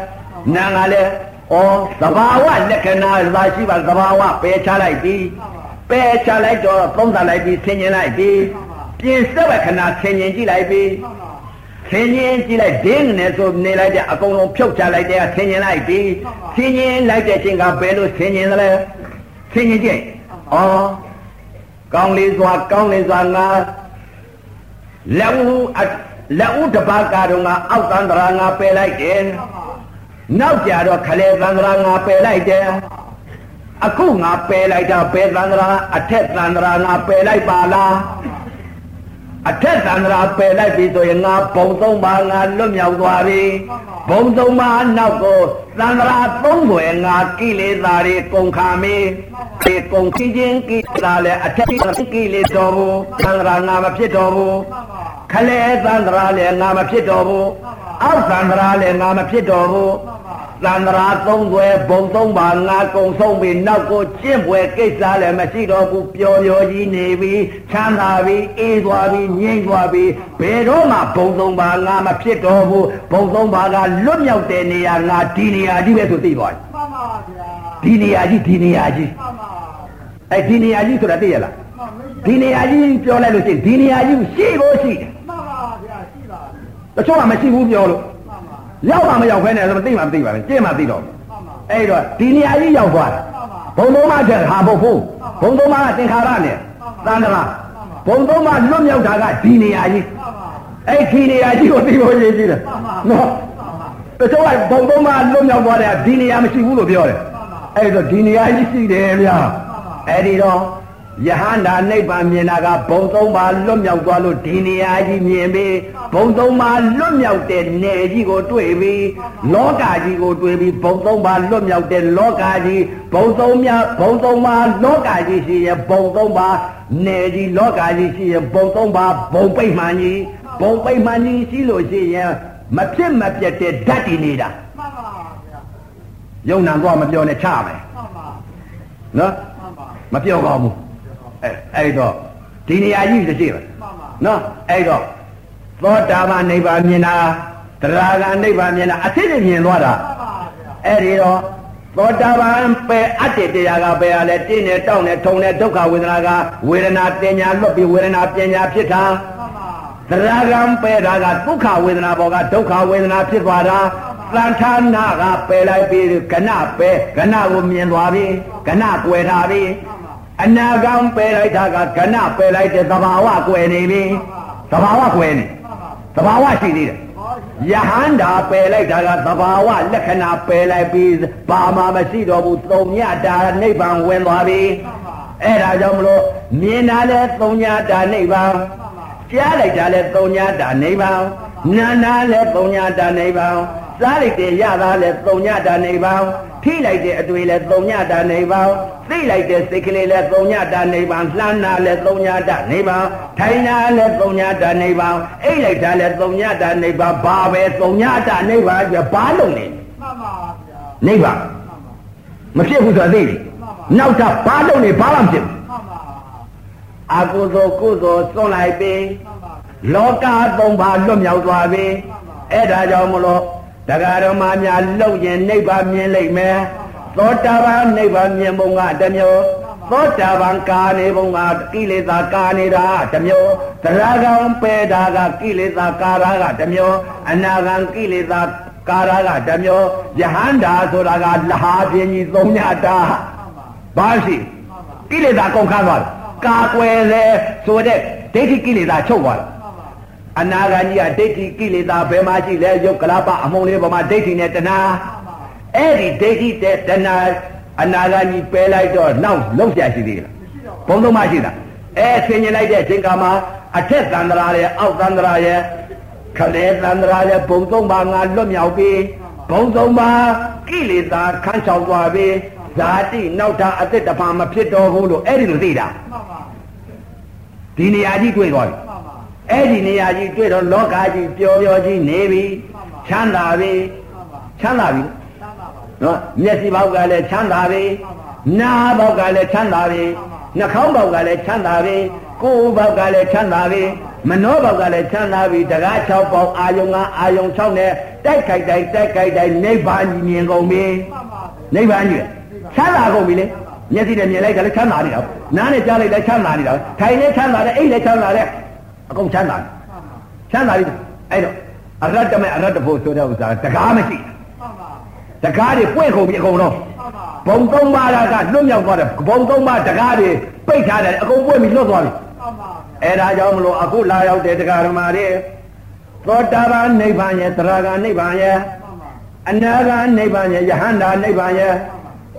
နာငါလည်းဩသဘာဝလက္ခဏာသာရှိပါသဘာဝပယ်ချလိုက်ပြီပယ်ချလိုက်တော့သုံးသပ်လိုက်ပြီဆင်ញင်လိုက်ပြီပြင်စက်ခဏဆင်ញင်ကြည့်လိုက်ပြီမှန်ပါ ဆင်းရင်ကြည့်လိုက်ဒင်းနဲ့ဆိုနေလိုက်ကြအကုန်လုံးဖြုတ်ချလိုက်တဲ့ဆင်းရင်လိုက်ပြီဆင်းရင်လိုက်တဲ့အချိန်ကဘယ်လိုဆင်းရင်လဲဆင်းရင်ကြည့်ဩကောင်းလေးစွာကောင်းလေးစွာငါလက်ဦးလက်ဦးတပါးကတော့ငါအောက်သန္တရာငါပယ်လိုက်တယ်နောက်ကြတော့ခလေသန္တရာငါပယ်လိုက်တယ်အခုငါပယ်လိုက်တာပယ်သန္တရာအထက်သန္တရာငါပယ်လိုက်ပါလား အထက်သန္တရာပယ်လိုက်ပြီဆိုရင်ငါဘုံသုံးပါးငါလွတ်မြောက်သွားပြီဘုံသုံးပါးနောက်ကိုသန္တရာသုံးွယ်ငါကိလေသာတွေကုန်ခါမေဒီကုန်ခင်းခြင်းကိလေသာလည်းအထက်ကိလေတော်ဘူးသန္တရာငါမဖြစ်တော်ဘူးမှန်ပါခလဲသန္တရာလည်းငါမဖြစ်တော်ဘူးအောက်သန္တရာလည်းငါမဖြစ်တော်ဘူးမှန်ပါ သန္တရာသုံးွယ်ဘုံသုံးပါးငါကုံဆုံးပြီနောက်ကိုကျင့်ပွဲကိစ္စလည်းမရှိတော့ဘူးပျော်ပျော်ကြီးနေပြီချမ်းသာပြီအေးသွားပြီငြိမ့်သွားပြီဘယ်တော့မှဘုံသုံးပါးငါမဖြစ်တော့ဘူးဘုံသုံးပါးကလွတ်မြောက်တဲ့နေရာငါဒီနေရာကြီးပဲဆိုသိသွားတယ်မှန်ပါဗျာဒီနေရာကြီးဒီနေရာကြီးမှန်ပါအဲ့ဒီနေရာကြီးဆိုတာသိရလားမှန်မရှိဒီနေရာကြီးပြောလိုက်လို့ရှိရင်ဒီနေရာကြီးရှိဖို့ရှိတယ်မှန်ပါဗျာရှိပါပြီတချို့ကမရှိဘူးပြောလို့မှန်ပါ ရောက်မှမရောက်ခဲနဲ့ဆိုမသိမှမသိပါဘူးကြည့်မှသိတော့မယ်မှန်ပါအဲ့တော့ဒီနေရာကြီးရောက်သွားတယ်မှန်ပါဘုံသုံးပါးတဲ့ဟာဖို့ဖို့ဘုံသုံးပါးကသင်္ခါရနဲ့သန္တရာဘုံသုံးပါးလွတ်မြောက်တာကဒီနေရာကြီးမှန်ပါအဲ့ဒီနေရာကြီးကိုသိဖို့ရည်ကြည့်တယ်မှန်ပါနော်မှန်ပါတချို့ကဘုံသုံးပါးလွတ်မြောက်သွားတဲ့ဒီနေရာမရှိဘူးလို့ပြောတယ်မှန်ပါအဲ့တော့ဒီနေရာကြီးရှိတယ်ဗျာအဲ့ဒီတော့ ယဟန္တာနိဗ္ဗာန်မြင်တာကဘုံသုံးပါလွတ်မြောက်သွားလို့ဒီနေရာကြီးမြင်ပြီးဘုံသုံးပါလွတ်မြောက်တဲ့နယ်ကြီးကိုတွေ့ပြီးလောကကြီးကိုတွေ့ပြီးဘုံသုံးပါလွတ်မြောက်တဲ့လောကကြီးဘုံသုံးမြဘုံသုံးပါလောကကြီးရှိရင်ဘုံသုံးပါနယ်ကြီးလောကကြီးရှိရင်ဘုံသုံးပါဘုံပိတ်မှန်ကြီးဘုံပိတ်မှန်ကြီးရှိလို့ရှိရင်မဖြစ်မပြတ်တဲ့ဓာတ်တည်နေတာမှန်ပါဗျာယုံနာတော့မပြောနဲ့ချမယ်မှန်ပါနော်မှန်ပါမပြောကောင်းဘူး အဲအဲ့တော့ဒီနေရာကြီးရှိပဲမှန်ပါနော်အဲ့တော့သောတာပန်နိဗ္ဗာန်မြင်တာတရားကနိဗ္ဗာန်မြင်တာအစစ်စစ်မြင်သွားတာမှန်ပါဗျာအဲ့ဒီတော့သောတာပန်ပဲအတ္တတရားကပဲရလဲတင်းနဲ့တောင်းနဲ့ထုံနဲ့ဒုက္ခဝေဒနာကဝေဒနာပညာလွတ်ပြီးဝေဒနာပညာဖြစ်တာမှန်ပါတရားကံပဲတာကဒုက္ခဝေဒနာဘောကဒုက္ခဝေဒနာဖြစ်သွားတာသံဌာနာကပယ်လိုက်ပြီးကဏပဲကဏကိုမြင်သွားပြီကဏကွယ်ထားပြီမှန်ပါ အနာကံပယ်လိုက်တာကကဏပယ်လိုက်တဲ့သဘာဝကွယ်နေပြီသဘာဝကွယ်နေမှန်ပါသဘာဝရှိသေးတယ်ဘောရှိယဟန္တာပယ်လိုက်တာကသဘာဝလက္ခဏာပယ်လိုက်ပြီးဘာမှမရှိတော့ဘူးသုံညတာနိဗ္ဗာန်ဝင်သွားပြီမှန်ပါအဲ့ဒါကြောင့်မလို့မြင်တာလဲသုံညတာနိဗ္ဗာန်မှန်ပါကြားလိုက်တာလဲသုံညတာနိဗ္ဗာန်နာနာလဲသုံညတာနိဗ္ဗာန်စားလိုက်တဲ့ရတာလဲသုံညတာနိဗ္ဗာန် ထိလိုက်တဲ့အတွေ့လဲသုံညတာနိဗ္ဗာန်သိလိုက်တဲ့စိတ်ကလေးလဲသုံညတာနိဗ္ဗာန်လှမ်းနာလဲသုံညတာနိဗ္ဗာန်ထိုင်နာလဲသုံညတာနိဗ္ဗာန်အိတ်လိုက်တာလဲသုံညတာနိဗ္ဗာန်ဘာပဲသုံညတာနိဗ္ဗာန်ကျဘာလုံးလဲမှန်ပါဗျာနိဗ္ဗာန်မှန်ပါမဖြစ်ဘူးဆိုတာသိပြီနောက်ထပ်ဘာလုံးနေဘာမှမဖြစ်ဘူးမှန်ပါအကုသိုလ်ကုသိုလ်စွန့်လိုက်ပြီးမှန်ပါလောကသုံးပါလွတ်မြောက်သွားပြီအဲ့ဒါကြောင့်မလို့ တရားတော်မှာများလှုပ်ရင်နိဗ္ဗာန်မြင်လိမ့်မယ်သောတာပန်နိဗ္ဗာန်မြင်ပုံကတစ်မျိုးသောတာပန်ကာနေပုံကကိလေသာကာနေတာတစ်မျိုးတရားကောင်ပယ်တာကကိလေသာကာရကတစ်မျိုးအနာဂံကိလေသာကာရကတစ်မျိုးယဟန္တာဆိုတာကလဟာပြင်းကြီးသုံးညတာမှန်ပါဘာရှိမှန်ပါကိလေသာကုန်ခန်းသွားတယ်ကာကွယ်လေဆိုတဲ့ဒိဋ္ဌိကိလေသာချုပ်သွားတယ်မှန်ပါ အနာဂါကြီးကဒိဋ္ဌိကိလေသာဘယ်မှာရှိလဲယုတ်ကလာပအမုံလေးပေါ်မှာဒိဋ္ဌိနဲ့တဏှာမှန်ပါအဲ့ဒီဒိဋ္ဌိတဲ့တဏှာအနာဂါကြီးပယ်လိုက်တော့နောက်လုံးပြရှိသေးတယ်မရှိတော့ဘုံသုံးမရှိတာအဲဆင်ញင်လိုက်တဲ့အချိန်ကမှာအထက်သန္တရာရဲ့အောက်သန္တရာရဲ့ခလေသန္တရာရဲ့ဘုံသုံးပါငါလွတ်မြောက်ပြီးဘုံသုံးပါကိလေသာခန်းချောက်သွားပြီးဇာတိနောက်တာအသက်တဖန်မဖြစ်တော့ဘူးလို့အဲ့ဒီလိုသိတာမှန်ပါဒီနေရာကြီးတွေ့သွားပြီမှန်ပါ အဲ့ဒီနေရာကြီးတွေ့တော့လောကကြီးပျော်ပျော်ကြီးနေပြီချမ်းသာပြီမှန်ပါချမ်းသာပြီသမ်းပါပါနော်မျက်စိဘောက်ကလည်းချမ်းသာပြီနားဘောက်ကလည်းချမ်းသာပြီနှာခေါင်းဘောက်ကလည်းချမ်းသာပြီကိုယ်ဘောက်ကလည်းချမ်းသာပြီမနှောဘောက်ကလည်းချမ်းသာပြီတကား6ပေါက်အာယုံကအာယုံ6နဲ့တိုက်ခိုက်တိုက်တိုက်ခိုက်တိုက်နိဗ္ဗာန်ကြီးမြင်ကုန်ပြီမှန်ပါနိဗ္ဗာန်ကြီးချမ်းသာကုန်ပြီလေမျက်စိနဲ့မြင်လိုက်ကြလည်းချမ်းသာနေတာနားနဲ့ကြားလိုက်လည်းချမ်းသာနေတာထိုင်လည်းချမ်းသာတယ်အိတ်လည်းချမ်းသာတယ် အကုန်ချမ်းသာတယ်မှန်ပါချမ်းသာပြီအဲ့တော့အရတ္တမဲ့အရတ္တဖို့ဆိုတဲ့ဥစ္စာတကားမရှိမှန်ပါတကားတွေပွင့်ကုန်ပြီအကုန်လုံးမှန်ပါဘုံသုံးပါးကလွတ်မြောက်သွားတယ်ဘုံသုံးပါးတကားတွေပိတ်ထားတယ်အကုန်ပွင့်ပြီလွတ်သွားပြီမှန်ပါအဲ့ဒါကြောင့်မလို့အခုလာရောက်တဲ့တရားဓမ္မတွေသောတာပန်နိဗ္ဗာန်ရဲ့သရဂံနိဗ္ဗာန်ရဲ့မှန်ပါအနာဂံနိဗ္ဗာန်ရဲ့ယဟန္တာနိဗ္ဗာန်ရဲ့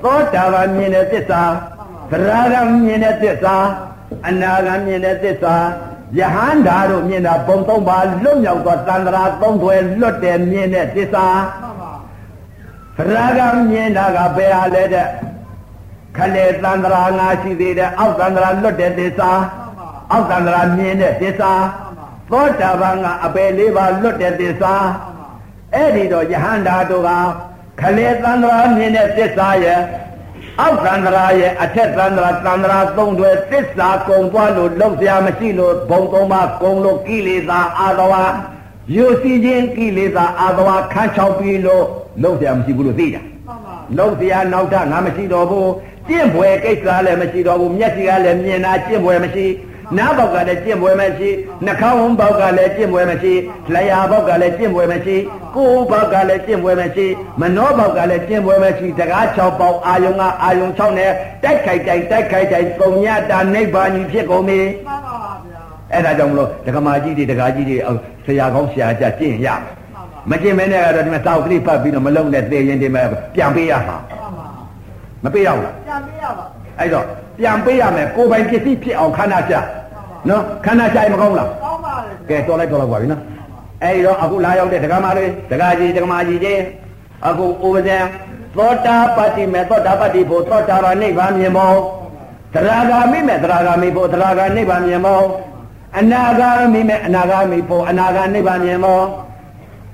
သောတာပန်မြင်တဲ့သစ္စာသရဂံမြင်တဲ့သစ္စာအနာဂံမြင်တဲ့သစ္စာ ယဟန္တာတို့မြင်တာဘုံသုံးပါလွတ်မြောက်သောတန္တရာသုံးသွယ်လွတ်တယ်မြင်တဲ့သစ္စာမှန်ပါသရဂံမြင်တာကဘယ်ဟာလဲတဲ့ခလေတန္တရာငါရှိသေးတယ်အောက်တန္တရာလွတ်တဲ့သစ္စာမှန်ပါအောက်တန္တရာမြင်တဲ့သစ္စာသောတာပန်ကအပေလေးပါလွတ်တဲ့သစ္စာမှန်ပါအဲ့ဒီတော့ယဟန္တာတို့ကခလေသန္တရာမြင်တဲ့သစ္စာရဲ့ အောက်သန္တရာရဲ့အထက်သန္တရာသန္တရာသုံးတွေသစ္စာကုံသွားလို့လောက်စရာမရှိလို့ဘုံသုံးပါကုံလို့ကိလေသာအာသဝယူစီခြင်းကိလေသာအာသဝခန်းချောက်ပြီးလို့လောက်စရာမရှိဘူးလို့သိတာမှန်ပါလုံးတရားနောက်ထငါမရှိတော့ဘူးကျင့်ပွဲကိစ္စလည်းမရှိတော့ဘူးမျက်စိကလည်းမြင်တာကျင့်ပွဲမရှိ နားဘောက်ကလည်းကျင့်ပွဲမရှိနှာခေါင်းဘောက်ကလည်းကျင့်ပွဲမရှိလျှာဘောက်ကလည်းကျင့်ပွဲမရှိကိုယ်ဘောက်ကလည်းကျင့်ပွဲမရှိမနှောဘောက်ကလည်းကျင့်ပွဲမရှိတကား6ပေါက်အာယုံကအာယုံ6နဲ့တိုက်ခိုက်တိုက်တိုက်ခိုက်တိုက်သုံညတာနိဗ္ဗာန်ကြီးဖြစ်ကုန်ပြီမှန်ပါဗျာအဲ့ဒါကြောင့်မလို့ဒကမာကြီးတွေဒကာကြီးတွေအော်ဆရာကောင်းဆရာကြကျင့်ရမယ်မှန်ပါမကျင့်မဲနဲ့ကတော့ဒီမှာတောက်ကလေးဖတ်ပြီးတော့မလုံးနဲ့သေရင်ဒီမှာပြန်ပေးရမှာမှန်ပါမပေးတော့ဘူးလားပြန်ပေးရပါဟအဲ့တော့ပြန်ပေးရမယ်ကိုယ်ပိုင်ပစ္စည်းဖြစ်အောင်ခန္ဓာချ နော်ခန္ဓာချရင်မကောင်းဘူးလားကောင်းပါလေကဲတော်လိုက်တော်လိုက်ပါပြီနော်အဲ့ဒီတော့အခုလာရောက်တဲ့ဒကာမလေးဒကာကြီးဒကာမကြီးတွေအခုဥပဇံသောတာပတ္တိမေသောတာပတ္တိဖို့သောတာပန်နိဗ္ဗာန်မြင်မောသရဂါမိမေသရဂါမိဖို့သရဂါနိဗ္ဗာန်မြင်မောအနာဂါမိမေအနာဂါမိဖို့အနာဂါနိဗ္ဗာန်မြင်မော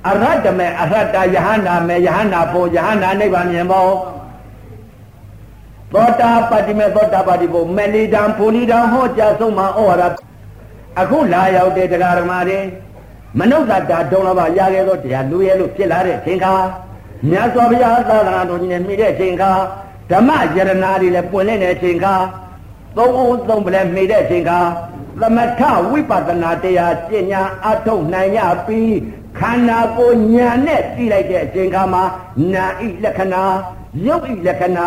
အရတ္တမေအရတ္တယဟန္တာမေယဟန္တာဖို့ယဟန္တာနိဗ္ဗာန်မြင်မော သောတာပတ္တိမေသောတာပတ္တိဖို့မေလီတံပူလီတံဟောကြားဆုံးမှာဩဝါဒအခုလာရောက်တဲ့တရားဓမ္မတွေမနုဿတာဒုံလဘရခဲ့သောတရားလူရဲလို့ဖြစ်လာတဲ့ချိန်ခါမြတ်စွာဘုရားသာသနာတော်ကြီးနဲ့မိတဲ့ချိန်ခါဓမ္မယရနာတွေလည်းပွင့်လင်းတဲ့ချိန်ခါသုံးဦးသုံးပလဲမိတဲ့ချိန်ခါသမထဝိပဿနာတရားကျင့်ညာအထုတ်နိုင်ရပြီးခန္ဓာကိုယ်ညာနဲ့ကြည့်လိုက်တဲ့အချိန်ခါမှာနာဤလက္ခဏာရုပ်ဤလက္ခဏာ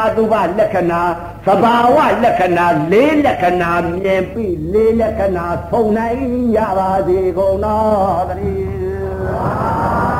အတုပလက္ခဏာသဘာဝလက္ခဏာလေးလက္ခဏာမြင်ပြီးလေးလက္ခဏာဖုံနိုင်ရပါစေကုန်တော်တည်း